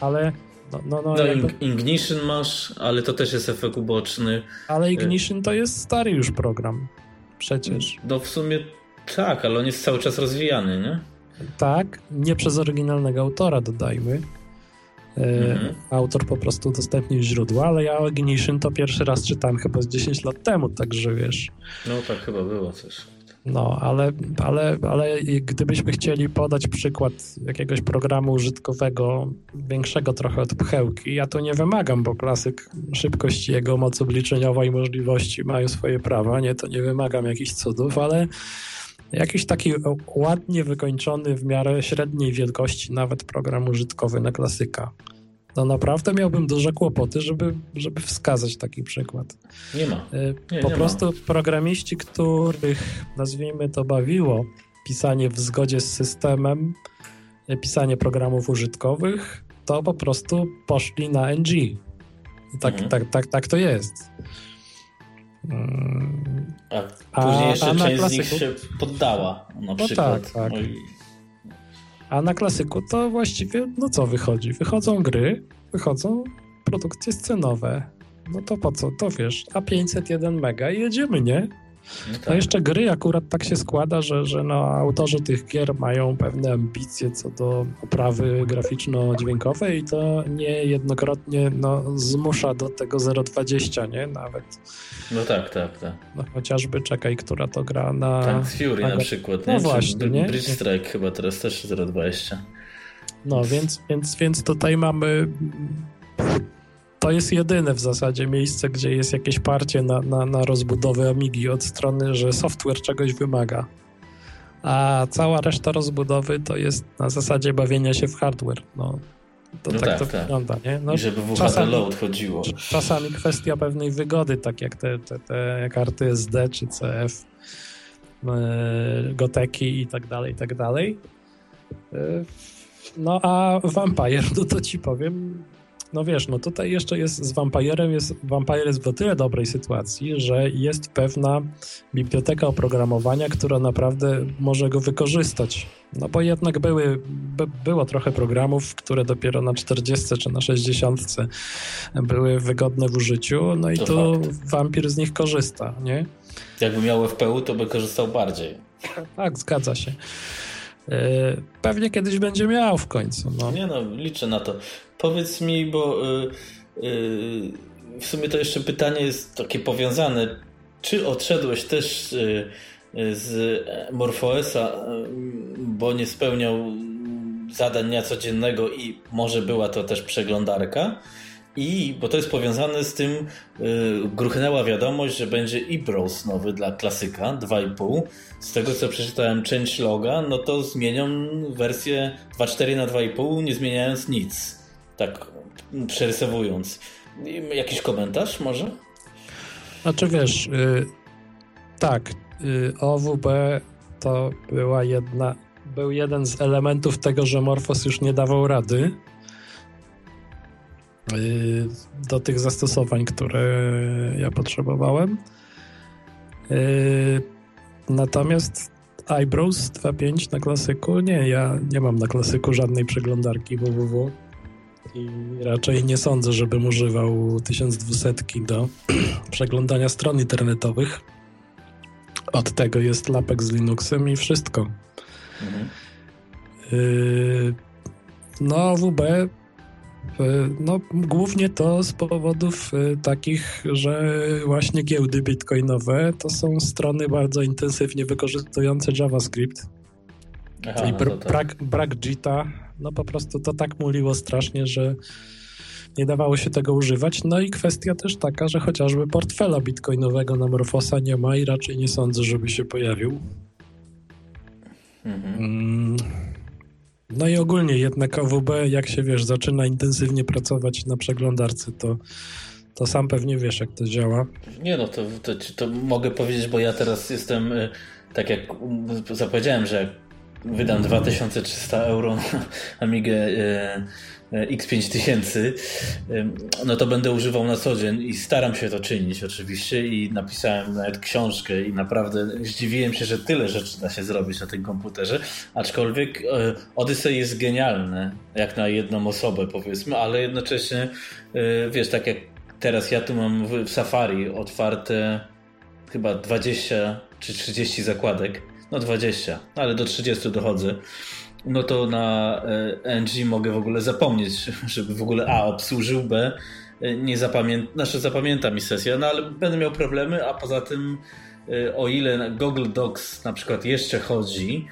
Ale... No, no, no, no jakby... Ignition masz, ale to też jest efekt uboczny. Ale Ignition to jest stary już program. Przecież. No w sumie tak, ale on jest cały czas rozwijany, nie? Tak, nie przez oryginalnego autora, dodajmy. E, mhm. Autor po prostu udostępnił źródła, ale ja Ignition to pierwszy raz czytałem chyba z 10 lat temu, także wiesz. No tak chyba było coś. No, ale, ale, ale gdybyśmy chcieli podać przykład jakiegoś programu użytkowego, większego trochę od pchełki, ja to nie wymagam, bo klasyk szybkości, jego moc obliczeniowa i możliwości mają swoje prawa, nie, to nie wymagam jakichś cudów, ale Jakiś taki ładnie wykończony w miarę średniej wielkości nawet program użytkowy na klasyka. No naprawdę miałbym duże kłopoty, żeby, żeby wskazać taki przykład. Nie ma. Y, nie, po nie prostu ma. programiści, których nazwijmy to bawiło pisanie w zgodzie z systemem, y, pisanie programów użytkowych, to po prostu poszli na NG. I tak, mhm. tak, tak, tak to jest. A później jeszcze a, a część klasyku... z nich się poddała, na no przykład. Tak, tak. A na klasyku to właściwie, no co wychodzi? Wychodzą gry, wychodzą produkcje scenowe. No to po co? To wiesz, a 501 mega i jedziemy, nie? No, tak. jeszcze gry akurat tak się składa, że, że no, autorzy tych gier mają pewne ambicje co do oprawy graficzno-dźwiękowej i to niejednokrotnie no, zmusza do tego 0,20, nie? Nawet. No tak, tak, tak. No, chociażby czekaj, która to gra na... Tak, Fury na, na przykład, nie? No właśnie, nie? Bridge Strike chyba teraz też 0,20. No, więc, więc, więc tutaj mamy to jest jedyne w zasadzie miejsce, gdzie jest jakieś parcie na, na, na rozbudowę Amigi od strony, że software czegoś wymaga. A cała reszta rozbudowy to jest na zasadzie bawienia się w hardware. No, to no tak, tak, to tak. wygląda, nie? No, I żeby w czasami, load chodziło. Czasami kwestia pewnej wygody, tak jak te, te, te karty SD czy CF, yy, e, Goteki i tak dalej, i tak dalej. Yy, no a Vampire, [laughs] no to ci powiem, no wiesz, no tutaj jeszcze jest z Vampirem, jest, Vampire jest w o tyle dobrej sytuacji, że jest pewna biblioteka oprogramowania, która naprawdę może go wykorzystać. No bo jednak były, by, było trochę programów, które dopiero na 40 czy na 60 były wygodne w użyciu, no i to tu. Vampir z nich korzysta, nie? Jakby miał FPU, to by korzystał bardziej. Tak, zgadza się. E, pewnie kiedyś będzie miał w końcu. No. Nie no, liczę na to. Powiedz mi, bo yy, yy, w sumie to jeszcze pytanie jest takie powiązane. Czy odszedłeś też yy, z MorphOSa, y, bo nie spełniał zadań dnia codziennego i może była to też przeglądarka? I, bo to jest powiązane z tym, yy, gruchnęła wiadomość, że będzie e-browse nowy dla klasyka 2,5. Z tego co przeczytałem changeloga, no to zmienią wersję 2.4 na 2,5, nie zmieniając nic. Tak przerysowując. Jakiś komentarz może? Znaczy wiesz, yy, tak, yy, OWB to była jedna, był jeden z elementów tego, że Morphos już nie dawał rady do tych zastosowań, które ja potrzebowałem. Y, natomiast iBrowse 2.5 na klasyku, nie, ja nie mam na klasyku żadnej przeglądarki www i raczej nie sądzę, żebym używał 1200 do [clears throat] przeglądania stron internetowych. Od tego jest lapek z Linuxem i wszystko. Mhm. Yy, no, WB No, głównie to z powodów takich, że właśnie giełdy bitcoinowe to są strony bardzo intensywnie wykorzystujące JavaScript. Aha, I no tak. brak, brak JITA, no po prostu to tak muliło strasznie, że nie dawało się tego używać. No i kwestia też taka, że chociażby portfela bitcoinowego na Morfosa nie ma i raczej nie sądzę, żeby się pojawił. Mhm. No i ogólnie jednak OWB, jak się wiesz, zaczyna intensywnie pracować na przeglądarce, to, to sam pewnie wiesz, jak to działa. Nie no, to, to, to mogę powiedzieć, bo ja teraz jestem, y, tak jak zapowiedziałem, że wydam 2300 euro na Amigę X5000, no to będę używał na co dzień i staram się to czynić oczywiście i napisałem nawet książkę i naprawdę zdziwiłem się, że tyle rzeczy da się zrobić na tym komputerze, aczkolwiek e, Odyssey jest genialne, jak na jedną osobę powiedzmy, ale jednocześnie e, wiesz, tak jak teraz ja tu mam w Safari otwarte chyba 20 czy 30 zakładek, no 20, ale do 30 dochodzę no to na e, NG mogę w ogóle zapomnieć, żeby w ogóle A obsłużył, B e, nie zapamięta, znaczy zapamięta mi sesję, no ale będę miał problemy, a poza tym e, o ile Google Docs na przykład jeszcze chodzi,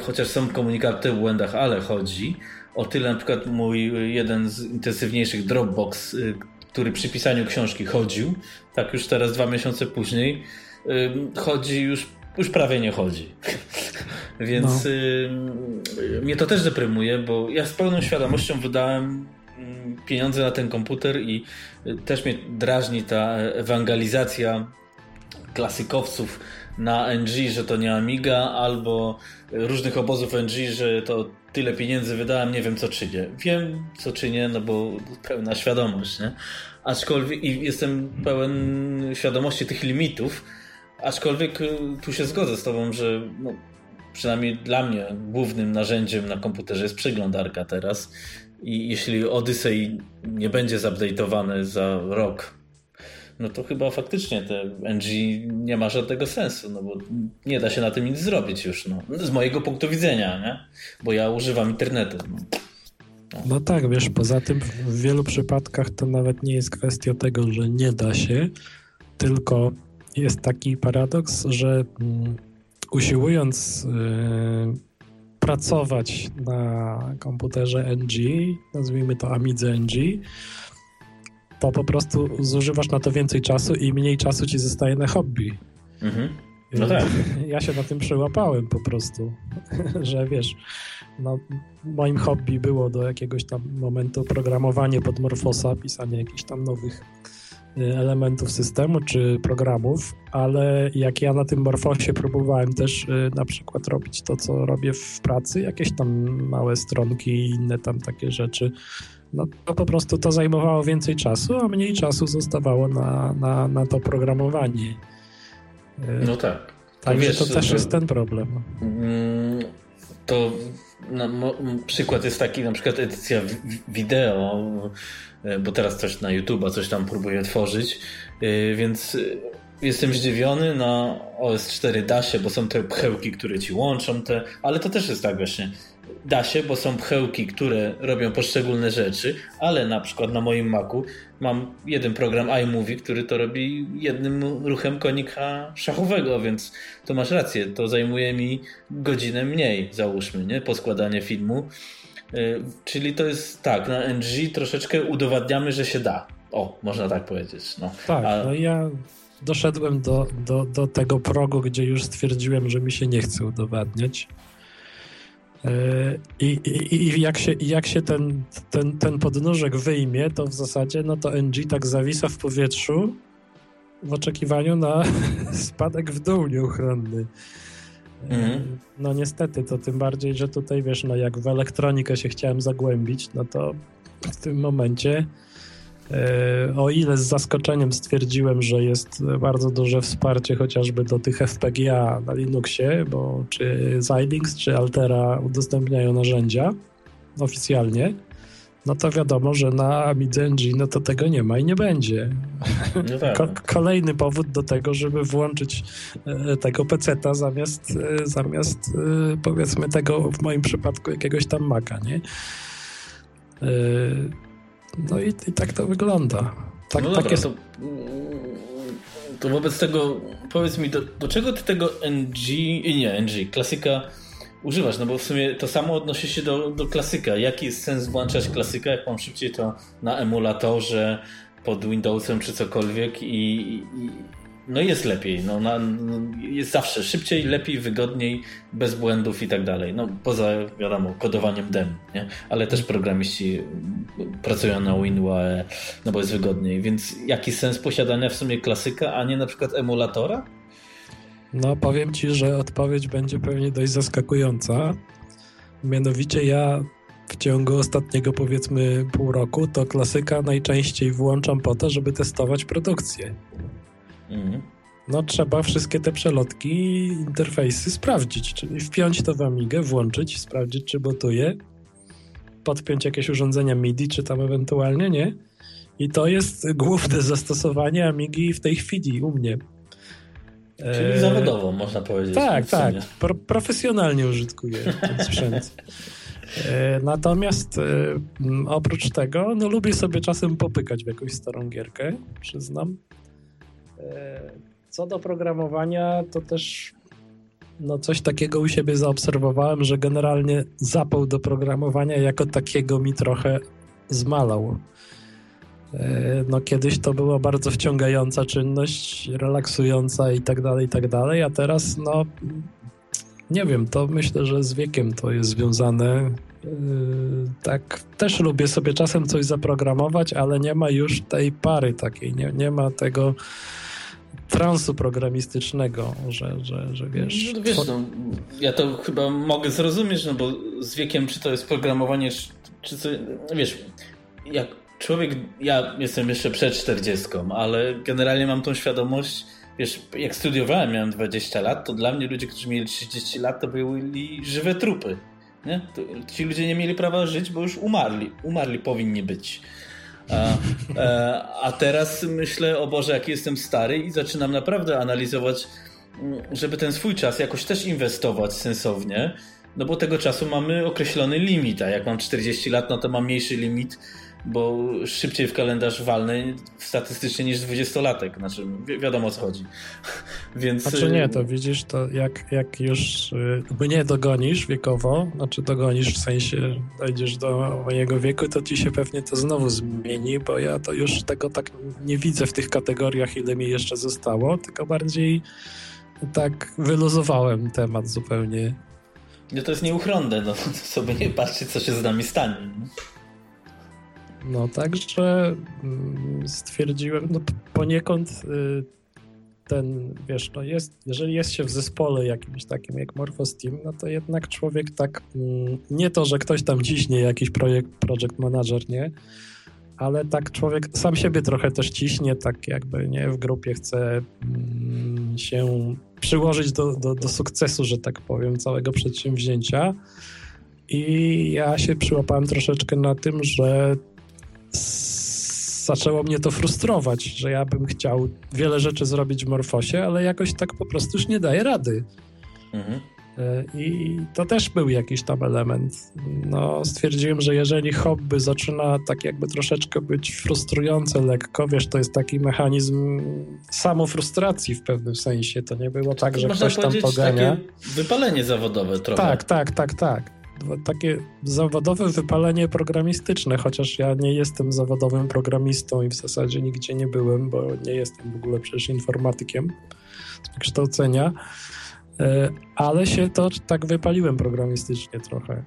chociaż są komunikaty o błędach, ale chodzi, o tyle na przykład mój jeden z intensywniejszych Dropbox, który przy pisaniu książki chodził, tak już teraz dwa miesiące później, chodzi już już prawie nie chodzi. [laughs] Więc no. y, mnie to też deprymuje, bo ja z pełną świadomością wydałem mm, pieniądze na ten komputer i y, też mnie drażni ta ewangelizacja klasykowców na NG, że to nie Amiga, albo różnych obozów NG, że to tyle pieniędzy wydałem, nie wiem co czynię. Wiem co czynię, no bo pełna świadomość, nie? Aczkolwiek i jestem pełen świadomości tych limitów, Aczkolwiek y, tu się zgodzę z Tobą, że no, przynajmniej dla mnie głównym narzędziem na komputerze jest przeglądarka teraz. I jeśli Odyssey nie będzie zupdate'owany za rok, no to chyba faktycznie te NG nie ma żadnego sensu, no bo nie da się na tym nic zrobić już, no. Z mojego punktu widzenia, nie? Bo ja używam internetu. No. No. no tak, wiesz, poza tym w wielu przypadkach to nawet nie jest kwestia tego, że nie da się, tylko jest taki paradoks, że mm, usiłując y, pracować na komputerze NG, nazwijmy to Amidze NG, to po prostu zużywasz na to więcej czasu i mniej czasu ci zostaje na hobby. Mhm. No tak. Ja się na tym przełapałem po prostu, [laughs] że wiesz, no, moim hobby było do jakiegoś tam momentu programowanie pod Morfosa, pisanie jakichś tam nowych Y, elementów systemu czy programów, ale jak ja na tym Morfosie próbowałem też y, na przykład robić to, co robię w pracy, jakieś tam małe stronki i inne tam takie rzeczy, no to po prostu to zajmowało więcej czasu, a mniej czasu zostawało na, na, na to programowanie. Y, no tak. Także wiesz, to też to, jest ten problem. Mm, to no, przykład jest taki, na przykład edycja wideo bo teraz coś na YouTube'a, coś tam próbuję tworzyć, e, więc e, jestem zdziwiony na OS4 da się, bo są te pchełki, które ci łączą te, ale to też jest tak właśnie. Da się, bo są pchełki, które robią poszczególne rzeczy, ale na przykład na moim Macu mam jeden program iMovie, który to robi jednym ruchem konika szachowego, więc to masz rację, to zajmuje mi godzinę mniej, załóżmy, nie? Poskładanie filmu czyli to jest tak, na NG troszeczkę udowadniamy, że się da. O, można tak powiedzieć. No. Tak, A... no ja doszedłem do, do, do tego progu, gdzie już stwierdziłem, że mi się nie chce udowadniać. Y, I, i, i jak się, jak się ten, ten, ten podnóżek wyjmie, to w zasadzie no to NG tak zawisa w powietrzu w oczekiwaniu na [laughs] spadek w dół nieuchronny. Mhm. No niestety, to tym bardziej, że tutaj wiesz, no jak w elektronikę się chciałem zagłębić, no to w tym momencie e, o ile z zaskoczeniem stwierdziłem, że jest bardzo duże wsparcie chociażby do tych FPGA na Linuxie, bo czy Xilinx, czy Altera udostępniają narzędzia oficjalnie, no to wiadomo, że na Amidze NG no to tego nie ma i nie będzie. No tak. Ko kolejny powód do tego, żeby włączyć e, tego peceta zamiast, e, zamiast e, powiedzmy tego w moim przypadku jakiegoś tam Maca, nie? No i, i tak to wygląda. Tak, no tak jest... to, to wobec tego powiedz mi, do, do czego ty tego NG, nie NG, klasyka używasz? No bo w sumie to samo odnosi się do, do klasyka. Jaki jest sens włączać klasyka, jak mam szybciej to na emulatorze, pod Windowsem czy cokolwiek i, i no jest lepiej. No, na, jest zawsze szybciej, lepiej, wygodniej, bez błędów i tak dalej. No poza, wiadomo, kodowaniem dem, nie? Ale też programiści pracują na WinUAE, no bo jest wygodniej. Więc jaki sens posiadania w sumie klasyka, a nie na przykład emulatora? No powiem Ci, że odpowiedź będzie pewnie dość zaskakująca. Mianowicie ja w ciągu ostatniego powiedzmy pół roku to klasyka najczęściej włączam po to, żeby testować produkcję. Mhm. No trzeba wszystkie te przelotki, interfejsy sprawdzić, czyli wpiąć to w Amigę, włączyć, sprawdzić czy botuje, podpiąć jakieś urządzenia MIDI, czy tam ewentualnie, nie? I to jest główne zastosowanie Amigi w tej chwili u mnie. Czyli e... zawodowo, można powiedzieć. Tak, tak. Pro profesjonalnie użytkuję ten [laughs] sprzęt. E, natomiast e, oprócz tego, no lubię sobie czasem popykać w jakąś starą gierkę, przyznam. Co do programowania, to też no coś takiego u siebie zaobserwowałem, że generalnie zapał do programowania jako takiego mi trochę zmalał. E, no kiedyś to była bardzo wciągająca czynność, relaksująca i tak dalej, i tak dalej, a teraz no nie wiem, to myślę, że z wiekiem to jest związane. E, tak, też lubię sobie czasem coś zaprogramować, ale nie ma już tej pary takiej, nie, nie ma tego transu programistycznego, że, że, że wiesz... No, wiesz no, ja to chyba mogę zrozumieć, no bo z wiekiem, czy to jest programowanie, czy co, wiesz, jak człowiek, ja jestem jeszcze przed 40, ale generalnie mam tą świadomość, wiesz, jak studiowałem, miałem 20 lat, to dla mnie ludzie, którzy mieli 30 lat, to byli żywe trupy. Nie? ci ludzie nie mieli prawa żyć, bo już umarli. Umarli powinni być. A, e, a teraz myślę, o Boże, jaki jestem stary i zaczynam naprawdę analizować, mm, żeby ten swój czas jakoś też inwestować sensownie, no bo tego czasu mamy określony limit, a jak mam 40 lat, no to mam mniejszy limit bo szybciej w kalendarz walny statystycznie niż dwudziestolatek. Znaczy, wi wiadomo o co chodzi. [laughs] Więc... Znaczy nie, to widzisz, to jak, jak już y, mnie dogonisz wiekowo, znaczy dogonisz w sensie dojdziesz do mojego wieku, to ci się pewnie to znowu zmieni, bo ja to już tego tak nie widzę w tych kategoriach, ile mi jeszcze zostało, tylko bardziej tak wyluzowałem temat zupełnie. No to jest nieuchronne, no [laughs] sobie nie patrzcie, co się z nami stanie. No także mm, stwierdziłem, no poniekąd y, ten, wiesz, no jest, jeżeli jest się w zespole jakimś takim jak Morphosteam, no to jednak człowiek tak, mm, nie to, że ktoś tam ciśnie jakiś projekt, project manager, nie, ale tak człowiek sam siebie trochę też ciśnie, tak jakby, nie, w grupie chce mm, się przyłożyć do, do, do sukcesu, że tak powiem, całego przedsięwzięcia. I ja się przyłapałem troszeczkę na tym, że zaczęło mnie to frustrować, że ja bym chciał wiele rzeczy zrobić w Morfosie, ale jakoś tak po prostu już nie daję rady. Mhm. E, I to też był jakiś tam element. No, stwierdziłem, że jeżeli hobby zaczyna tak jakby troszeczkę być frustrujące lekko, wiesz, to jest taki mechanizm samofrustracji w pewnym sensie. To nie było tak, że ktoś tam pogania. Takie wypalenie zawodowe trochę. Tak, tak, tak, tak takie zawodowe wypalenie programistyczne, chociaż ja nie jestem zawodowym programistą i w zasadzie nigdzie nie byłem, bo nie jestem w ogóle przecież informatykiem z wykształcenia, e, ale się to tak wypaliłem programistycznie trochę.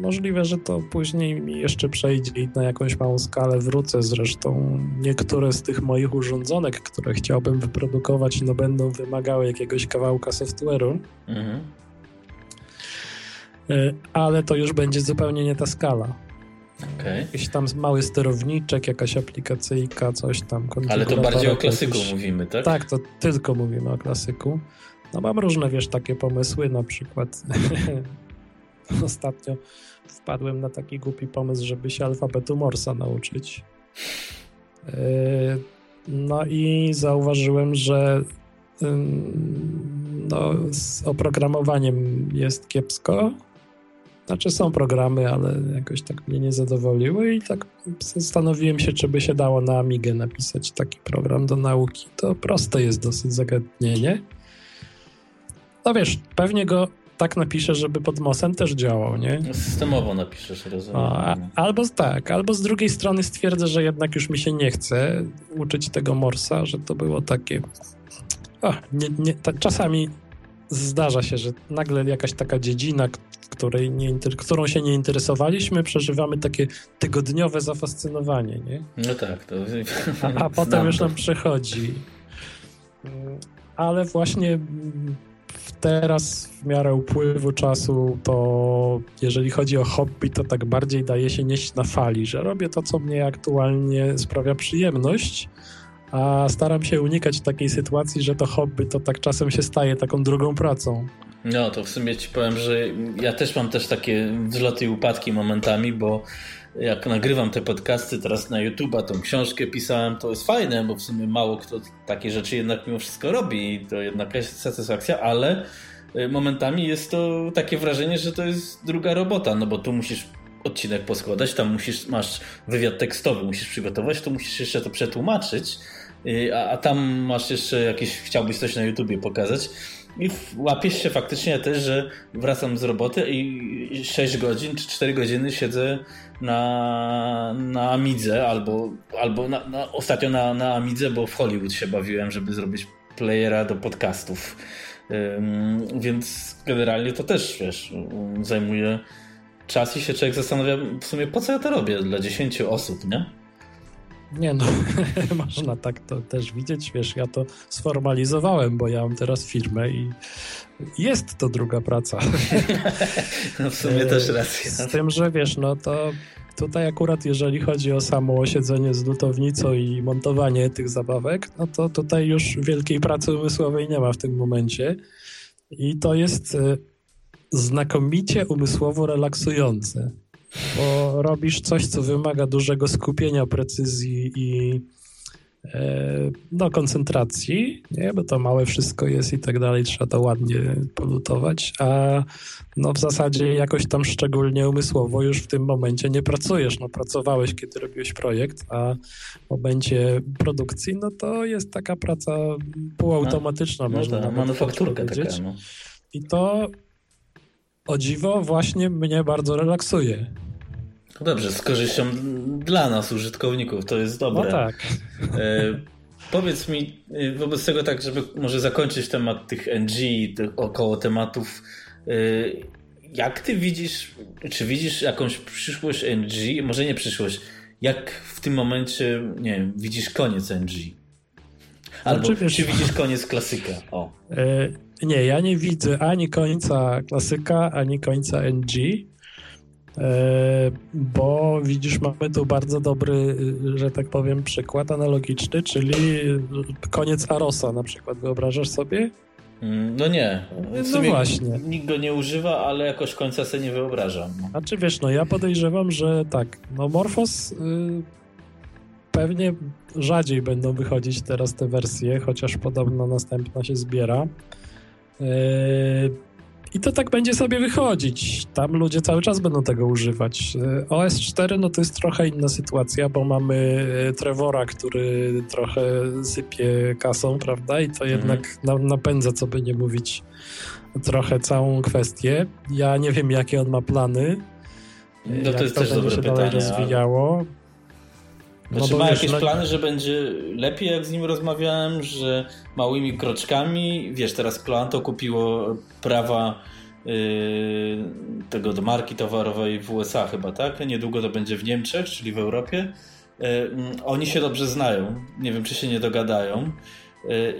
Możliwe, że to później mi jeszcze przejdzie i na jakąś małą skalę wrócę. Zresztą niektóre z tych moich urządzonek, które chciałbym wyprodukować, no będą wymagały jakiegoś kawałka software'u. Mhm ale to już będzie zupełnie nie ta skala. Okay. Jakiś tam mały sterowniczek, jakaś aplikacyjka, coś tam. Ale to bardziej o klasyku jakiś... mówimy, tak? Tak, to tylko mówimy o klasyku. No mam różne, wiesz, takie pomysły, na przykład [laughs] ostatnio wpadłem na taki głupi pomysł, żeby się alfabetu Morsa nauczyć. E, no i zauważyłem, że no, z oprogramowaniem jest kiepsko, Znaczy są programy, ale jakoś tak mnie nie zadowoliły i tak zastanowiłem się, czy by się dało na Amigę napisać taki program do nauki. To proste jest dosyć zagadnienie. No wiesz, pewnie go tak napiszę, żeby pod MOSem też działał, nie? Systemowo napiszesz, rozumiem. A, albo tak, albo z drugiej strony stwierdzę, że jednak już mi się nie chce uczyć tego Morsa, że to było takie... O, nie, nie, czasami zdarza się, że nagle jakaś taka dziedzina, której nie, którą się nie interesowaliśmy, przeżywamy takie tygodniowe zafascynowanie, nie? No tak, to... A, a potem już nam przechodzi. Ale właśnie teraz w miarę upływu czasu, to jeżeli chodzi o hobby, to tak bardziej daje się nieść na fali, że robię to, co mnie aktualnie sprawia przyjemność, a staram się unikać takiej sytuacji, że to hobby to tak czasem się staje taką drugą pracą. No, to w sumie ci powiem, że ja też mam też takie wzloty i upadki momentami, bo jak nagrywam te podcasty teraz na YouTube'a, tą książkę pisałem, to jest fajne, bo w sumie mało kto takie rzeczy jednak mimo wszystko robi i to jednak jest satysfakcja, ale y, momentami jest to takie wrażenie, że to jest druga robota, no bo tu musisz odcinek poskładać, tam musisz, masz wywiad tekstowy, musisz przygotować, to musisz jeszcze to przetłumaczyć, y, a, a tam masz jeszcze jakieś, chciałbyś coś na YouTubie pokazać i łapiesz się faktycznie też, że wracam z roboty i 6 godzin czy 4 godziny siedzę na, na Amidze albo, albo na, na, ostatnio na, na Amidze, bo w Hollywood się bawiłem, żeby zrobić playera do podcastów. Więc generalnie to też, wiesz, zajmuje czas i się człowiek zastanawia w sumie po co ja to robię dla 10 osób, nie? Nie no, [laughs] można tak to też widzieć, wiesz, ja to sformalizowałem, bo ja mam teraz firmę i jest to druga praca. [laughs] No w sumie też racja. Z tym, że wiesz, no to tutaj akurat jeżeli chodzi o samo osiedzenie z lutownicą i montowanie tych zabawek, no to tutaj już wielkiej pracy umysłowej nie ma w tym momencie i to jest e, znakomicie umysłowo relaksujące bo robisz coś, co wymaga dużego skupienia, precyzji i e, no, koncentracji, nie? bo to małe wszystko jest i tak dalej, trzeba to ładnie polutować, a no w zasadzie jakoś tam szczególnie umysłowo już w tym momencie nie pracujesz. No pracowałeś, kiedy robiłeś projekt, a w momencie produkcji, no to jest taka praca półautomatyczna, no, można no manufakturka taka, no. I to o dziwo właśnie mnie bardzo relaksuje. No dobrze, z korzyścią dla nas, użytkowników, to jest dobre. No tak. E, powiedz mi, e, wobec tego tak, żeby może zakończyć temat tych NG, tych około tematów, e, jak ty widzisz, czy widzisz jakąś przyszłość NG, może nie przyszłość, jak w tym momencie, nie wiem, widzisz koniec NG? Albo znaczy, czy widzisz koniec klasyka? O. Nie, ja nie widzę ani końca klasyka, ani końca NG. E, bo widzisz, mamy tu bardzo dobry, że tak powiem, przykład analogiczny, czyli koniec Arosa na przykład. Wyobrażasz sobie? Mm, no nie. no właśnie. Nikt go nie używa, ale jakoś końca sobie nie wyobrażam. A czy wiesz, no ja podejrzewam, że tak, no Morphos y, pewnie rzadziej będą wychodzić teraz te wersje, chociaż podobno następna się zbiera. Y, i to tak będzie sobie wychodzić. Tam ludzie cały czas będą tego używać. E, OS 4 no to jest trochę inna sytuacja, bo mamy e, Trevora, który trochę sypie kasą, prawda? I to mhm. jednak napędza, co by nie mówić, trochę całą kwestię. Ja nie wiem, jakie on ma plany. No to jest też dobre pytanie, dalej rozwijało. Znaczy no ma jakieś no... plany, że będzie lepiej, jak z nim rozmawiałem, że małymi kroczkami, wiesz, teraz Planto kupiło prawa yy, tego do marki towarowej w USA chyba, tak? Niedługo to będzie w Niemczech, czyli w Europie. Yy, oni się dobrze znają, nie wiem, czy się nie dogadają. Yy,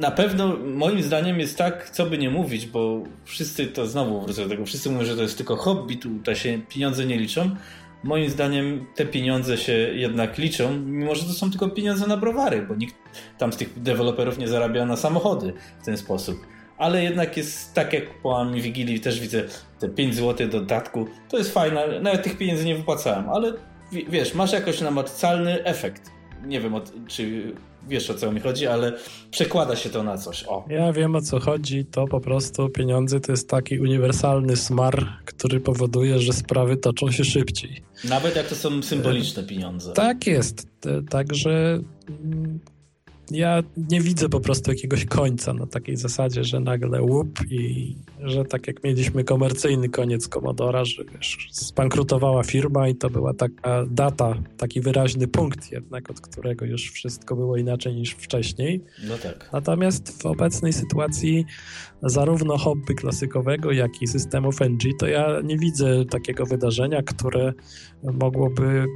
na pewno moim zdaniem jest tak, co by nie mówić, bo wszyscy to znowu wrócę do tego, wszyscy mówią, że to jest tylko hobby, tutaj się pieniądze nie liczą, moim zdaniem te pieniądze się jednak liczą, mimo że to są tylko pieniądze na browary, bo nikt tam z tych deweloperów nie zarabia na samochody w ten sposób. Ale jednak jest tak jak po mi Wigilii też widzę te 5 zł dodatku, to jest fajne, nawet tych pieniędzy nie wypłacałem, ale wiesz, masz jakoś namacalny efekt. Nie wiem, czy wiesz o co mi chodzi, ale przekłada się to na coś. O. Ja wiem o co chodzi, to po prostu pieniądze to jest taki uniwersalny smar, który powoduje, że sprawy toczą się szybciej. Nawet jak to są symboliczne pieniądze. Tak jest, także mm, ja nie widzę po prostu jakiegoś końca na takiej zasadzie, że nagle łup i że tak jak mieliśmy komercyjny koniec Commodora, że wiesz, spankrutowała firma i to była taka data, taki wyraźny punkt jednak, od którego już wszystko było inaczej niż wcześniej. No tak. Natomiast w obecnej sytuacji zarówno hobby klasykowego, jak i systemów NG, to ja nie widzę takiego wydarzenia, które mogłoby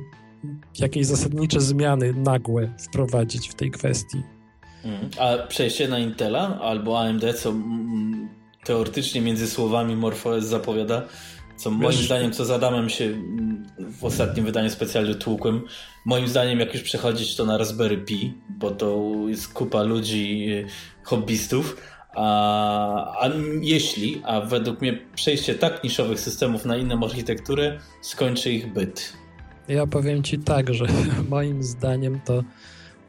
jakieś zasadnicze zmiany nagłe wprowadzić w tej kwestii. Mhm. A przejście na Intela albo AMD, co teoretycznie między słowami MorphOS zapowiada, co moim Wiesz, zdaniem, co z Adamem się w ostatnim wydaniu specjalnie tłukłem, moim zdaniem jak już przechodzić to na Raspberry Pi, bo to jest kupa ludzi, y, hobbystów, a, a jeśli, a według mnie przejście tak niszowych systemów na inną architekturę skończy ich byt. Ja powiem ci tak, że [laughs] moim zdaniem to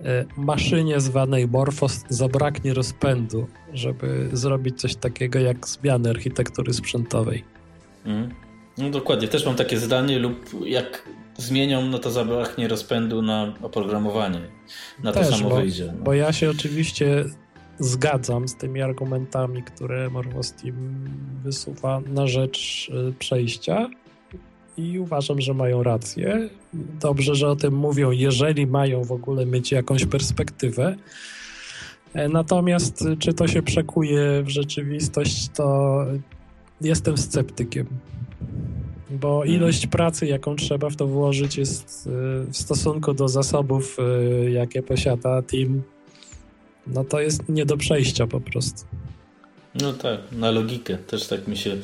e, maszynie zwanej Morphos zabraknie rozpędu, żeby zrobić coś takiego jak zmiany architektury sprzętowej. Mm. No dokładnie, też mam takie zdanie lub jak zmienią, no to zabraknie rozpędu na oprogramowanie. Na to też, samo bo, wyjdzie. No. Bo ja się oczywiście zgadzam z tymi argumentami, które Morphos Team wysuwa na rzecz e, przejścia, i uważam, że mają rację. Dobrze, że o tym mówią, jeżeli mają w ogóle mieć jakąś perspektywę. E, natomiast czy to się przekuje w rzeczywistość, to jestem sceptykiem. Bo mhm. ilość pracy, jaką trzeba w to włożyć, jest e, w stosunku do zasobów, e, jakie posiada team, no to jest nie do przejścia po prostu. No tak, na logikę też tak mi się e,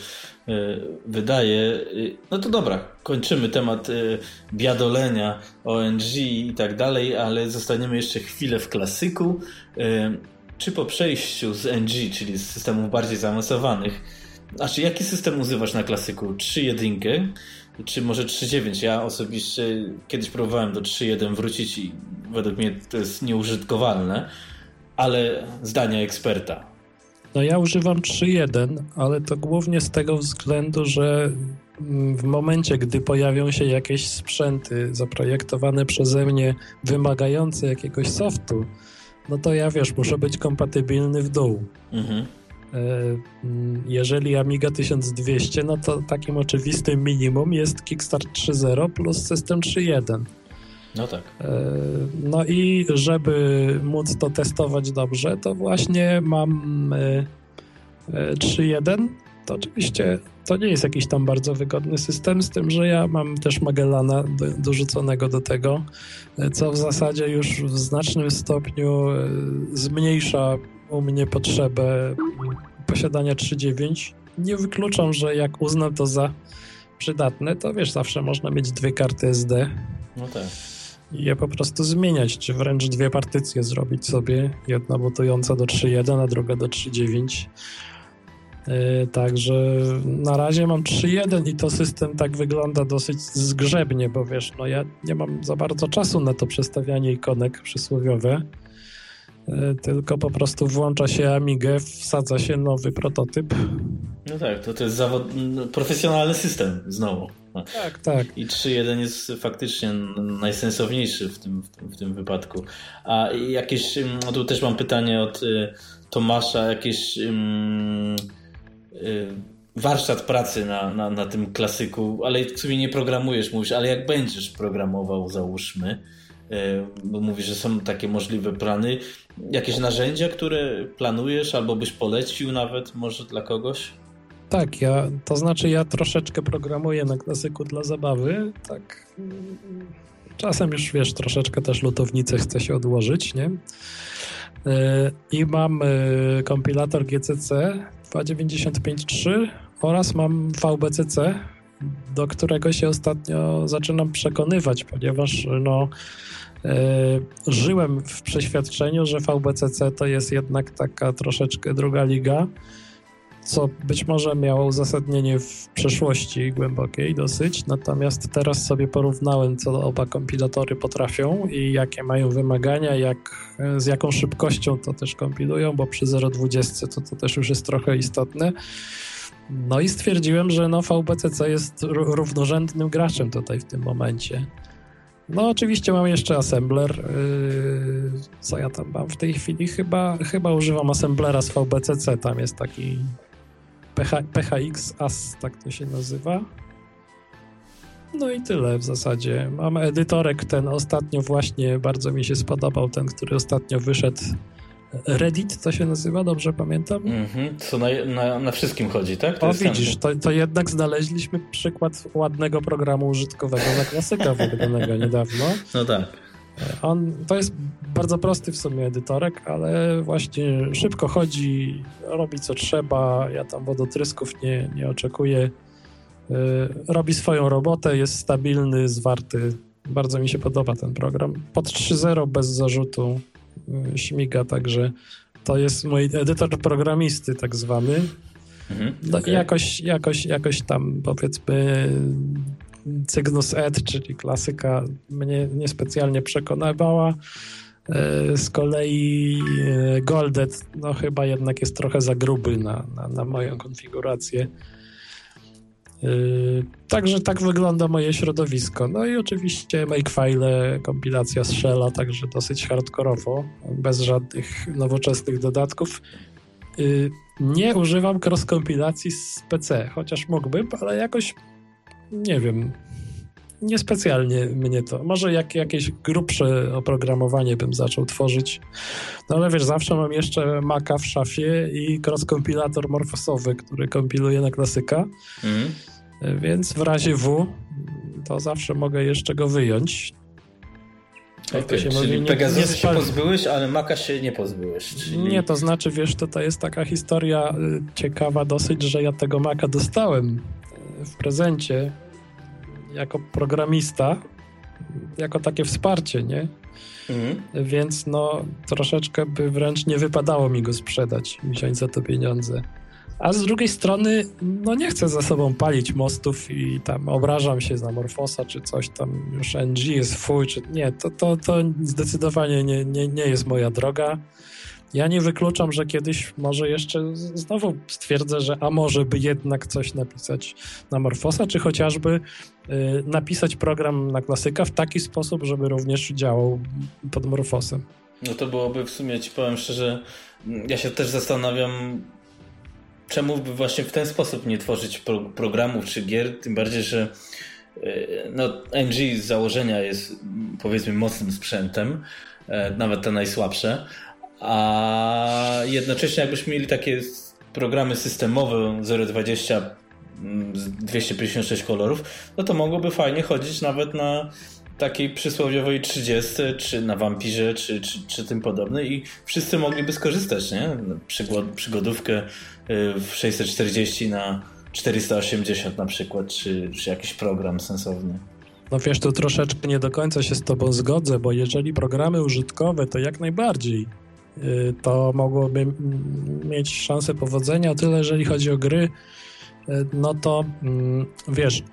wydaje. No to dobra, kończymy temat e, biadolenia, ONG i tak dalej, ale zostaniemy jeszcze chwilę w klasyku. E, czy po przejściu z NG, czyli z systemów bardziej zaawansowanych, znaczy jaki system używasz na klasyku? 3.1 czy może 3.9? Ja osobiście kiedyś próbowałem do 3.1 wrócić i według mnie to jest nieużytkowalne, ale zdania eksperta no ja używam 3.1, ale to głównie z tego względu, że mm, w momencie, gdy pojawią się jakieś sprzęty zaprojektowane przeze mnie, wymagające jakiegoś softu, no to ja wiesz, muszę być kompatybilny w dół. Mhm. E, mm, jeżeli Amiga 1200, no to takim oczywistym minimum jest Kickstart 3.0 plus System 3.1. No tak. E, no i żeby móc to testować dobrze, to właśnie mam 3.1. E, e, to oczywiście to nie jest jakiś tam bardzo wygodny system, z tym, że ja mam też Magellana do, dorzuconego do tego, co w zasadzie już w znacznym stopniu zmniejsza u mnie potrzebę posiadania 3.9. Nie wykluczam, że jak uznam to za przydatne, to wiesz, zawsze można mieć dwie karty SD. No tak je po prostu zmieniać, czy wręcz dwie partycje zrobić sobie, jedna butująca do 3.1, a druga do 3.9. Yy, także na razie mam 3.1 i to system tak wygląda dosyć zgrzebnie, bo wiesz, no ja nie mam za bardzo czasu na to przestawianie ikonek przysłowiowe, yy, tylko po prostu włącza się Amigę, wsadza się nowy prototyp. No tak, to, to jest zawod... profesjonalny system znowu. Tak, tak. I 3.1 jest faktycznie najsensowniejszy w tym, w tym, w tym wypadku. A jakieś, no tu też mam pytanie od y, Tomasza, jakieś y, y, warsztat pracy na, na, na tym klasyku, ale w sumie nie programujesz, mówisz, ale jak będziesz programował, załóżmy, y, bo mówisz, że są takie możliwe plany, jakieś narzędzia, które planujesz albo byś polecił nawet może dla kogoś? Tak, ja, to znaczy ja troszeczkę programuję na klasyku dla zabawy, tak czasem już wiesz, troszeczkę też lutownicę chcę się odłożyć, nie? E, I mam e, kompilator GCC 295.3 oraz mam VBCC, do którego się ostatnio zaczynam przekonywać, ponieważ no, e, żyłem w przeświadczeniu, że VBCC to jest jednak taka troszeczkę druga liga co być może miało uzasadnienie w przeszłości głębokiej dosyć, natomiast teraz sobie porównałem, co oba kompilatory potrafią i jakie mają wymagania, jak, z jaką szybkością to też kompilują, bo przy 0.20 to, to też już jest trochę istotne. No i stwierdziłem, że no VBCC jest równorzędnym graczem tutaj w tym momencie. No oczywiście mam jeszcze assembler. Yy, co ja tam mam w tej chwili? Chyba, chyba używam assemblera z VBCC. Tam jest taki PH, PHX AS, tak to się nazywa. No i tyle w zasadzie. Mam edytorek ten ostatnio właśnie, bardzo mi się spodobał ten, który ostatnio wyszedł Reddit to się nazywa, dobrze pamiętam? Mhm, co na, na, na, wszystkim chodzi, tak? To o widzisz, to, to jednak znaleźliśmy przykład ładnego programu użytkowego na klasyka wydanego niedawno. No tak. On, to jest bardzo prosty w sumie edytorek, ale właśnie szybko chodzi, robi co trzeba, ja tam wodotrysków nie, nie oczekuję. Yy, robi swoją robotę, jest stabilny, zwarty. Bardzo mi się podoba ten program. Pod 3.0 bez zarzutu Y, śmiga, także to jest mój edytor programisty tak zwany. Mhm, no okay. jakoś, jakoś, jakoś tam powiedzmy Cygnus Ed, czyli klasyka mnie niespecjalnie przekonywała. Y, z kolei y, Goldet, no chyba jednak jest trochę za gruby na, na, na moją konfigurację. Yy, także tak wygląda moje środowisko. No i oczywiście Makefile, kompilacja z Shella, także dosyć hardkorowo, bez żadnych nowoczesnych dodatków. Nie używam cross-kompilacji z PC, chociaż mógłbym, ale jakoś nie wiem, niespecjalnie mnie to. Może jak, jakieś grubsze oprogramowanie bym zaczął tworzyć. No ale wiesz, zawsze mam jeszcze Maca w szafie i cross-kompilator morfosowy, który kompiluje na klasyka. Mm. Więc w razie W to zawsze mogę jeszcze go wyjąć. Okay, to się czyli nie, się pozbyłeś, ale Maka się nie pozbyłeś. Czyli... Nie, to znaczy, wiesz, to jest taka historia y, ciekawa dosyć, że ja tego Maka dostałem w prezencie jako programista, jako takie wsparcie, nie? Mhm. Więc no troszeczkę by wręcz nie wypadało mi go sprzedać i wziąć za to pieniądze. A z drugiej strony, no nie chcę za sobą palić mostów i tam obrażam się za Morfosa czy coś tam, już NG jest fuj, czy nie, to, to, to zdecydowanie nie, nie, nie jest moja droga. Ja nie wykluczam, że kiedyś może jeszcze znowu stwierdzę, że a może by jednak coś napisać na Morfosa, czy chociażby y, napisać program na klasyka w taki sposób, żeby również działał pod Morfosem. No to byłoby w sumie, ci powiem szczerze, ja się też zastanawiam, czemu by właśnie w ten sposób nie tworzyć pro programów czy gier, tym bardziej, że no, NG z założenia jest powiedzmy mocnym sprzętem, e, nawet te najsłabsze, a jednocześnie jakbyśmy mieli takie programy systemowe 0.20 256 kolorów, no to mogłoby fajnie chodzić nawet na takiej przysłowiowej 30, czy na wampirze, czy, czy, czy tym podobne i wszyscy mogliby skorzystać, nie? Przygod, przygodówkę y, w 640 na 480 na przykład, czy, czy jakiś program sensowny. No wiesz, tu troszeczkę nie do końca się z tobą zgodzę, bo jeżeli programy użytkowe, to jak najbardziej to mogłoby mieć szansę powodzenia, o tyle jeżeli chodzi o gry, y, no to mm, wiesz,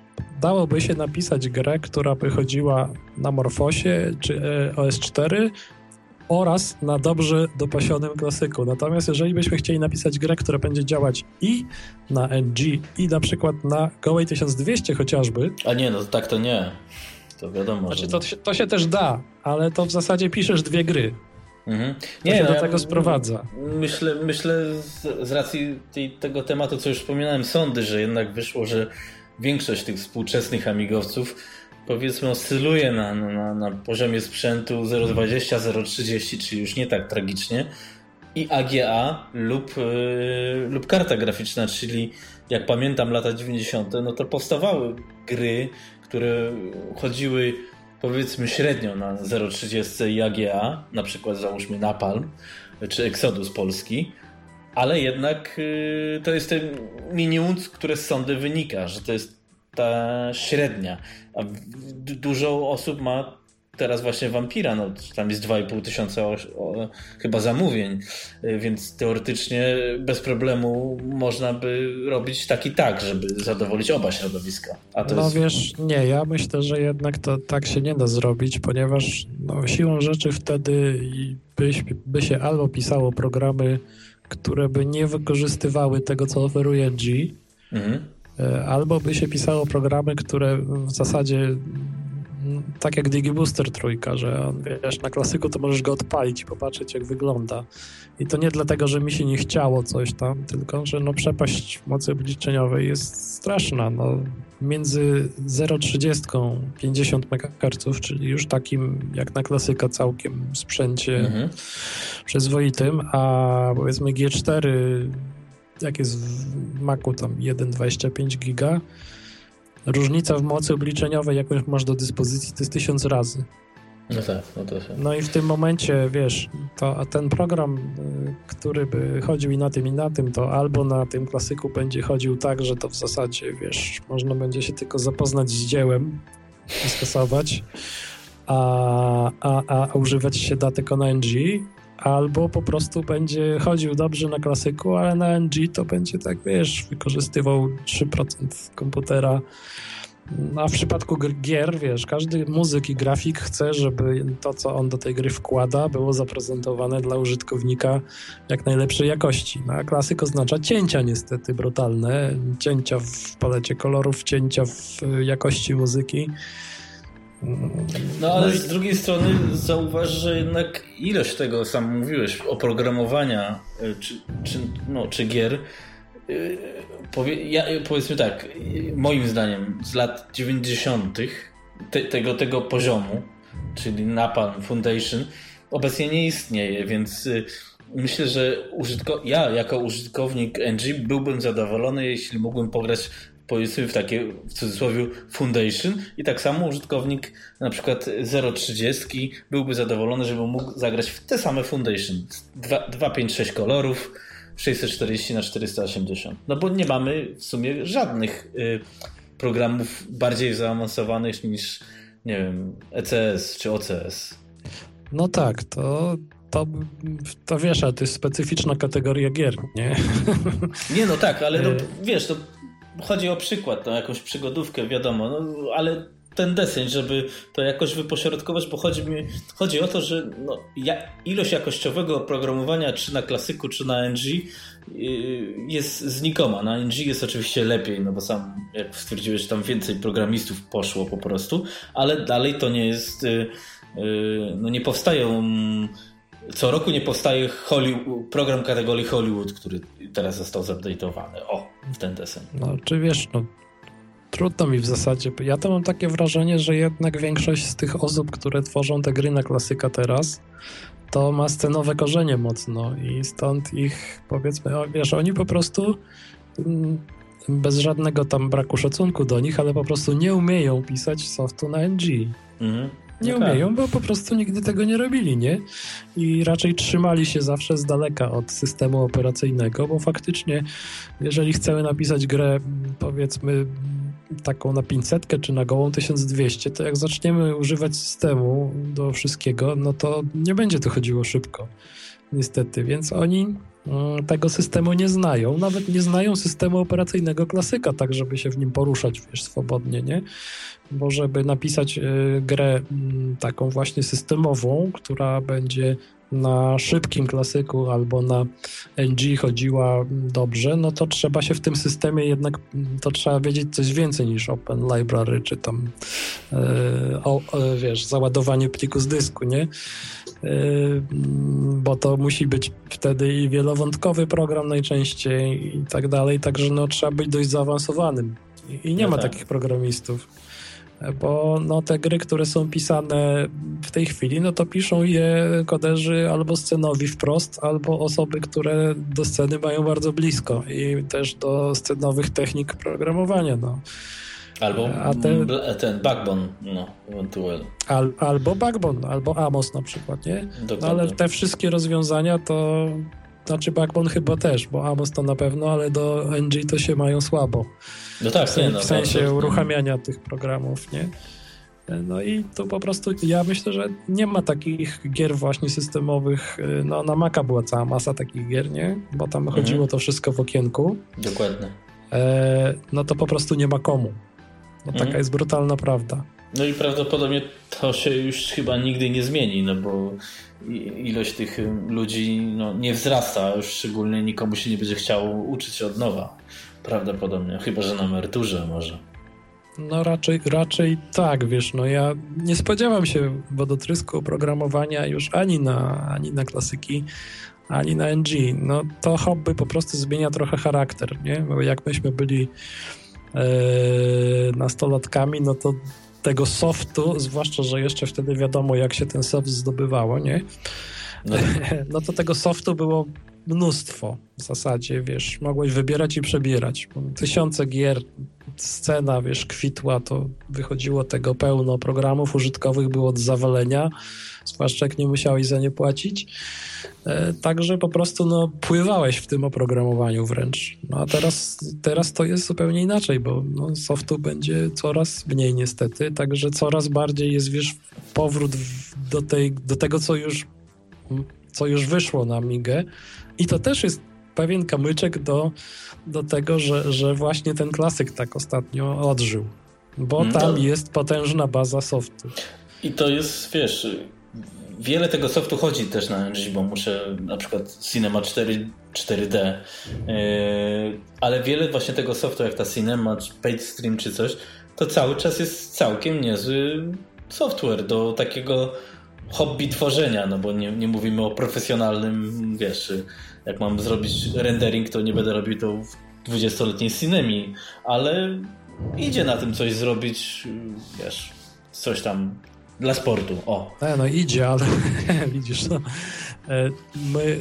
dałoby się napisać grę, która by chodziła na Morfosie czy e, OS4 oraz na dobrze dopasionym klasyku. Natomiast jeżeli byśmy chcieli napisać grę, która będzie działać i na NG, i na przykład na Gołej 1200 chociażby... A nie, no tak to nie. To wiadomo. Znaczy, to, to się też da, ale to w zasadzie piszesz dwie gry. Mhm. Nie, no, do tego sprowadza. Myślę, myślę z, z racji tej, tego tematu, co już wspominałem, sądy, że jednak wyszło, że większość tych współczesnych amigowców powiedzmy oscyluje na, na, na poziomie sprzętu 0,20, 0,30, czyli już nie tak tragicznie i AGA lub, yy, lub karta graficzna, czyli jak pamiętam lata 90., no to powstawały gry, które chodziły powiedzmy średnio na 0,30 i AGA, na przykład załóżmy Napalm czy Exodus Polski, ale jednak y, to jest ten minimum, które z sądy wynika, że to jest ta średnia. A dużo osób ma teraz właśnie Vampira, no tam jest 2,5 tysiąca chyba zamówień, y, więc teoretycznie bez problemu można by robić tak i tak, żeby zadowolić oba środowiska. no jest... wiesz, nie, ja myślę, że jednak to tak się nie da zrobić, ponieważ no, siłą rzeczy wtedy by, by się albo pisało programy, które by nie wykorzystywały tego, co oferuje G, mhm. Y, albo by się pisało programy, które w zasadzie tak jak Digibooster trójka, że wiesz, na klasyku to możesz go odpalić i popatrzeć jak wygląda. I to nie dlatego, że mi się nie chciało coś tam, tylko że no przepaść mocy obliczeniowej jest straszna. No, między 0,30 50 MHz, czyli już takim jak na klasyka całkiem sprzęcie mhm. przyzwoitym, a powiedzmy G4 jak jest w Macu tam 1,25 giga, różnica w mocy obliczeniowej, jaką masz do dyspozycji, to jest tysiąc razy. No tak, no to się. No i w tym momencie, wiesz, to, a ten program, y, który by chodził i na tym, i na tym, to albo na tym klasyku będzie chodził tak, że to w zasadzie, wiesz, można będzie się tylko zapoznać z dziełem i skasować, a, a, a używać się datek on NG, albo po prostu będzie chodził dobrze na klasyku, ale na NG to będzie tak, wiesz, wykorzystywał 3% komputera. No, a w przypadku gier, wiesz, każdy muzyk i grafik chce, żeby to, co on do tej gry wkłada, było zaprezentowane dla użytkownika jak najlepszej jakości. No, a klasyk oznacza cięcia niestety brutalne, cięcia w palecie kolorów, cięcia w jakości muzyki. No ale no z drugiej strony zauważ, że jednak ilość tego, sam mówiłeś, oprogramowania y, czy, czy, no, czy gier, y, powie, ja, powiedzmy tak, moim zdaniem z lat 90. Te, tego, tego poziomu, czyli Napalm Foundation, obecnie nie istnieje, więc y, myślę, że użytko, ja jako użytkownik NG byłbym zadowolony, jeśli mógłbym pograć powiedzmy w takie w cudzysłowie foundation i tak samo użytkownik na przykład 0.30 byłby zadowolony, żeby mógł zagrać w te same foundation. 2, 5, 6 kolorów 640 na 480. No bo nie mamy w sumie żadnych y, programów bardziej zaawansowanych niż nie wiem, ECS czy OCS. No tak, to to, to wiesz, ale to jest specyficzna kategoria gier, nie? Nie, no tak, ale no, y- wiesz, to chodzi o przykład, no, jakąś przygodówkę, wiadomo, no, ale ten deseń, żeby to jakoś wypośrodkować, bo chodzi mi chodzi o to, że no, ja, ilość jakościowego oprogramowania czy na klasyku, czy na NG yy, jest znikoma. Na NG jest oczywiście lepiej, no bo sam, jak stwierdziłeś, tam więcej programistów poszło po prostu, ale dalej to nie jest, yy, yy, no nie powstają co roku nie powstaje Hollywood, program kategorii Hollywood, który teraz został zupdate'owany. O, w ten desen. No, czy wiesz, no trudno mi w zasadzie. Ja to mam takie wrażenie, że jednak większość z tych osób, które tworzą te gry na klasyka teraz, to ma scenowe korzenie mocno i stąd ich, powiedzmy, wiesz, oni po prostu mm, bez żadnego tam braku szacunku do nich, ale po prostu nie umieją pisać softu na NG. Mhm. Nie no umieją, tak. bo po prostu nigdy tego nie robili, nie? I raczej trzymali się zawsze z daleka od systemu operacyjnego, bo faktycznie, jeżeli chcemy napisać grę, powiedzmy, taką na 500 czy na gołą 1200, to jak zaczniemy używać systemu do wszystkiego, no to nie będzie to chodziło szybko. Niestety, więc oni tego systemu nie znają. Nawet nie znają systemu operacyjnego klasyka, tak żeby się w nim poruszać wiesz, swobodnie, nie? bo żeby napisać y, grę mm, taką właśnie systemową, która będzie na szybkim klasyku albo na NG chodziła dobrze, no to trzeba się w tym systemie jednak, to trzeba wiedzieć coś więcej niż Open Library, czy tam e, o, e, wiesz, załadowanie pliku z dysku, nie? E, bo to musi być wtedy i wielowątkowy program najczęściej i tak dalej, także no trzeba być dość zaawansowanym i, i nie no ma tak. takich programistów bo no, te gry, które są pisane w tej chwili, no to piszą je koderzy albo scenowi wprost, albo osoby, które do sceny mają bardzo blisko i też do scenowych technik programowania. No. Albo A te, ten Backbone, no, ewentualnie. Al, albo Backbone, albo Amos na przykład, nie? No, ale te wszystkie rozwiązania to znaczy Backbone chyba też, bo Amos to na pewno, ale do NG to się mają słabo. No tak, w, nie, no, w sensie uruchamiania tych programów, nie? No i tu po prostu ja myślę, że nie ma takich gier właśnie systemowych. No na Maca była cała masa takich gier, nie? Bo tam mhm. chodziło to wszystko w okienku. Dokładnie. E, no to po prostu nie ma komu. No taka mhm. jest brutalna prawda. No i prawdopodobnie to się już chyba nigdy nie zmieni, no bo ilość tych ludzi no, nie wzrasta, już szczególnie nikomu się nie będzie chciało uczyć od nowa. Prawdopodobnie, chyba że na emeryturze może. No raczej, raczej tak, wiesz, no ja nie spodziewam się wodotrysku oprogramowania już ani na, ani na klasyki, ani na NG. No to hobby po prostu zmienia trochę charakter, nie? Bo jak myśmy byli e, nastolatkami, no to tego softu, zwłaszcza, że jeszcze wtedy wiadomo, jak się ten soft zdobywało, nie? No, [laughs] no to tego softu było mnóstwo w zasadzie, wiesz, mogłeś wybierać i przebierać. Tysiące gier, scena, wiesz, kwitła, to wychodziło tego pełno programów użytkowych, było od zawalenia, zwłaszcza jak nie musiałeś za nie płacić. E, także po prostu no, pływałeś w tym oprogramowaniu wręcz. No a teraz, teraz to jest zupełnie inaczej, bo no, softu będzie coraz mniej niestety, także coraz bardziej jest, wiesz, powrót do, tej, do tego, co już, co już wyszło na Migę i to też jest pewien kamyczek do, do tego, że, że właśnie ten klasyk tak ostatnio odżył, bo mm, tam jest potężna baza softu. I to jest, wiesz, wiele tego softu chodzi też na NG, bo muszę na przykład Cinema 4, 4D, yy, ale wiele właśnie tego softu, jak ta Cinema, PageStream czy coś, to cały czas jest całkiem niezły software do takiego hobby tworzenia, no bo nie, nie mówimy o profesjonalnym, wiesz, jak mam zrobić rendering, to nie będę robił to w 20-letniej Cinemi, ale idzie na tym coś zrobić, wiesz, coś tam dla sportu, o. E, no idzie, ale [laughs] widzisz, no, e, my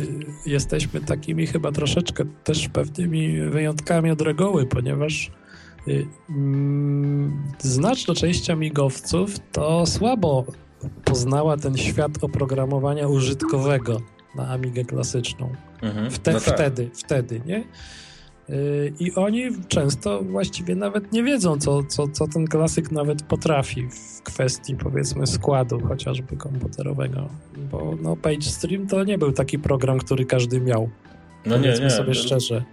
jesteśmy takimi chyba troszeczkę też pewnymi wyjątkami od reguły, ponieważ y, mm, znaczna część amigowców to słabo poznała ten świat oprogramowania użytkowego na Amigę klasyczną. Mhm. Wte, no tak. Wtedy, wtedy, nie? Y, I oni często właściwie nawet nie wiedzą, co, co, co ten klasyk nawet potrafi w kwestii, powiedzmy, składu chociażby komputerowego. Bo no, PageStream to nie był taki program, który każdy miał. No nie, nie. sobie szczerze.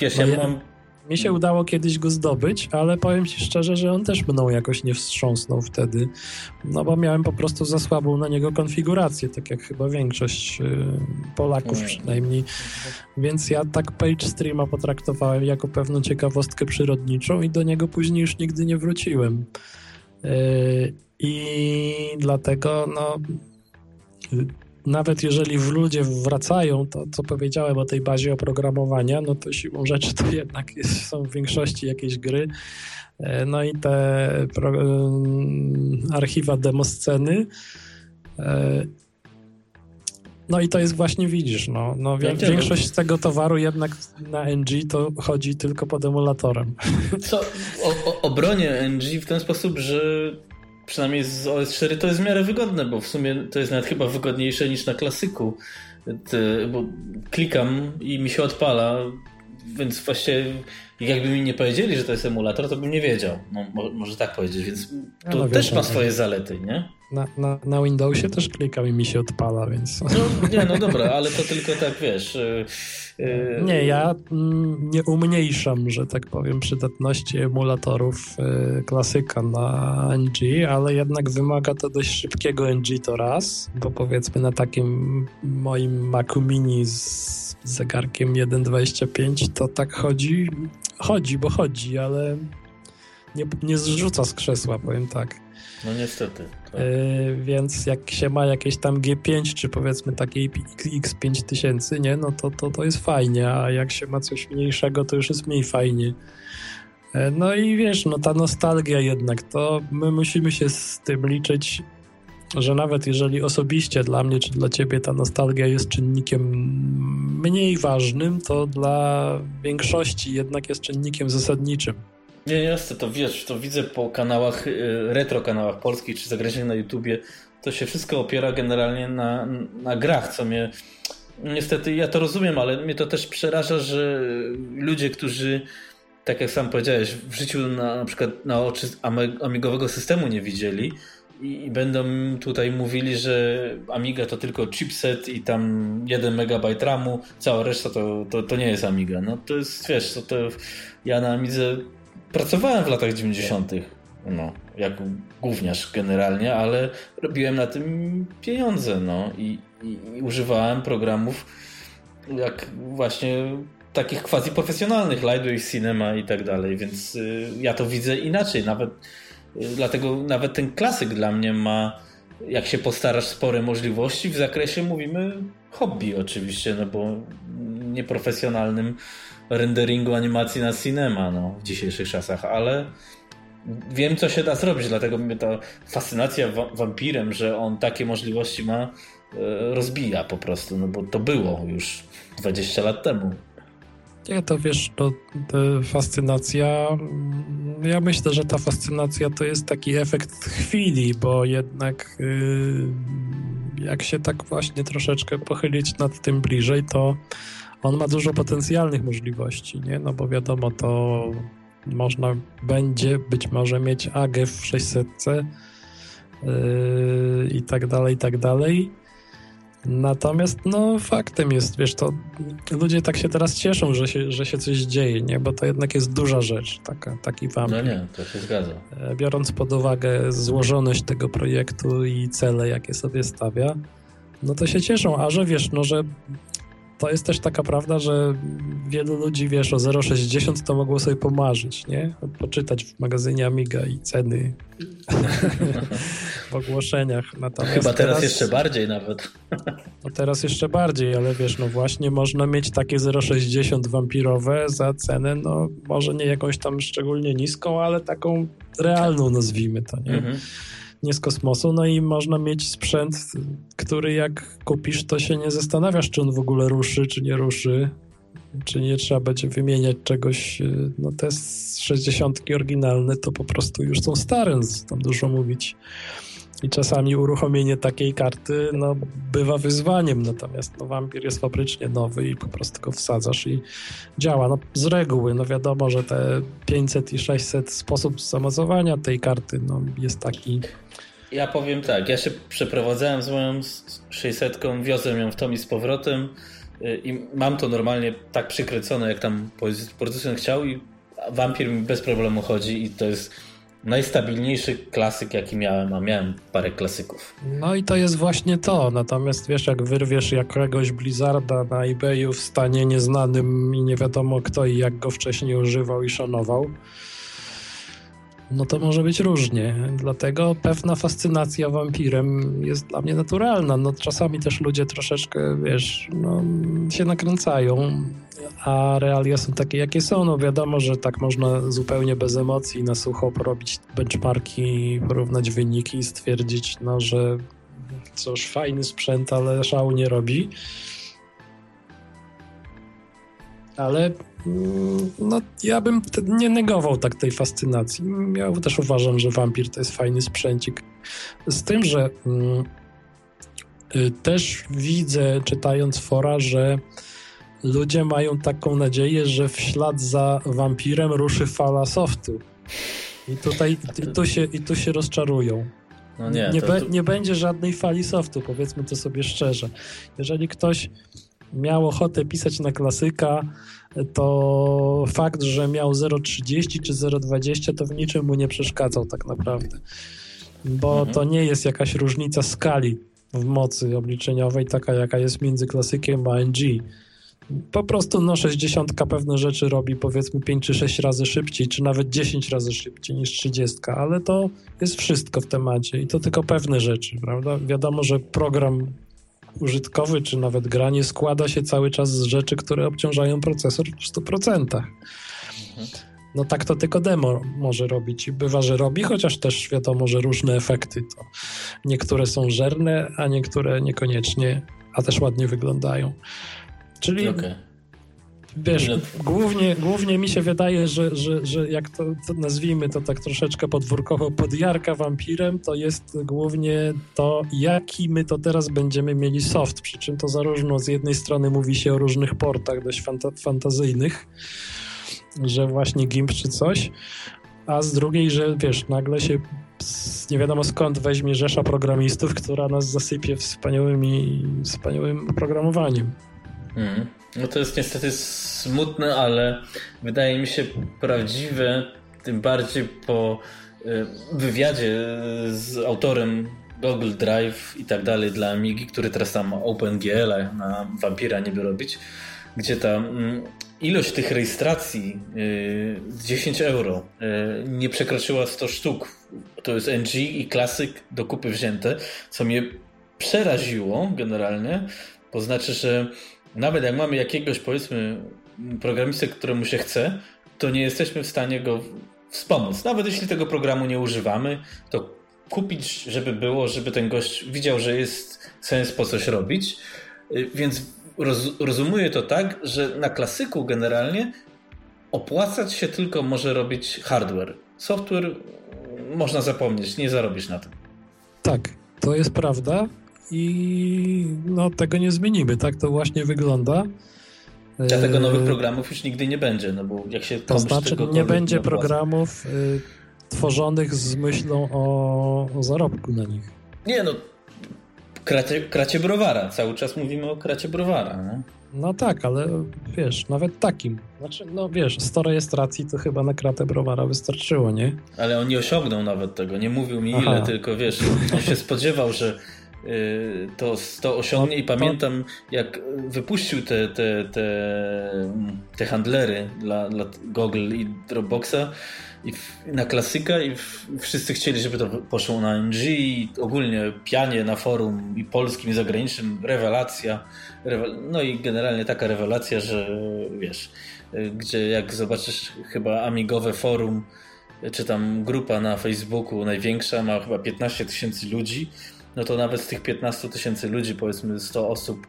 Wiesz, no ja, ja mam mi się udało kiedyś go zdobyć, ale powiem ci szczerze, że on też mną jakoś nie wstrząsnął wtedy, no bo miałem po prostu za słabą na niego konfigurację, tak jak chyba większość y, Polaków przynajmniej. Więc ja tak Page Streama potraktowałem jako pewną ciekawostkę przyrodniczą i do niego później już nigdy nie wróciłem. Y, I dlatego no nawet jeżeli w ludzie wracają, to co powiedziałem o tej bazie oprogramowania, no to siłą rzeczy to jednak jest, są w większości jakieś gry. E, no i te pro, e, archiwa demosceny. E, no i to jest właśnie, widzisz, no, no większość z tego towaru jednak na NG to chodzi tylko pod emulatorem. Co o, o, obronie NG w ten sposób, że przynajmniej z OS4 to jest w miarę wygodne, bo w sumie to jest nawet chyba wygodniejsze niż na klasyku. bo klikam i mi się odpala, więc właśnie jakby mi nie powiedzieli, że to jest emulator, to bym nie wiedział. No, może tak powiedzieć, więc to no, też ma swoje zalety, nie? Na, na, na Windowsie też klikam i mi się odpala, więc... No, nie, no dobra, ale to tylko tak, wiesz... Yy... Nie, ja mm, nie umniejszam, że tak powiem, przydatności emulatorów yy, klasyka na NG, ale jednak wymaga to dość szybkiego NG to raz, bo powiedzmy na takim moim Macu Mini z zegarkiem 1.25 to tak chodzi, chodzi, bo chodzi, ale nie, nie zrzuca z krzesła, powiem tak. No niestety. Tak. Yy, więc jak się ma jakieś tam G5, czy powiedzmy takie X5000, nie, no to, to, to jest fajnie, a jak się ma coś mniejszego, to już jest mniej fajnie. Yy, no i wiesz, no ta nostalgia jednak, to my musimy się z tym liczyć, że nawet jeżeli osobiście dla mnie czy dla ciebie ta nostalgia jest czynnikiem mniej ważnym, to dla większości jednak jest czynnikiem zasadniczym. Nie, jasne, to wiesz, to widzę po kanałach, y, retro kanałach polskich czy zagranicznych na YouTubie, to się wszystko opiera generalnie na, na grach, co mnie niestety, ja to rozumiem, ale mnie to też przeraża, że ludzie, którzy tak jak sam powiedziałeś, w życiu na, na przykład na oczy amigowego systemu nie widzieli i, i będą tutaj mówili, że Amiga to tylko chipset i tam 1 MB RAMu, cała reszta to, to, to nie jest Amiga. No to jest, wiesz, to, to ja na Amidze pracowałem w latach 90. No, jak gówniarz generalnie, ale robiłem na tym pieniądze, no i, i, i używałem programów jak właśnie takich quasi profesjonalnych, Lightwave Cinema i tak dalej, więc y, ja to widzę inaczej, nawet y, dlatego nawet ten klasyk dla mnie ma, jak się postarasz, spore możliwości w zakresie, mówimy, hobby oczywiście, no bo nieprofesjonalnym renderingu animacji na cinema no, w dzisiejszych czasach, ale wiem, co się da zrobić, dlatego mnie ta fascynacja wampirem, że on takie możliwości ma, y, rozbija po prostu, no bo to było już 20 lat temu. Nie, to wiesz, to, to, fascynacja. Mm, ja myślę, że ta fascynacja to jest taki efekt chwili, bo jednak yy, jak się tak właśnie troszeczkę pochylić nad tym bliżej, to on ma dużo potencjalnych możliwości, nie? No bo wiadomo, to można będzie być może mieć AG w 600 yy, i tak dalej, i tak dalej. Natomiast no faktem jest, wiesz, to ludzie tak się teraz cieszą, że się, że się coś dzieje, nie? Bo to jednak jest duża rzecz, taka, taki wam. No nie, to się zgadza. E, biorąc pod uwagę złożoność tego projektu i cele, jakie sobie stawia, no to się cieszą, a że wiesz, no że to jest też taka prawda, że wielu ludzi, wiesz, o 0,60 to mogło sobie pomarzyć, nie? Poczytać w magazynie Amiga i ceny w ogłoszeniach. Natomiast Chyba teraz, teraz, jeszcze bardziej nawet. no teraz jeszcze bardziej, ale wiesz, no właśnie można mieć takie 0,60 wampirowe za cenę, no może nie jakąś tam szczególnie niską, ale taką realną nazwijmy to, nie? Mhm nie z kosmosu, no i można mieć sprzęt, który jak kupisz, to się nie zastanawiasz, czy on w ogóle ruszy, czy nie ruszy, czy nie trzeba będzie wymieniać czegoś. No te 60 oryginalne to po prostu już są stare, tam dużo mówić. I czasami uruchomienie takiej karty no, bywa wyzwaniem, natomiast no, Vampir jest fabrycznie nowy i po prostu go wsadzasz i działa. No, z reguły, no wiadomo, że te 500 i 600 sposób zamocowania tej karty no, jest taki ja powiem tak, ja się przeprowadzałem z moją 600, wiozłem ją w tom i z powrotem y, i mam to normalnie tak przykręcone, jak tam producent chciał i Vampir mi bez problemu chodzi i to jest najstabilniejszy klasyk, jaki miałem, a miałem parę klasyków. No i to jest właśnie to. Natomiast wiesz, jak wyrwiesz jakiegoś Blizzarda na eBayu w stanie nieznanym i nie wiadomo kto i jak go wcześniej używał i szanował, no to może być różnie. Dlatego pewna fascynacja wampirem jest dla mnie naturalna. No czasami też ludzie troszeczkę, wiesz, no, się nakręcają, a realia są takie, jakie są. No wiadomo, że tak można zupełnie bez emocji na sucho porobić benchmarki, porównać wyniki i stwierdzić, no, że cóż, fajny sprzęt, ale szału nie robi. Ale Mm, no, ja bym nie negował tak tej fascynacji. Ja też uważam, że wampir to jest fajny sprzęcik. Z tym, że mm, y, też widzę, czytając fora, że ludzie mają taką nadzieję, że w ślad za wampirem ruszy fala softu. I tutaj i tu, się, i tu się rozczarują. No nie, nie, to, be, nie będzie żadnej fali softu, powiedzmy to sobie szczerze. Jeżeli ktoś miał ochotę pisać na klasyka, to fakt, że miał 0,30 czy 0,20 to w niczym mu nie przeszkadzał tak naprawdę. Bo mhm. to nie jest jakaś różnica skali w mocy obliczeniowej, taka jaka jest między klasykiem a NG. Po prostu no 60 pewne rzeczy robi powiedzmy 5 czy 6 razy szybciej, czy nawet 10 razy szybciej niż 30, ale to jest wszystko w temacie i to tylko pewne rzeczy, prawda? Wiadomo, że program użytkowy, czy nawet granie składa się cały czas z rzeczy, które obciążają procesor w 100%. No tak to tylko demo może robić i bywa, że robi, chociaż też wiadomo, że różne efekty to niektóre są żerne, a niektóre niekoniecznie, a też ładnie wyglądają. Czyli okay. Wiesz, głównie, głównie mi się wydaje, że, że, że jak to, to, nazwijmy to tak troszeczkę podwórkowo podjarka wampirem, to jest głównie to, jaki my to teraz będziemy mieli soft. Przy czym to zarówno z jednej strony mówi się o różnych portach dość fanta fantazyjnych, że właśnie GIMP czy coś, a z drugiej, że wiesz, nagle się nie wiadomo skąd weźmie rzesza programistów, która nas zasypie wspaniałymi, wspaniałym oprogramowaniem. Mm. No to jest niestety smutne, ale wydaje mi się prawdziwe, tym bardziej po y, wywiadzie z autorem Google Drive i tak dalej dla Amigi, który teraz tam OpenGL na Vampira niby robić, gdzie ta mm, ilość tych rejestracji 10 y, euro y, nie przekroczyła 100 sztuk. To jest NG i Classic do kupy wzięte, co mnie przeraziło generalnie. To znaczy, że nawet jak mamy jakiegoś powiedzmy programistę, któremu się chce, to nie jesteśmy w stanie go wspomóc. Nawet jeśli tego programu nie używamy, to kupić, żeby było, żeby ten gość widział, że jest sens po coś robić. Y, więc roz, rozumuję to tak, że na klasyku generalnie opłacać się tylko może robić hardware. Software można zapomnieć, nie zarobisz na tym. Tak, to jest prawda i no, tego nie zmienimy. Tak to właśnie wygląda. Dlatego nowych e, programów już nigdy nie będzie, no bo jak się To znaczy nie będzie programów y, tworzonych z myślą o, o zarobku na nich. Nie no, kracie, kracie browara. Cały czas mówimy o kracie browara. No? no tak, ale wiesz, nawet takim. Znaczy, no wiesz, 100 rejestracji to chyba na kratę browara wystarczyło, nie? Ale on nie osiągnął nawet tego. Nie mówił mi Aha. ile, tylko wiesz, on się spodziewał, że to, to osiągnie i pamiętam jak wypuścił te, te, te, te handlery dla, dla Google i Dropboxa i na klasyka i wszyscy chcieli, żeby to poszło na NG i ogólnie pianie na forum i polskim i zagranicznym, rewelacja. no i generalnie taka rewelacja, że wiesz, gdzie jak zobaczysz chyba amigowe forum, czy tam grupa na Facebooku największa ma chyba 15 tysięcy ludzi, no to nawet z tych 15 tysięcy ludzi powiedzmy 100 osób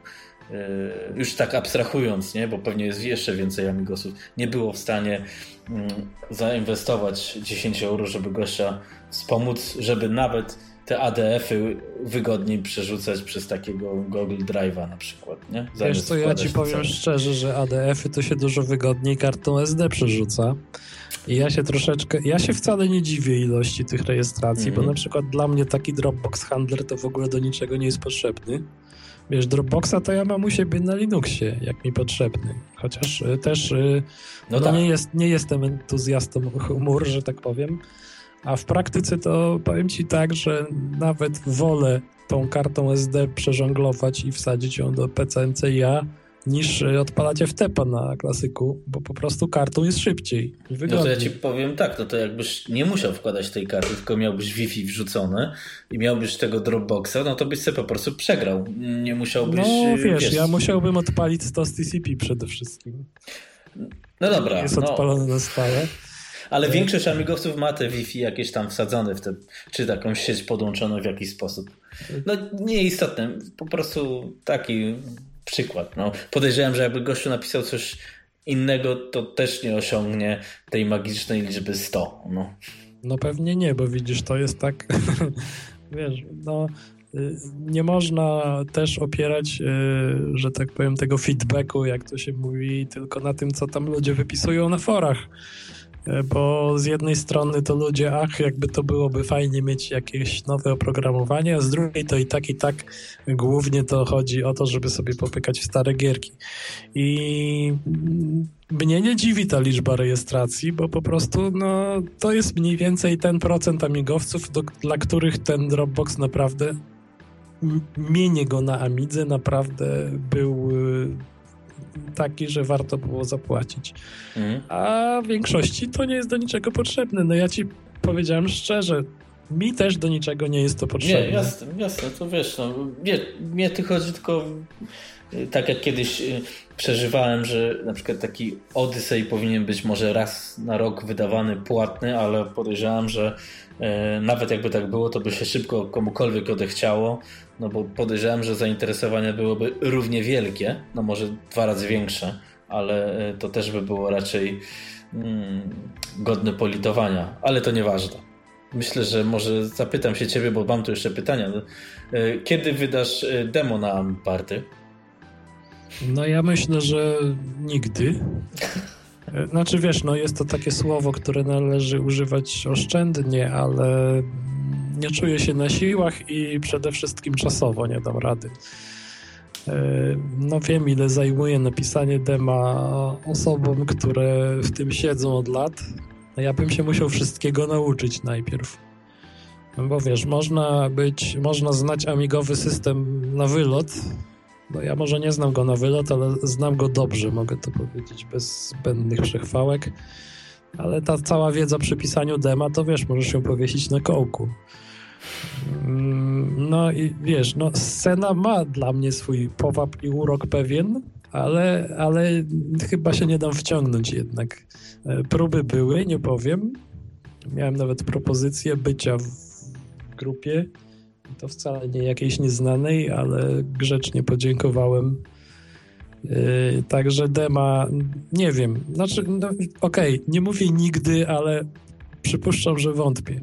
E, już tak abstrahując, nie, bo pewnie jest jeszcze więcej amigosów, nie było w stanie mm, zainwestować 10 euro, żeby gościa wspomóc, żeby nawet te ADF-y wygodniej przerzucać przez takiego Google Drive'a na przykład, nie? Zamiast Wiesz co, ja ci powiem szczerze, że ADF-y to się dużo wygodniej kartą SD przerzuca. I ja się troszeczkę, ja się wcale nie dziwię ilości tych rejestracji, mm bo mhm. na przykład dla mnie taki Dropbox Handler to w ogóle do niczego nie jest potrzebny. Wiesz, Dropboxa to ja mam u siebie na Linuxie, jak mi potrzebny. Chociaż y, też y, no, no tak. nie, jest, nie jestem entuzjastą chmur, że tak powiem. A w praktyce to powiem ci tak, że nawet wolę tą kartą SD przeżonglować i wsadzić ją do PCNCIA, niż odpalać FTP na klasyku, bo po prostu kartą jest szybciej. No to ja ci powiem tak, no to jakbyś nie musiał wkładać tej karty, tylko miałbyś Wi-Fi wrzucone i miałbyś tego Dropboxa, no to byś sobie po prostu przegrał. Nie musiałbyś... No wiesz, wiesz... ja musiałbym odpalić stos TCP przede wszystkim. No dobra. Jest no. odpalony na stałe. Ale większość amigowców ma te Wi-Fi jakieś tam wsadzone w te, czy taką sieć podłączoną w jakiś sposób. No nieistotne, po prostu taki przykład. No, podejrzewam, że jakby gościu napisał coś innego, to też nie osiągnie tej magicznej liczby 100. No, no pewnie nie, bo widzisz, to jest tak, [laughs] wiesz, no y, nie można też opierać, y, że tak powiem, tego feedbacku, jak to się mówi, tylko na tym, co tam ludzie wypisują na forach. Bo z jednej strony to ludzie, ach, jakby to byłoby fajnie mieć jakieś nowe oprogramowanie, a z drugiej to i tak, i tak głównie to chodzi o to, żeby sobie popykać w stare gierki. I mnie nie dziwi ta liczba rejestracji, bo po prostu no, to jest mniej więcej ten procent amigowców, do, dla których ten Dropbox naprawdę mienie go na Amidze naprawdę był taki, że warto było zapłacić. Mhm. A w większości to nie jest do niczego potrzebne. No ja ci powiedziałem szczerze, mi też do niczego nie jest to potrzebne. Nie, jasne, jasne, to wiesz, no, nie, mnie ty chodzi tylko y, tak jak kiedyś y, przeżywałem, że na przykład taki Odyssey powinien być może raz na rok wydawany płatny, ale podejrzewam, że e, nawet jakby tak było, to by się szybko komukolwiek odechciało, no bo podejrzewam, że zainteresowanie byłoby równie wielkie, no może dwa razy większe, ale e, to też by było raczej mm, godne politowania, ale to nieważne. Myślę, że może zapytam się ciebie, bo mam tu jeszcze pytania. E, kiedy wydasz demo na Party? No ja myślę, że nigdy. Znaczy wiesz, no jest to takie słowo, które należy używać oszczędnie, ale nie czuję się na siłach i przede wszystkim czasowo nie dam rady. E, no wiem, ile zajmuje napisanie dema osobom, które w tym siedzą od lat. No ja bym się musiał wszystkiego nauczyć najpierw. Bo wiesz, można być, można znać amigowy system na wylot. No ja może nie znam go na wylot, ale znam go dobrze, mogę to powiedzieć bez zbędnych przechwałek. Ale ta cała wiedza przy pisaniu dema, to wiesz, możesz ją powiesić na kołku. Mm, no i wiesz, no scena ma dla mnie swój powab i urok pewien, ale, ale chyba się nie dam wciągnąć jednak. E, próby były, nie powiem. Miałem nawet propozycję bycia w grupie. To wcale nie jakiejś nieznanej, ale grzecznie podziękowałem. Yy, także dema, nie wiem, znaczy, no, okej, okay, nie mówię nigdy, ale przypuszczam, że wątpię.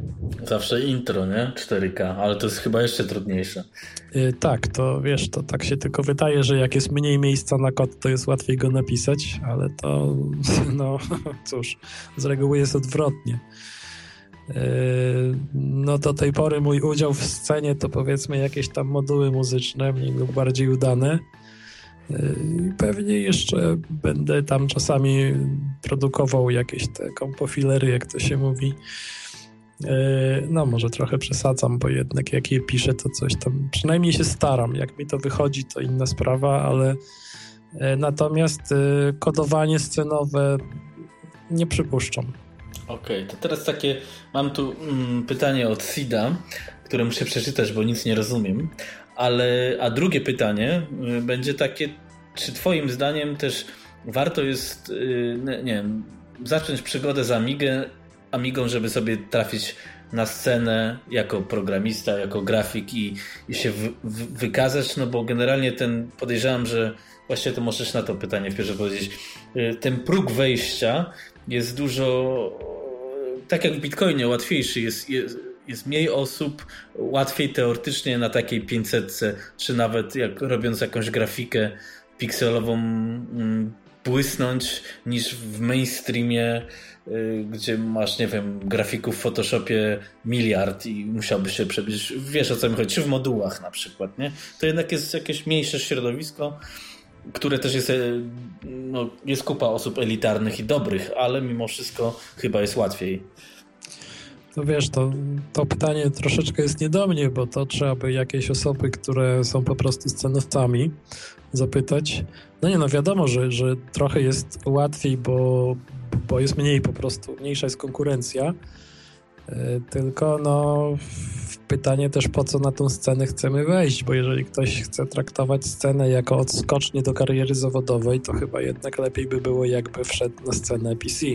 Zawsze intro, nie? 4K, ale to jest chyba jeszcze trudniejsze. Yy, tak, to wiesz, to tak się tylko wydaje, że jak jest mniej miejsca na kod, to jest łatwiej go napisać, ale to, [laughs] no [laughs] cóż, z reguły jest odwrotnie. Yy, no do tej pory mój udział w scenie to powiedzmy jakieś tam moduły muzyczne, mniej lub bardziej udane. Yy, pewnie jeszcze będę tam czasami produkował jakieś te kompofilery, jak to się mówi. Yy, no, może trochę przesadzam, bo jednak jak je piszę, to coś tam przynajmniej się staram. Jak mi to wychodzi, to inna sprawa, ale natomiast kodowanie scenowe nie przypuszczam. Okej, okay, to teraz takie, mam tu mm, pytanie od Sida, które muszę przeczytać, bo nic nie rozumiem. Ale, a drugie pytanie y, będzie takie, czy twoim zdaniem też warto jest, y, nie wiem, zacząć przygodę z Amigę, Amigą, żeby sobie trafić na scenę jako programista, jako grafik i, i się w, w, wykazać, no bo generalnie ten, podejrzewam, że właśnie to możesz na to pytanie w powiedzieć, y, ten próg wejścia jest dużo tak jak w Bitcoinie łatwiejszy jest, jest, jest mniej osób, łatwiej teoretycznie na takiej 500 czy nawet jak robiąc jakąś grafikę pikselową mm, błysnąć niż w mainstreamie, y, gdzie masz, nie wiem, grafików w Photoshopie miliard i musiałbyś się przebyć, wiesz o co mi chodzi, czy w modułach na przykład, nie? To jednak jest jakieś mniejsze środowisko, które też jest, e, no, jest kupa osób elitarnych i dobrych, ale mimo wszystko chyba jest łatwiej. No wiesz, to, to pytanie troszeczkę jest nie do mnie, bo to trzeba by jakieś osoby, które są po prostu scenowcami zapytać. No nie, no wiadomo, że, że trochę jest łatwiej, bo, bo jest mniej po prostu, mniejsza jest konkurencja. E, tylko no pytanie też po co na tą scenę chcemy wejść, bo jeżeli ktoś chce traktować scenę jako odskocznie do kariery zawodowej, to chyba jednak lepiej by było jakby wszedł na scenę PC.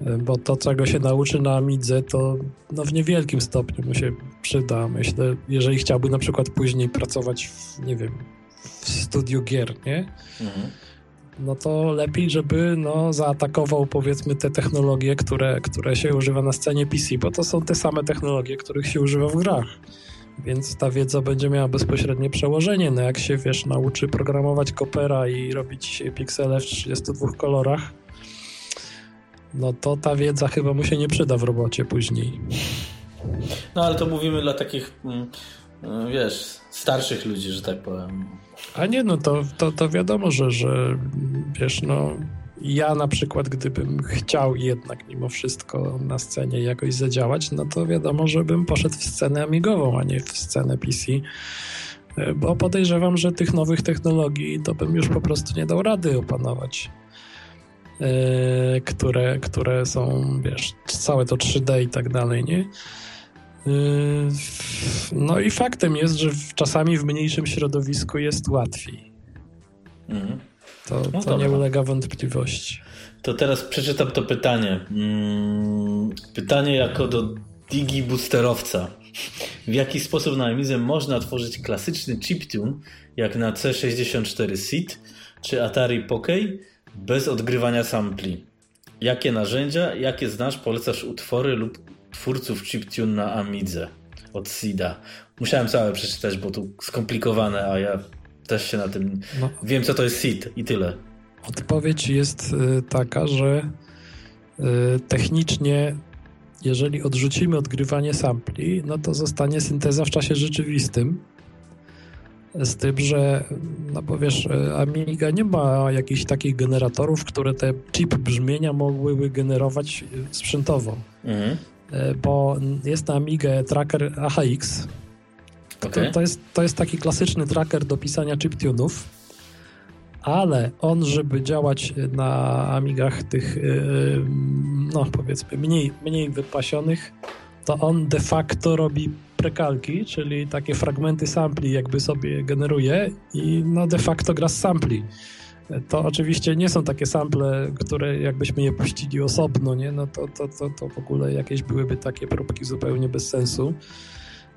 E, bo to, czego się nauczy na Amidze, to no, w niewielkim stopniu mu się przyda. Myślę, jeżeli chciałby na przykład później pracować w, nie wiem, w studiu gier, nie? Mhm no to lepiej, żeby no, zaatakował powiedzmy te technologie, które, które się używa na scenie PC, bo to są te same technologie, których się używa w grach. Więc ta wiedza będzie miała bezpośrednie przełożenie. No jak się, wiesz, nauczy programować Kopera i robić piksele w 32 kolorach, no to ta wiedza chyba mu się nie przyda w robocie później. No ale to mówimy dla takich, mm, wiesz, starszych ludzi, że tak powiem. A nie, no to, to, to wiadomo, że, że wiesz, no ja na przykład, gdybym chciał jednak mimo wszystko na scenie jakoś zadziałać, no to wiadomo, żebym poszedł w scenę amigową, a nie w scenę PC. Bo podejrzewam, że tych nowych technologii to bym już po prostu nie dał rady opanować. Yy, które, które są, wiesz, całe to 3D i tak dalej, nie? Yy, no i faktem jest, że czasami w mniejszym środowisku jest łatwiej. Mhm. To, no to nie ulega wątpliwości. To teraz przeczytam to pytanie. Mm, pytanie jako do digi boosterowca. W jaki sposób na Amizem można tworzyć klasyczny chiptune jak na C64 SID czy Atari Poké bez odgrywania sampli? Jakie narzędzia, jakie znasz, polecasz utwory lub twórców chiptune na Amidze od Sida. Musiałem całe przeczytać, bo tu skomplikowane, a ja też się na tym... No. Wiem, co to jest SID i tyle. Odpowiedź jest y, taka, że y, technicznie, jeżeli odrzucimy odgrywanie sampli, no to zostanie synteza w czasie rzeczywistym. Z tym, że, no bo wiesz, y, Amiga nie ma jakichś takich generatorów, które te chip brzmienia mogłyby generować sprzętowo. Mhm. Bo jest na Amigę tracker AHX. Okay. To, to, jest, to jest taki klasyczny tracker do pisania chiptunów ale on, żeby działać na Amigach tych, no powiedzmy, mniej, mniej wypasionych, to on de facto robi prekalki, czyli takie fragmenty sampli jakby sobie generuje i no de facto gra z sampli. To oczywiście nie są takie sample, które jakbyśmy je puścili osobno, nie? No to, to, to, to w ogóle jakieś byłyby takie próbki zupełnie bez sensu.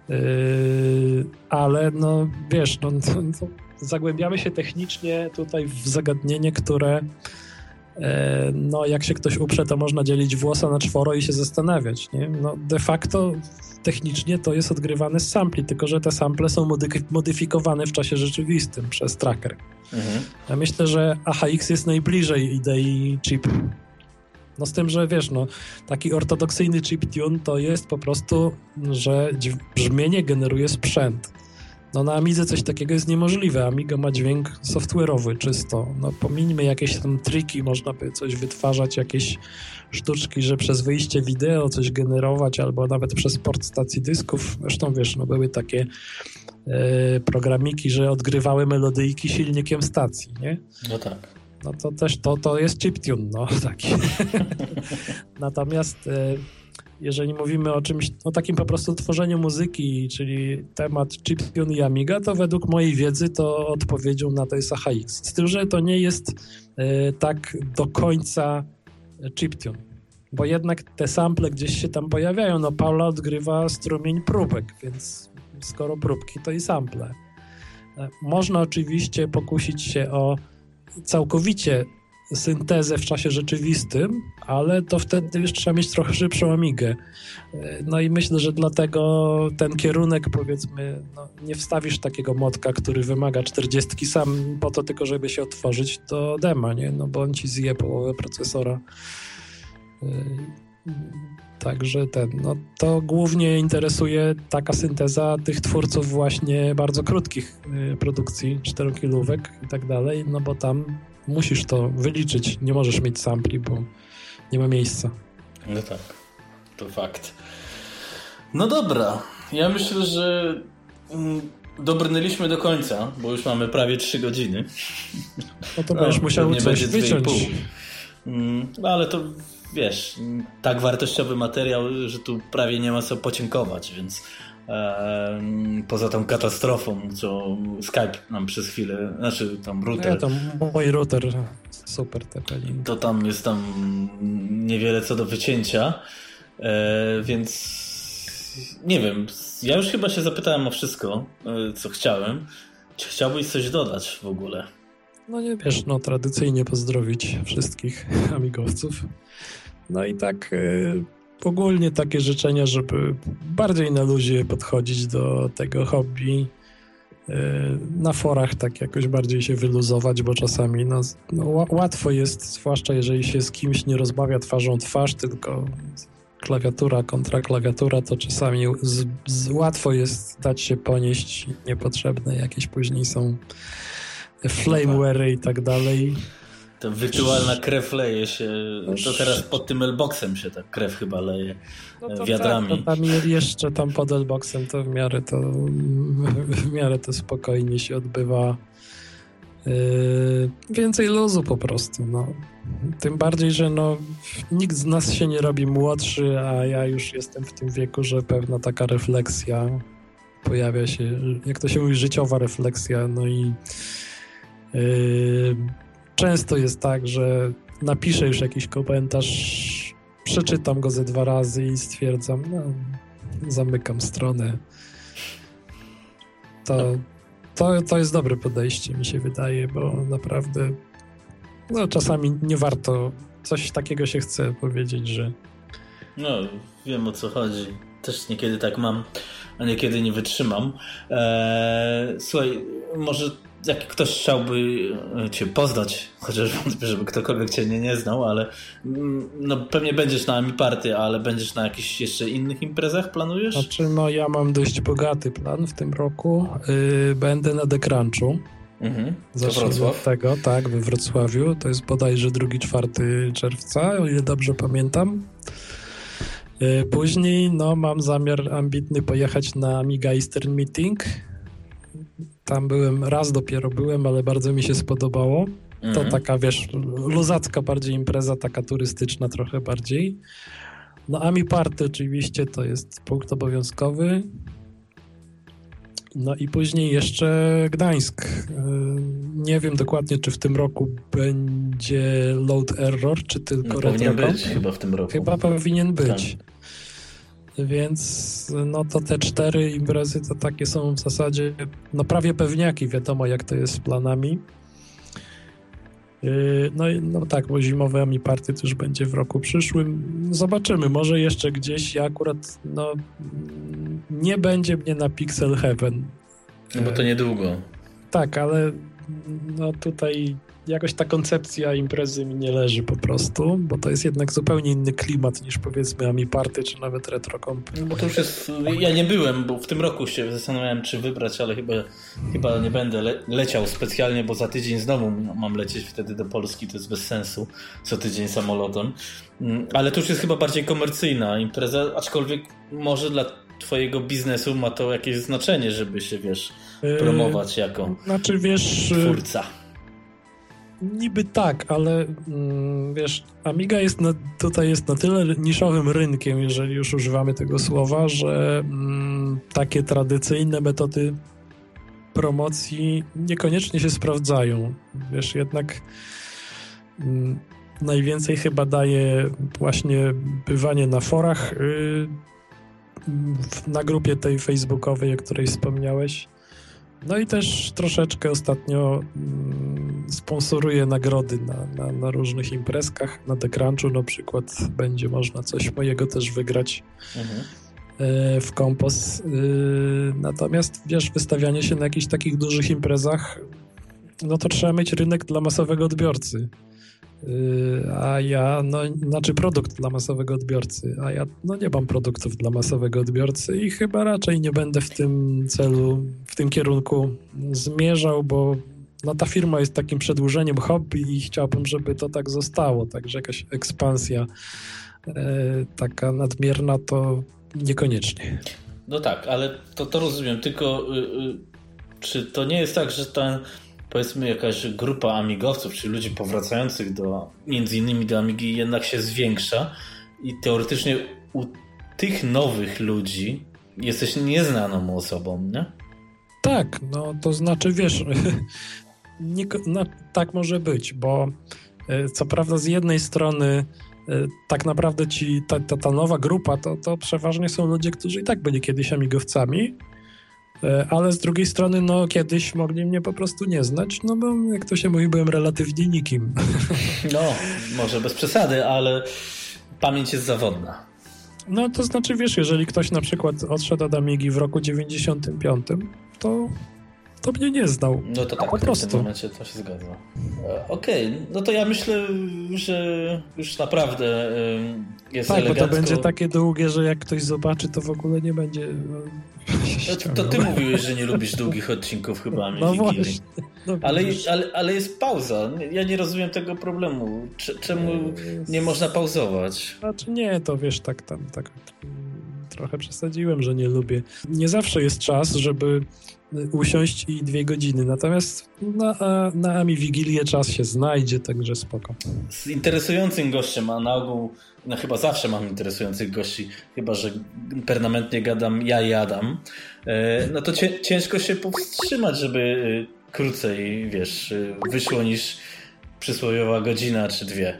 Yy, ale no wiesz, no to, to zagłębiamy się technicznie tutaj w zagadnienie, które no jak się ktoś uprze, to można dzielić włosa na czworo i się zastanawiać, nie? No de facto technicznie to jest odgrywane z sampli, tylko że te sample są modyfikowane w czasie rzeczywistym przez tracker. Mhm. Ja myślę, że AHX jest najbliżej idei chip. No z tym, że wiesz, no taki ortodoksyjny chip tune to jest po prostu, że brzmienie generuje sprzęt. No na Amidze coś takiego jest niemożliwe. Amiga ma dźwięk software'owy czysto. No pomińmy jakieś tam triki, można by coś wytwarzać, jakieś sztuczki, że przez wyjście wideo coś generować, albo nawet przez port stacji dysków. Zresztą wiesz, no były takie e, programiki, że odgrywały melodyjki silnikiem stacji, nie? No tak. No to też to, to jest chiptune, no [laughs] taki. [laughs] Natomiast e, jeżeli mówimy o czymś, o takim po prostu tworzeniu muzyki, czyli temat chiptune i Amiga, to według mojej wiedzy to odpowiedzią na to jest AHX. Z tym, że to nie jest e, tak do końca chiptune, bo jednak te sample gdzieś się tam pojawiają. No Paula odgrywa strumień próbek, więc skoro próbki, to i sample. E, można oczywiście pokusić się o całkowicie syntezę w czasie rzeczywistym, ale to wtedy już trzeba mieć trochę szybszą amigę. No i myślę, że dlatego ten kierunek, powiedzmy, no, nie wstawisz takiego motka, który wymaga 40 sam po to tylko, żeby się otworzyć do dema, nie? No bo on ci zje połowę procesora. Także ten, no to głównie interesuje taka synteza tych twórców właśnie bardzo krótkich y, produkcji, czterokilówek i tak dalej, no bo tam musisz to wyliczyć. Nie możesz mieć sampli, bo nie ma miejsca. No tak, to fakt. No dobra, ja myślę, że mm, dobrnęliśmy do końca, bo już mamy prawie 3 godziny. No to będziesz no, musiał coś będzie wyciąć. Mm, no ale to wiesz, tak wartościowy materiał, że tu prawie nie ma co pociękować, więc poza tą katastrofą, co Skype nam przez chwilę, znaczy tam router. Nie, to mój router super TP-Link. To tam jest tam niewiele co do wycięcia, e, więc nie wiem, ja już chyba się zapytałem o wszystko, e, co chciałem. Czy chciałbyś coś dodać w ogóle? No nie wiesz, no tradycyjnie pozdrowić wszystkich [laughs] amigowców. No i tak e, ogólnie takie życzenia, żeby bardziej na luzie podchodzić do tego hobby. E, na forach tak jakoś bardziej się wyluzować, bo czasami no, no, łatwo jest, zwłaszcza jeżeli się z kimś nie rozmawia twarzą twarz, tylko klawiatura kontra klawiatura, to czasami z, z, łatwo jest dać się ponieść niepotrzebne. Jakieś później są flameware'y i tak dalej. To wirtualna krew leje się. To teraz pod tym elboxem się ta krew chyba leje no to wiadrami. Tak, to tam jeszcze tam pod elboxem to w miarę to w miarę to spokojnie się odbywa. Yy, więcej luzu po prostu. No. Tym bardziej, że no, nikt z nas się nie robi młodszy, a ja już jestem w tym wieku, że pewna taka refleksja pojawia się, jak to się mówi, życiowa refleksja, no i yy, często jest tak, że napiszę już jakiś komentarz, przeczytam go ze dwa razy i stwierdzam, no, zamykam stronę. To, to, to jest dobre podejście, mi się wydaje, bo naprawdę no, czasami nie warto, coś takiego się chce powiedzieć, że... No, wiem o co chodzi. Też niekiedy tak mam, a niekiedy nie wytrzymam. Eee, słuchaj, może jak ktoś chciałby e, Cię poznać, chociaż wątpię, żeby ktokolwiek Cię nie, nie znał, ale mm, no, pewnie będziesz na Ami Party, ale będziesz na jakichś jeszcze innych imprezach, planujesz? Znaczy, no ja mam dość bogaty plan w tym roku. Yy, będę na The Crunchu. Mhm. Wrocław? tego, tak, we Wrocławiu. To jest bodajże 2-4 czerwca, o ile dobrze pamiętam. Yy, później, no, mam zamiar ambitny pojechać na Amiga Eastern Meeting tam byłem, raz dopiero byłem, ale bardzo mi się spodobało. To mhm. taka, wiesz, luzacka bardziej impreza, taka turystyczna trochę bardziej. No Ami Party oczywiście to jest punkt obowiązkowy. No i później jeszcze Gdańsk. Y, nie wiem dokładnie, czy w tym roku będzie Load Error, czy tylko no, Powinien być chyba w tym roku. Chyba powinien być. Tak. Więc no to te cztery imprezy to takie są w zasadzie no prawie pewniaki, wiadomo jak to jest z planami. Yy, no, no tak, bo zimowe Ami Party też będzie w roku przyszłym. Zobaczymy, może jeszcze gdzieś. Ja akurat no, nie będzie mnie na Pixel Heaven. No bo to niedługo. Tak, ale no tutaj jakoś ta koncepcja imprezy mi nie leży po prostu, bo to jest jednak zupełnie inny klimat niż powiedzmy Ami Party czy nawet Retrocomp. No bo to już jest, ja nie byłem, bo w tym roku się zastanawiałem czy wybrać, ale chyba, chyba nie będę le leciał specjalnie, bo za tydzień znowu mam lecieć wtedy do Polski, to jest bez sensu, co tydzień samolotem. Mm, ale to już jest chyba bardziej komercyjna impreza, aczkolwiek może dla twojego biznesu ma to jakieś znaczenie, żeby się, wiesz, yy, promować jako znaczy, wiesz, twórca. Niby tak, ale mm, wiesz, Amiga jest na, tutaj jest na tyle niszowym rynkiem, jeżeli już używamy tego słowa, że mm, takie tradycyjne metody promocji niekoniecznie się sprawdzają. Wiesz, jednak mm, najwięcej chyba daje właśnie bywanie na forach yy, na grupie tej facebookowej, o której wspomniałeś no i też troszeczkę ostatnio mm, sponsoruję nagrody na, na, na, różnych imprezkach. Na The Crunchu na przykład będzie można coś mojego też wygrać mhm. e, w kompos. E, natomiast wiesz, wystawianie się na jakichś takich dużych imprezach, no to trzeba mieć rynek dla masowego odbiorcy. Y, a ja, no, znaczy produkt dla masowego odbiorcy, a ja no, nie mam produktów dla masowego odbiorcy i chyba raczej nie będę w tym celu, w tym kierunku zmierzał, bo no, ta firma jest takim przedłużeniem hobby i chciałbym, żeby to tak zostało, także jakaś ekspansja e, taka nadmierna to niekoniecznie. No tak, ale to, to rozumiem, tylko y, y, czy to nie jest tak, że ten powiedzmy jakaś grupa amigowców, czy ludzi powracających do między innymi do Amigi jednak się zwiększa i teoretycznie u tych nowych ludzi jesteś nieznaną osobą, nie? Tak, no to znaczy wiesz, [laughs] nie, no, tak może być, bo e, co prawda z jednej strony e, tak naprawdę ci, ta, ta, ta nowa grupa to, to przeważnie są ludzie, którzy i tak byli kiedyś amigowcami, ale z drugiej strony, no kiedyś mogli mnie po prostu nie znać, no bo jak to się mówi, byłem relatywnie nikim. [laughs] No, może bez przesady, ale pamięć jest zawodna. No to znaczy, wiesz, jeżeli ktoś na przykład odszedł od Amigi w roku 95, to to mnie nie znał. No to tak, po prostu. w tym momencie to się zgadza. E, okej, okay. no to ja myślę, że już naprawdę jest tak, elegancko. bo to będzie takie długie, że jak ktoś zobaczy, to w ogóle nie będzie... No, to, to, ty mówiłeś, że nie lubisz długich odcinków chyba No właśnie. No ale, ale, ale jest pauza. Ja nie rozumiem tego problemu. Czemu nie można pauzować? Znaczy nie, to wiesz, tak tam, tak trochę przesadziłem, że nie lubię. Nie zawsze jest czas, żeby usiąść i dwie godziny. Natomiast na, na Ami Wigilię czas się znajdzie, także spoko. Z interesującym gościem, a na ogół no chyba zawsze mam interesujących gości, chyba że permanentnie gadam ja i Adam, e, no to ciężko się powstrzymać, żeby e, krócej, wiesz, e, wyszło niż przysłowiowa godzina czy dwie.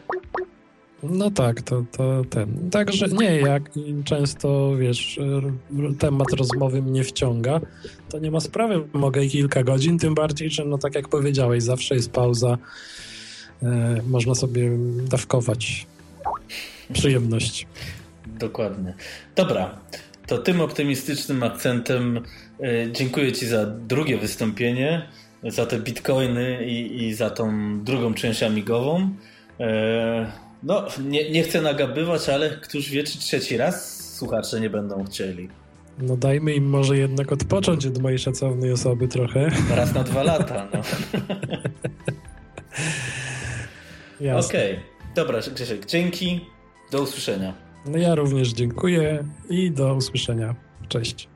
No tak, to, to ten. Także nie, jak często, wiesz, temat rozmowy mnie wciąga, to nie ma sprawy, mogę kilka godzin, tym bardziej, że no tak jak powiedziałeś, zawsze jest pauza, można sobie dawkować przyjemność. Dokładnie. Dobra, to tym optymistycznym akcentem e, dziękuję Ci za drugie wystąpienie. za te bitcoiny i, i za tą drugą część amigową. E, no, nie, nie chcę nagabywać, ale któż wie, czy trzeci raz słuchacze nie będą chcieli. No dajmy im może jednak odpocząć od mojej szacownej osoby trochę. Raz na dwa lata, no. [laughs] Okej, okay. dobra Grzesiek, dzięki, do usłyszenia. No ja również dziękuję i do usłyszenia. Cześć.